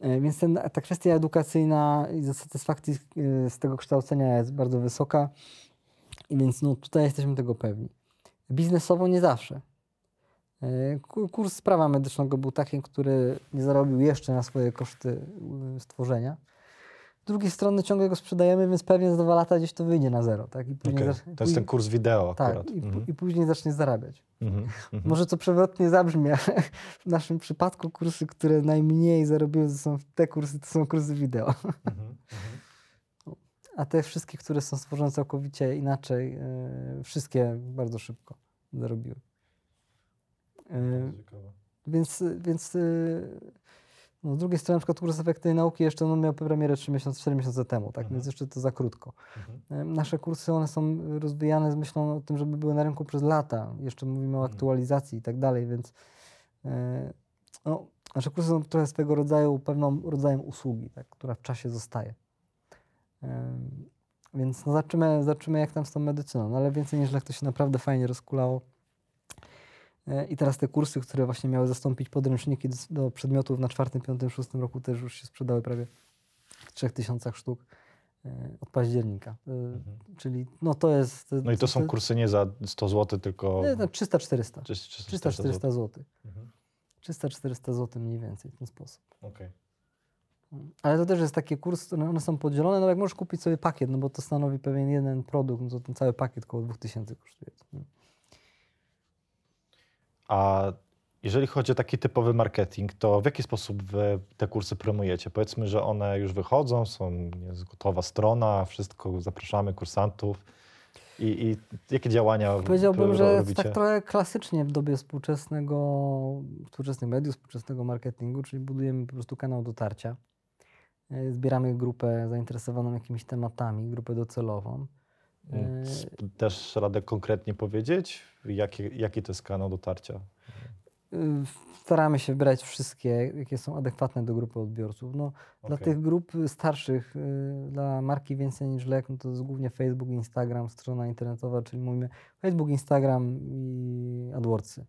Więc ten, ta kwestia edukacyjna i satysfakcji z, e, z tego kształcenia jest bardzo wysoka. I więc no, tutaj jesteśmy tego pewni. Biznesowo nie zawsze. E, ku- Kurs prawa medycznego był taki, który nie zarobił jeszcze na swoje koszty stworzenia. Z drugiej strony ciągle go sprzedajemy, więc pewnie za dwa lata gdzieś to wyjdzie na zero. Tak? I później Okej, zac- To jest ten kurs wideo tak, akurat. i, Mhm. i później zacznie zarabiać. Mhm. Mhm. Może to przewrotnie zabrzmi, ale w naszym przypadku kursy, które najmniej zarobiły, to są te kursy, to są kursy wideo. Mhm. Mhm. A te wszystkie, które są stworzone całkowicie inaczej, y, wszystkie bardzo szybko zarobiły. Y, Ciekawe. Więc, więc y, No, z drugiej strony, na przykład kurs efektywnej nauki jeszcze no, miał premierę 3 miesiące, 4 miesiące temu, tak? Mhm. Więc jeszcze to za krótko. Mhm. Nasze kursy, one są rozwijane z myślą o tym, żeby były na rynku przez lata. Jeszcze mówimy o Mhm. aktualizacji i tak dalej, więc e, no, nasze kursy są trochę swego rodzaju pewną rodzajem usługi, tak, która w czasie zostaje. Więc no, zobaczymy, zobaczymy, jak tam z tą medycyną. No, ale więcej niż lek to się naprawdę fajnie rozkulało. E, I teraz te kursy, które właśnie miały zastąpić podręczniki do, przedmiotów na czwartym, piątym, szóstym roku też już się sprzedały prawie w 3000 sztuk e, od października. E, Czyli no to jest... No i to są kursy nie za 100 zł, tylko Nie, no 300-400. czy- czy- 400 300-400 zł. zł. Mhm. 300-400 zł mniej więcej w ten sposób. Okej. Ale to też jest taki kurs, one one są podzielone, no jak możesz kupić sobie pakiet, no bo to stanowi pewien jeden produkt, no to ten cały pakiet około 2000 kosztuje. A jeżeli chodzi o taki typowy marketing, to w jaki sposób wy te kursy promujecie? Powiedzmy, że one już wychodzą, są jest gotowa strona, wszystko, zapraszamy kursantów. I, i jakie działania Powiedziałbym, że robicie? tak trochę klasycznie w dobie współczesnego, współczesnych mediów, współczesnego marketingu, czyli budujemy po prostu kanał dotarcia. E, Zbieramy grupę zainteresowaną jakimiś tematami, grupę docelową. E, Też radę konkretnie powiedzieć, jaki, jaki to jest kanał dotarcia? Staramy się wybrać wszystkie, jakie są adekwatne do grupy odbiorców. No, Dla Okej. tych grup starszych, y, dla marki więcej niż lek, no to jest głównie Facebook, Instagram, strona internetowa, czyli mówimy Facebook, Instagram i AdWordsy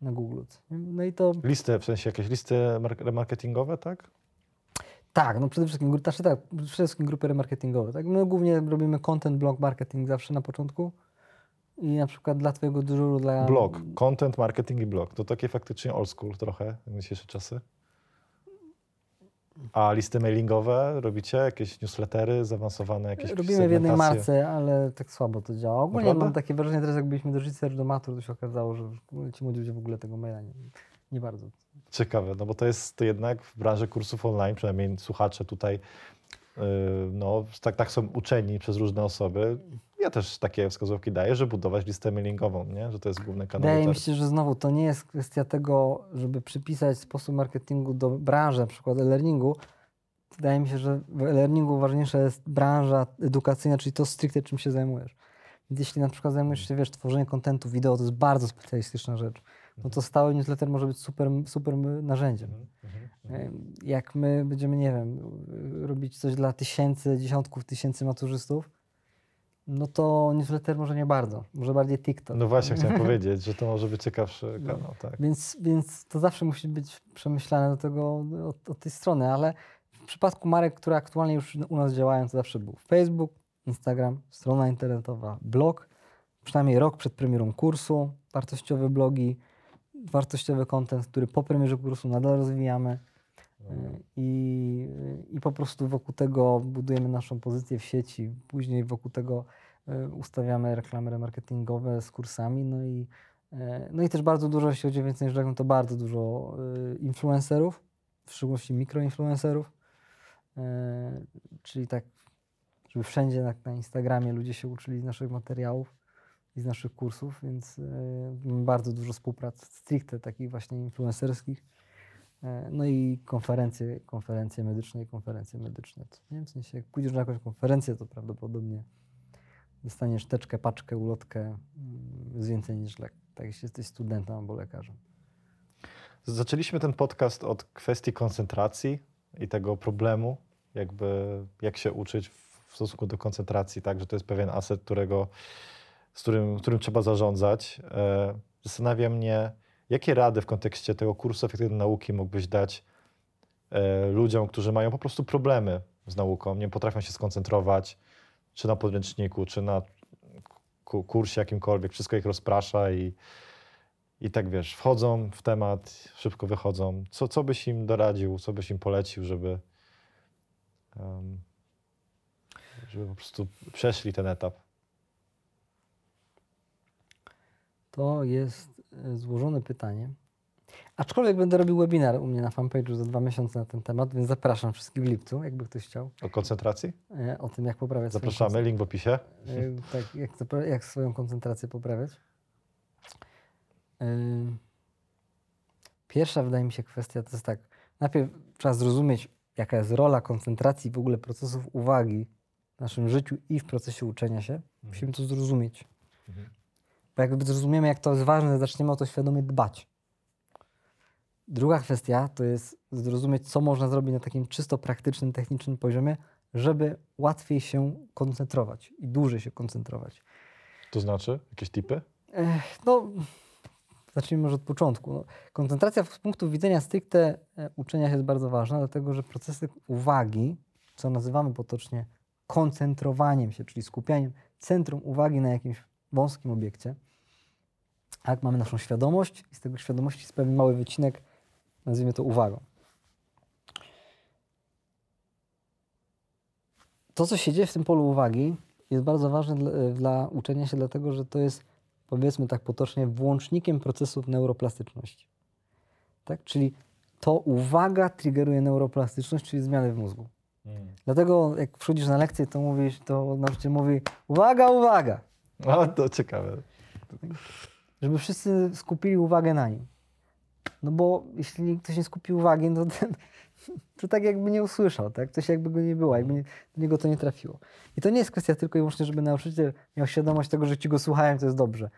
na Google. No i to Listy, w sensie jakieś listy mark- remarketingowe, tak? Tak, no przede wszystkim, znaczy tak, przede wszystkim grupy remarketingowe. Tak? My głównie robimy content, blog marketing zawsze na początku. I na przykład dla Twojego dyżuru, dla. Blog, content, marketing i blog. To takie faktycznie old school trochę na dzisiejsze czasy. A listy mailingowe robicie? Jakieś newslettery zaawansowane, jakieś Robimy w jednej marce, ale tak słabo to działa. Ogólnie Naprawdę? mam takie wrażenie, teraz jak byliśmy do research do matur, to się okazało, że ci młodzi ludzie w ogóle tego maila nie, nie bardzo. Ciekawe, no bo to jest to jednak w branży kursów online, przynajmniej słuchacze tutaj, yy, no tak, tak są uczeni przez różne osoby. Ja też takie wskazówki daję, że budować listę mailingową, nie? że to jest główny kanał Wydaje mi się, że znowu to nie jest kwestia tego, żeby przypisać sposób marketingu do branży, na przykład e-learningu. Wydaje mi się, że w e-learningu ważniejsza jest branża edukacyjna, czyli to stricte czym się zajmujesz. Jeśli na przykład zajmujesz się, wiesz, tworzeniem kontentu wideo, to jest bardzo specjalistyczna rzecz. No to stały newsletter może być super, super narzędziem. Mhm, mhm, mhm. Jak my będziemy, nie wiem, robić coś dla tysięcy, dziesiątków tysięcy maturzystów, no to newsletter może nie bardzo, może bardziej TikTok. No właśnie chciałem (laughs) powiedzieć, że to może być ciekawszy No. kanał, tak. Więc, więc to zawsze musi być przemyślane do tego, od, od tej strony, ale w przypadku marek, które aktualnie już u nas działają, to zawsze był Facebook, Instagram, strona internetowa, blog, przynajmniej rok przed premierą kursu, wartościowe blogi, wartościowy content, który po premierze kursu nadal rozwijamy. Y, I, I po prostu wokół tego budujemy naszą pozycję w sieci. Później wokół tego y, ustawiamy reklamy remarketingowe z kursami. No i, y, no i też bardzo dużo, jeśli chodzi o więcej niż to bardzo dużo influencerów, w szczególności mikroinfluencerów. Czyli tak, żeby wszędzie na, na Instagramie ludzie się uczyli z naszych materiałów i z naszych kursów, więc y, mamy bardzo dużo współprac stricte takich właśnie influencerskich. E, No i konferencje, konferencje medyczne i konferencje medyczne. Nie? W sensie, jak pójdziesz na jakąś konferencję, to prawdopodobnie dostaniesz teczkę, paczkę, ulotkę mm, z więcej niż lek. Tak, jeśli jesteś studentem albo lekarzem. Zaczęliśmy ten podcast od kwestii koncentracji i tego problemu, jakby jak się uczyć w stosunku do koncentracji, tak, że to jest pewien aset, którego, z którym, którym trzeba zarządzać. E, Zastanawia mnie, jakie rady w kontekście tego kursu efektywnej nauki mógłbyś dać e, ludziom, którzy mają po prostu problemy z nauką, nie potrafią się skoncentrować, czy na podręczniku, czy na ku- kursie jakimkolwiek, wszystko ich rozprasza i, i tak wiesz, wchodzą w temat, szybko wychodzą. Co, co byś im doradził, co byś im polecił, żeby, żeby po prostu przeszli ten etap? To jest e, złożone pytanie. Aczkolwiek będę robił webinar u mnie na fanpage'u za dwa miesiące na ten temat, więc zapraszam wszystkich w lipcu, jakby ktoś chciał, O koncentracji? e, o tym, jak poprawiać Zapraszamy, link w opisie. E, tak, jak, jak swoją koncentrację poprawiać. Pierwsza, wydaje mi się, kwestia to jest tak. najpierw trzeba zrozumieć, jaka jest rola koncentracji w ogóle procesów uwagi w naszym życiu i w procesie uczenia się. Musimy to zrozumieć. Bo jak zrozumiemy, jak to jest ważne, zaczniemy o to świadomie dbać. Druga kwestia to jest zrozumieć, co można zrobić na takim czysto praktycznym, technicznym poziomie, żeby łatwiej się koncentrować i dłużej się koncentrować. To znaczy? Jakieś tipy? Ech, No, zacznijmy może od początku. No, koncentracja z punktu widzenia stricte e, uczenia się jest bardzo ważna, dlatego że procesy uwagi, co nazywamy potocznie koncentrowaniem się, czyli skupianiem centrum uwagi na jakimś wąskim obiekcie, a jak mamy naszą świadomość i z tego świadomości jest pewien mały wycinek, nazwijmy to uwagą. To, co się dzieje w tym polu uwagi, jest bardzo ważne dla, dla uczenia się, dlatego że to jest, powiedzmy tak potocznie, włącznikiem procesów neuroplastyczności. Tak? Czyli to uwaga triggeruje neuroplastyczność, czyli zmiany w mózgu. Dlatego jak wchodzisz na lekcję, to mówisz, to nauczyciel mówi uwaga, uwaga, A, to ciekawe. żeby wszyscy skupili uwagę na nim. No bo jeśli ktoś nie skupi uwagi, no to, (laughs) to tak jakby nie usłyszał, tak? Coś jakby go nie było, jakby nie, do niego to nie trafiło. I to nie jest kwestia tylko i wyłącznie, żeby nauczyciel miał świadomość tego, że ci go słuchają, to jest dobrze.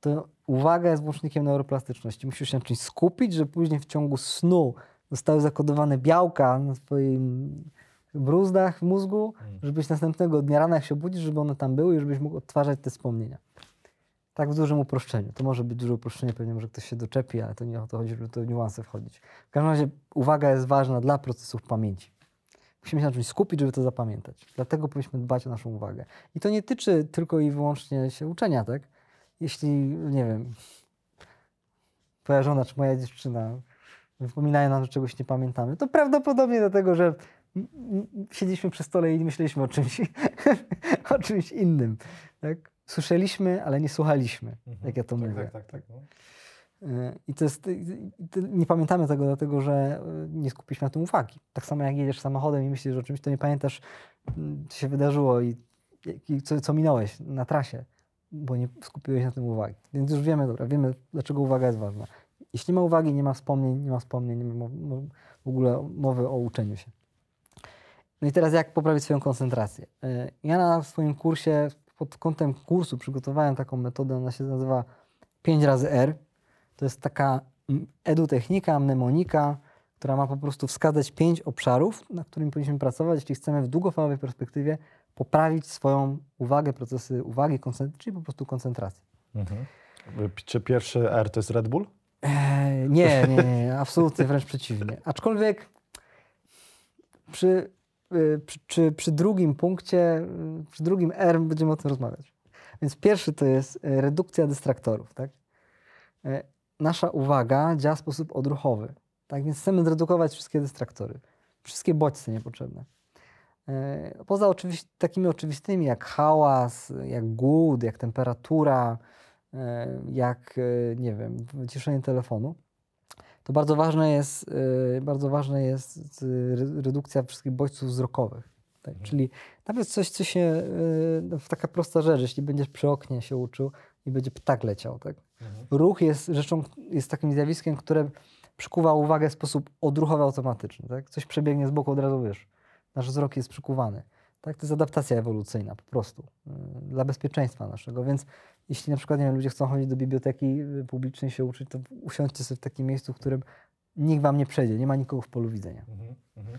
To uwaga jest włącznikiem neuroplastyczności. Musisz się na czymś skupić, że później w ciągu snu zostały zakodowane białka na twoim bruzdach w mózgu, żebyś następnego dnia rana jak się obudzisz, żeby one tam były i żebyś mógł odtwarzać te wspomnienia. Tak w dużym uproszczeniu. To może być duże uproszczenie, pewnie może ktoś się doczepi, ale to nie o to chodzi, żeby to w niuanse wchodzić. W każdym razie uwaga jest ważna dla procesów pamięci. Musimy się na czymś skupić, żeby to zapamiętać. Dlatego powinniśmy dbać o naszą uwagę. I to nie tyczy tylko i wyłącznie się uczenia, tak? Jeśli, nie wiem, twoja żona czy moja dziewczyna wypominają nam, że czegoś nie pamiętamy, to prawdopodobnie dlatego, że siedzieliśmy przy stole i myśleliśmy o czymś, (laughs) o czymś innym. Tak? Słyszeliśmy, ale nie słuchaliśmy, jak ja to mówię. Tak, tak, tak. No. Y, I to jest, nie pamiętamy tego, dlatego że y, nie skupiliśmy na tym uwagi. Tak samo jak jedziesz samochodem i myślisz o czymś, to nie pamiętasz, mm, co się wydarzyło i, i co, co minąłeś na trasie, bo nie skupiłeś na tym uwagi. Więc już wiemy, dobra, wiemy, dlaczego uwaga jest ważna. Jeśli nie ma uwagi, nie ma wspomnień, nie ma wspomnień, nie ma w ogóle mowy o uczeniu się. No i teraz jak poprawić swoją koncentrację? Y, Ja na swoim kursie, pod kątem kursu przygotowałem taką metodę, ona się nazywa 5 razy R. To jest taka mm, edutechnika, mnemonika, która ma po prostu wskazać pięć obszarów, na którymi powinniśmy pracować, jeśli chcemy w długofalowej perspektywie poprawić swoją uwagę, procesy uwagi, czyli po prostu koncentrację. Mhm. Czy pierwszy R to jest Red Bull? Eee, nie, nie, nie, absolutnie wręcz przeciwnie. Aczkolwiek przy, przy, przy, drugim punkcie, przy drugim R będziemy o tym rozmawiać. Więc pierwszy to jest y, redukcja dystraktorów. Tak? E, Nasza uwaga działa w sposób odruchowy. Tak więc chcemy zredukować wszystkie dystraktory, wszystkie bodźce niepotrzebne. E, Poza takimi oczywistymi jak hałas, jak głód, jak temperatura, e, jak, e, nie wiem, wyciszenie telefonu, to bardzo ważne jest, e, bardzo ważne jest re- redukcja wszystkich bodźców wzrokowych. Tak? Czyli nawet coś, co się, e, no, taka prosta rzecz, jeśli będziesz przy oknie się uczył i będzie ptak leciał, tak? Ruch jest rzeczą, jest takim zjawiskiem, które przykuwa uwagę w sposób odruchowy, automatyczny. Tak? Coś przebiegnie z boku, od razu wiesz. Nasz wzrok jest przykuwany. Tak? To jest adaptacja ewolucyjna po prostu dla bezpieczeństwa naszego. Więc jeśli na przykład nie wiem, ludzie chcą chodzić do biblioteki yy, publicznej się uczyć, to usiądźcie sobie w takim miejscu, w którym nikt wam nie przejdzie, nie ma nikogo w polu widzenia. Mhm. Mhm.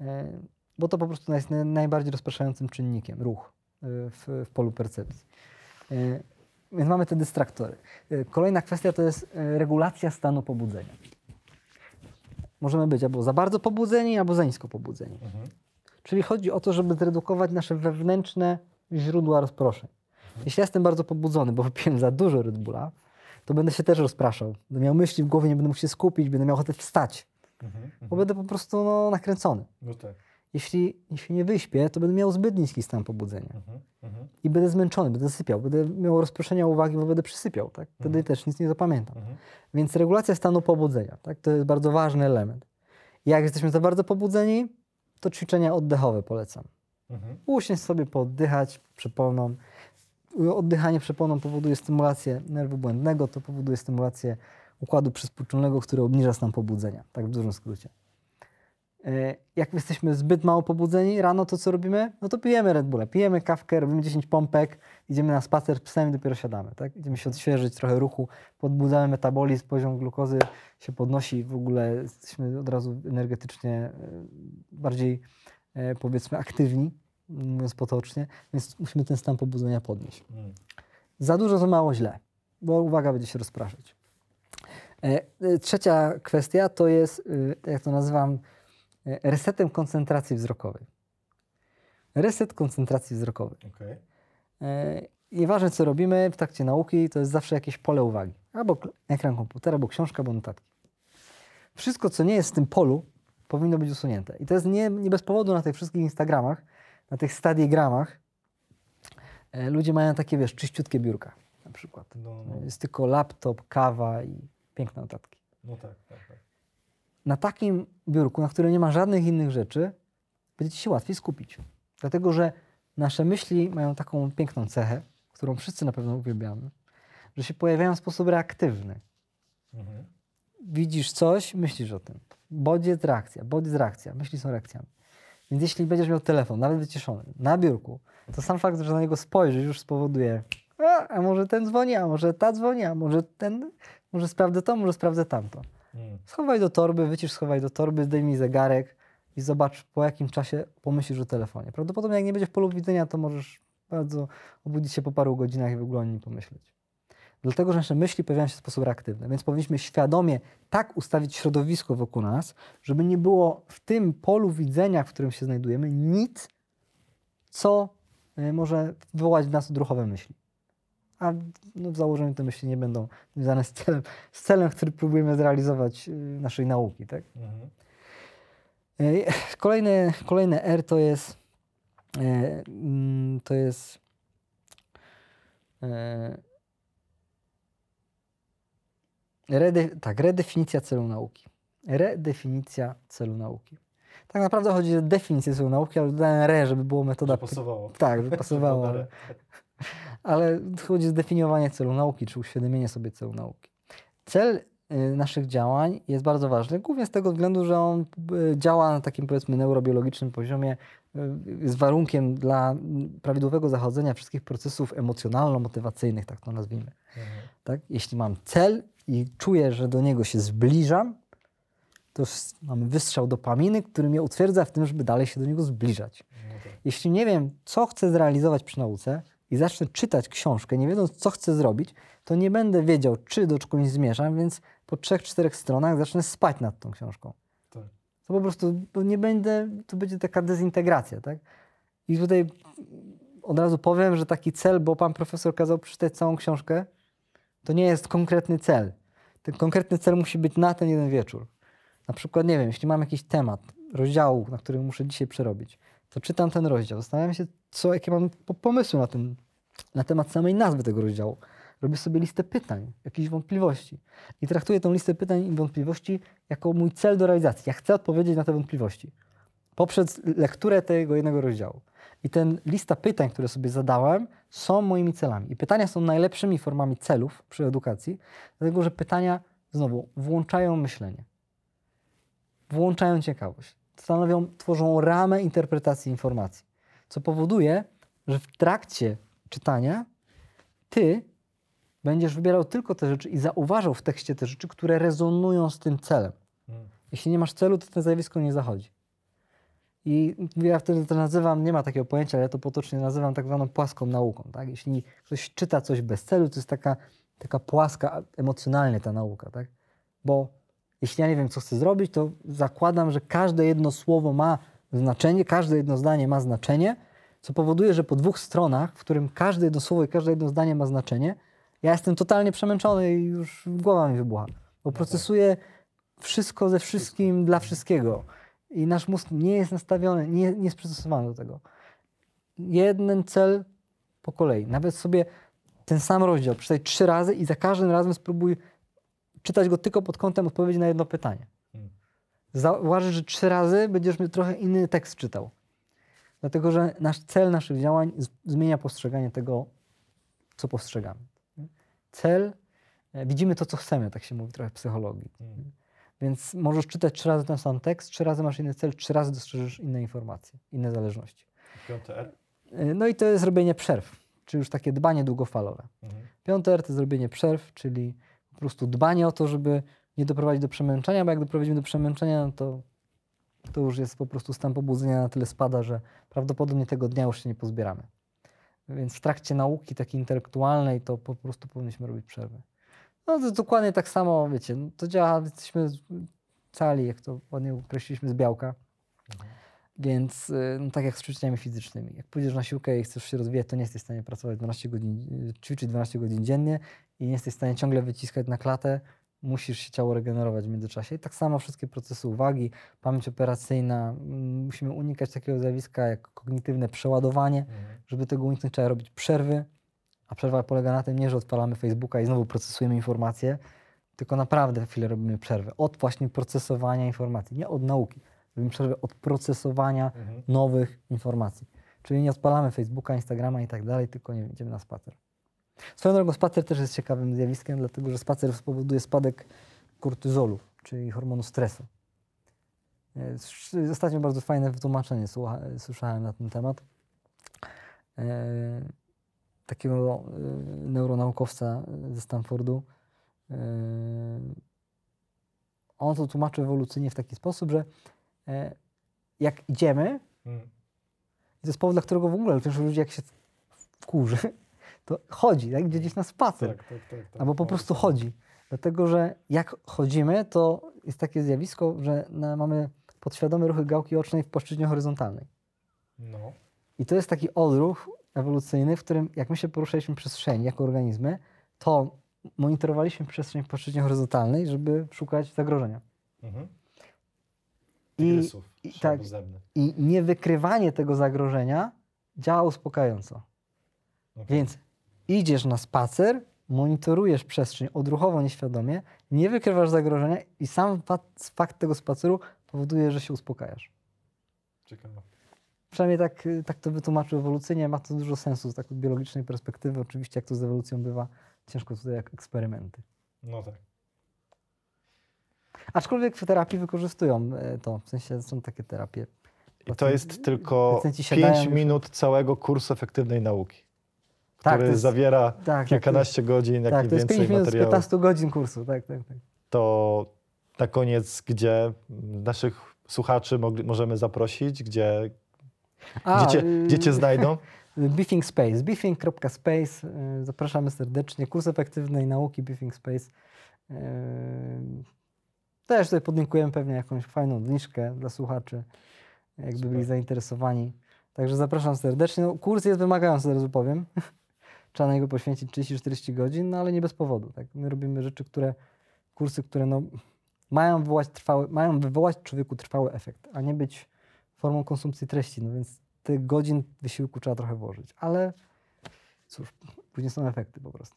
E, Bo to po prostu jest naj- najbardziej rozpraszającym czynnikiem, ruch e, w, w polu percepcji. E, Więc mamy te dystraktory. E, Kolejna kwestia to jest regulacja stanu pobudzenia. Możemy być albo za bardzo pobudzeni, albo za nisko pobudzeni. Mhm. Czyli chodzi o to, żeby zredukować nasze wewnętrzne źródła rozproszeń. Jeśli ja jestem bardzo pobudzony, bo wypiłem za dużo Red Bulla, to będę się też rozpraszał. Będę miał myśli w głowie, nie będę mógł się skupić, będę miał ochotę wstać, Mhm. bo będę po prostu no, nakręcony. No tak. Jeśli, jeśli nie wyśpię, to będę miał zbyt niski stan pobudzenia Mhm. Mhm. i będę zmęczony, będę sypiał, będę miał rozproszenia uwagi, bo będę przysypiał. Tak? Wtedy Mhm. też nic nie zapamiętam. Mhm. Więc regulacja stanu pobudzenia tak? to jest bardzo ważny element. Jak jesteśmy za bardzo pobudzeni, to ćwiczenia oddechowe polecam. Mhm. Sobie, pooddychać przeponą. Oddychanie przeponą powoduje stymulację nerwu błędnego, to powoduje stymulację układu przyspółczulnego, który obniża stan pobudzenia, tak w dużym skrócie. E, Jak jesteśmy zbyt mało pobudzeni rano, to co robimy? No to pijemy Red Bulla, pijemy kawkę, robimy 10 pompek, idziemy na spacer z psem i dopiero siadamy. Tak? Idziemy się odświeżyć, trochę ruchu, podbudzamy metabolizm, poziom glukozy się podnosi, w ogóle jesteśmy od razu energetycznie e, bardziej e, powiedzmy aktywni, mówiąc potocznie, więc musimy ten stan pobudzenia podnieść. Za dużo, za mało źle, bo uwaga będzie się rozpraszać. E, e, Trzecia kwestia to jest, e, jak to nazywam, resetem koncentracji wzrokowej. Reset koncentracji wzrokowej. Okay. Nieważne, co robimy w trakcie nauki, to jest zawsze jakieś pole uwagi. Albo ekran komputera, albo książka, albo notatki. Wszystko, co nie jest w tym polu, powinno być usunięte. I to jest nie, nie bez powodu na tych wszystkich Instagramach, na tych stadiegramach. E, ludzie mają takie, wiesz, czyściutkie biurka na przykład. No, Jest tylko laptop, kawa i piękne notatki. no tak, tak, tak. Na takim biurku, na którym nie ma żadnych innych rzeczy, będziecie się łatwiej skupić. Dlatego, że nasze myśli mają taką piękną cechę, którą wszyscy na pewno uwielbiamy, że się pojawiają w sposób reaktywny. Mhm. Widzisz coś, myślisz o tym. Bodziec, reakcja, bodziec, reakcja. Myśli są reakcjami. Więc jeśli będziesz miał telefon, nawet wyciszony, na biurku, to sam fakt, że na niego spojrzysz, już spowoduje, a, a może ten dzwoni, a może ta dzwoni, a może ten, może sprawdzę to, może sprawdzę tamto. Mm. Schowaj do torby, wycisz, schowaj do torby, zdejmij zegarek i zobacz, po jakim czasie pomyślisz o telefonie. Prawdopodobnie jak nie będzie w polu widzenia, to możesz bardzo obudzić się po paru godzinach i w ogóle o nim pomyśleć. Dlatego, że nasze myśli pojawiają się w sposób reaktywny, więc powinniśmy świadomie tak ustawić środowisko wokół nas, żeby nie było w tym polu widzenia, w którym się znajdujemy, nic, co y, może wywołać w nas odruchowe myśli. A no, w założeniu te myśli nie będą związane z celem, z celem który próbujemy zrealizować y, naszej nauki. Tak? Mhm. E, Kolejne, kolejne R to jest e, mm, to jest rede, tak, redefinicja celu nauki. Redefinicja celu nauki. Tak naprawdę chodzi o definicję celu nauki, ale dodałem re, żeby było metoda... pasowało. Tak, (laughs) żeby pasowało. ale, ale chodzi o zdefiniowanie celu nauki, czy uświadomienie sobie celu nauki. Cel naszych działań jest bardzo ważny, głównie z tego względu, że on y, działa na takim powiedzmy neurobiologicznym poziomie, y, jest warunkiem dla prawidłowego zachodzenia wszystkich procesów emocjonalno-motywacyjnych, tak to nazwijmy. Mhm. Tak? Jeśli mam cel i czuję, że do niego się zbliżam, to mamy wystrzał dopaminy, który mnie utwierdza w tym, żeby dalej się do niego zbliżać. Tak. Jeśli nie wiem, co chcę zrealizować przy nauce i zacznę czytać książkę, nie wiedząc, co chcę zrobić, to nie będę wiedział, czy do czegoś zmierzam, więc po trzech, czterech stronach zacznę spać nad tą książką. Tak. To po prostu nie będę, to będzie taka dezintegracja, tak? I tutaj od razu powiem, że taki cel, bo pan profesor kazał przeczytać całą książkę, to nie jest konkretny cel. Ten konkretny cel musi być na ten jeden wieczór. Na przykład, nie wiem, jeśli mam jakiś temat rozdziału, na którym muszę dzisiaj przerobić, to czytam ten rozdział, zastanawiam się, co, jakie mam po- pomysły na, ten, na temat samej nazwy tego rozdziału. Robię sobie listę pytań, jakichś wątpliwości. I traktuję tą listę pytań i wątpliwości jako mój cel do realizacji. Ja chcę odpowiedzieć na te wątpliwości poprzez lekturę tego jednego rozdziału. I ten lista pytań, które sobie zadałem, są moimi celami. I pytania są najlepszymi formami celów przy edukacji, dlatego że pytania, znowu, włączają myślenie, włączają ciekawość, stanowią, tworzą ramę interpretacji informacji, co powoduje, że w trakcie czytania ty będziesz wybierał tylko te rzeczy i zauważał w tekście te rzeczy, które rezonują z tym celem. Mm. Jeśli nie masz celu, to to zjawisko nie zachodzi. I ja wtedy to nazywam, nie ma takiego pojęcia, ale ja to potocznie nazywam tak zwaną płaską nauką. Tak? Jeśli ktoś czyta coś bez celu, to jest taka, taka płaska emocjonalnie ta nauka. Tak? Bo jeśli ja nie wiem, co chcę zrobić, to zakładam, że każde jedno słowo ma znaczenie, każde jedno zdanie ma znaczenie, co powoduje, że po dwóch stronach, w którym każde jedno słowo i każde jedno zdanie ma znaczenie, ja jestem totalnie przemęczony i już głowa mi wybucha. Bo procesuję wszystko ze wszystkim dla wszystkiego. I nasz mózg nie jest nastawiony, nie, nie jest przystosowany do tego. Jeden cel po kolei. Nawet sobie ten sam rozdział przeczytaj trzy razy i za każdym razem spróbuj czytać go tylko pod kątem odpowiedzi na jedno pytanie. Mm. Zauważysz, że trzy razy będziesz trochę inny tekst czytał. Dlatego, że nasz cel naszych działań zmienia postrzeganie tego, co postrzegamy. Cel, e, widzimy to, co chcemy, tak się mówi trochę w psychologii. Mm. Więc możesz czytać trzy razy ten sam tekst, trzy razy masz inny cel, trzy razy dostrzeżesz inne informacje, inne zależności. Piąty R. Y, No i to jest robienie przerw, czy już takie dbanie długofalowe. Mhm. Piąty R to jest zrobienie przerw, czyli po prostu dbanie o to, żeby nie doprowadzić do przemęczenia, bo jak doprowadzimy do przemęczenia, no to, to już jest po prostu stan pobudzenia na tyle spada, że prawdopodobnie tego dnia już się nie pozbieramy. Więc w trakcie nauki takiej intelektualnej to po prostu powinniśmy robić przerwy. No to jest dokładnie tak samo, wiecie, no to działa, jesteśmy cali, jak to ładnie określiliśmy, z białka. Więc y, no, tak jak z ćwiczeniami fizycznymi. Jak pójdziesz na siłkę i chcesz się rozwijać, to nie jesteś w stanie pracować 12 godzin, y, ćwiczyć 12 godzin dziennie i nie jesteś w stanie ciągle wyciskać na klatę. Musisz się ciało regenerować w międzyczasie. I tak samo wszystkie procesy uwagi, pamięć operacyjna. mm, Musimy unikać takiego zjawiska jak kognitywne przeładowanie. Mhm. Żeby tego uniknąć, trzeba robić przerwy. A przerwa polega na tym nie, że odpalamy Facebooka i znowu procesujemy informacje, tylko naprawdę chwilę robimy przerwę. Od właśnie procesowania informacji, nie od nauki. Robimy przerwę od procesowania Mhm. nowych informacji. Czyli nie odpalamy Facebooka, Instagrama i tak dalej, tylko nie wiem, idziemy na spacer. Swoją drogą spacer też jest ciekawym zjawiskiem, dlatego że spacer spowoduje spadek kortyzolu, czyli hormonu stresu. E, Ostatnio bardzo fajne wytłumaczenie słyszałem na ten temat. E, takiego e, neuronaukowca ze Stanfordu. On to tłumaczy ewolucyjnie w taki sposób, że jak idziemy, Mhm. i to jest powód, dla którego w ogóle większość ludzi jak się wkurzy, to chodzi, tak? idzie gdzieś na spacer. Tak, tak, tak, tak. Albo po No, prostu tak. chodzi. Dlatego, że jak chodzimy, to jest takie zjawisko, że mamy podświadome ruchy gałki ocznej w płaszczyźnie horyzontalnej. No. I to jest taki odruch ewolucyjny, w którym jak my się poruszaliśmy przestrzeni jako organizmy, to monitorowaliśmy przestrzeń w płaszczyźnie horyzontalnej, żeby szukać zagrożenia. Mhm. I, i tak. I niewykrywanie tego zagrożenia działa uspokajająco. Okej. Więc idziesz na spacer, monitorujesz przestrzeń odruchowo, nieświadomie, nie wykrywasz zagrożenia i sam fakt, tego spaceru powoduje, że się uspokajasz. Ciekawe. Przynajmniej tak, y, tak to wytłumaczył ewolucyjnie. Ma to dużo sensu z takiej biologicznej perspektywy. Oczywiście, jak to z ewolucją bywa, ciężko tutaj jak eksperymenty. No tak. Aczkolwiek w terapii wykorzystują e, to. W sensie są takie terapie. I to jest tylko Pacjenci siadają 5 już- minut całego kursu efektywnej nauki, Tak, który jest- zawiera Tak, tak, kilkanaście godzin, jak tak, nie to jest 5 więcej minut materiału. 15 godzin kursu. Tak, tak, tak. To na koniec, gdzie naszych słuchaczy mogli, możemy zaprosić, gdzie, A, gdzie, cię, y, gdzie cię znajdą? (laughs) Beefing Space, beefing.space. y, Zapraszamy serdecznie. Kurs efektywnej nauki Beefing Space. Y, Też tutaj podlinkujemy pewnie jakąś fajną zniżkę dla słuchaczy, jakby Super. byli zainteresowani. Także zapraszam serdecznie. No, kurs jest wymagający, zaraz powiem. (laughs) Trzeba na niego poświęcić 30-40 godzin, no ale nie bez powodu. Tak? My robimy rzeczy, które, kursy, które no, mają, wywołać trwały, mają wywołać człowieku trwały efekt, a nie być formą konsumpcji treści. No więc tych godzin wysiłku trzeba trochę włożyć. Ale cóż, później są efekty po prostu.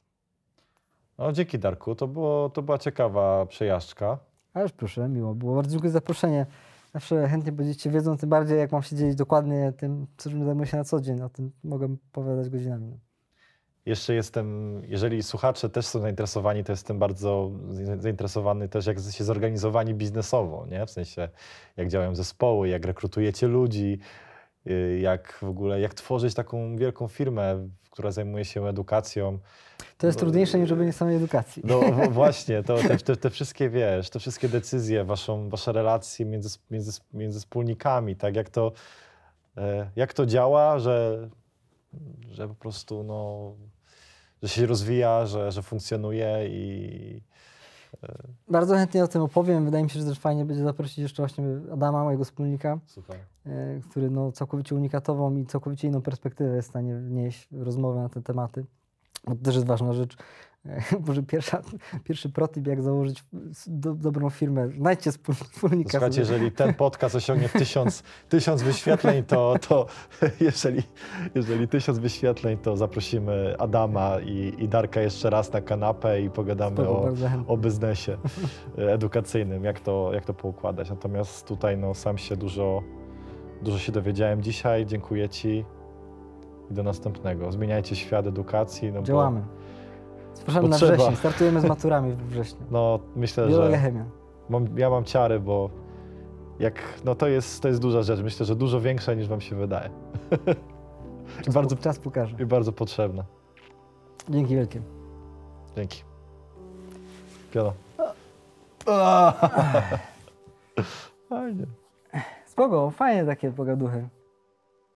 No, dzięki Darku, to, było, to była ciekawa przejażdżka. Ależ proszę, miło było. Bardzo dziękuję za zaproszenie. Zawsze chętnie będziecie wiedzą, tym bardziej jak mam się dzielić dokładnie tym, czym zajmuję się na co dzień. O tym mogę opowiadać godzinami. Jeszcze jestem, jeżeli słuchacze też są zainteresowani, to jestem bardzo zainteresowany też, jak się zorganizowani biznesowo, nie? W sensie, jak działają zespoły, jak rekrutujecie ludzi, y, jak w ogóle, jak tworzyć taką wielką firmę, która zajmuje się edukacją. To jest No, trudniejsze niż robienie samej edukacji. No (laughs) właśnie, to, te, te, te wszystkie, wiesz, te wszystkie decyzje, waszą, wasze relacje między, między, między wspólnikami, tak, jak to, e, jak to działa, że, że po prostu, no, że się rozwija, że, że funkcjonuje i Bardzo chętnie o tym opowiem. Wydaje mi się, że też fajnie będzie zaprosić jeszcze właśnie Adama, mojego wspólnika, super. e, który no, całkowicie unikatową i całkowicie inną perspektywę jest w stanie wnieść w rozmowę na te tematy. Bo to też jest ważna rzecz. (laughs) Może pierwsza, pierwszy protip, jak założyć do, dobrą firmę. Znajdźcie wspól- wspólnika. Słuchajcie, sobie. jeżeli ten podcast osiągnie tysiąc, tysiąc wyświetleń, to, to (laughs) jeżeli, jeżeli tysiąc wyświetleń, to zaprosimy Adama i, i Darka jeszcze raz na kanapę i pogadamy Spoko, o, o biznesie e, edukacyjnym, jak to, jak to poukładać. Natomiast tutaj no, sam się dużo, dużo się dowiedziałem dzisiaj. Dziękuję Ci i do następnego. Zmieniajcie świat edukacji. No, bo, Działamy. Zapraszamy na trzeba. wrzesień. Startujemy z maturami we wrześniu. No, myślę, Biologia, że chemia. mam, ja mam ciary, bo jak, no to jest, to jest duża rzecz. Myślę, że dużo większa niż wam się wydaje. (laughs) I bardzo, Czas pokaże. I bardzo potrzebna. Dzięki wielkie. Dzięki. Piona. (laughs) Fajnie. Spoko, fajnie takie pogaduchy.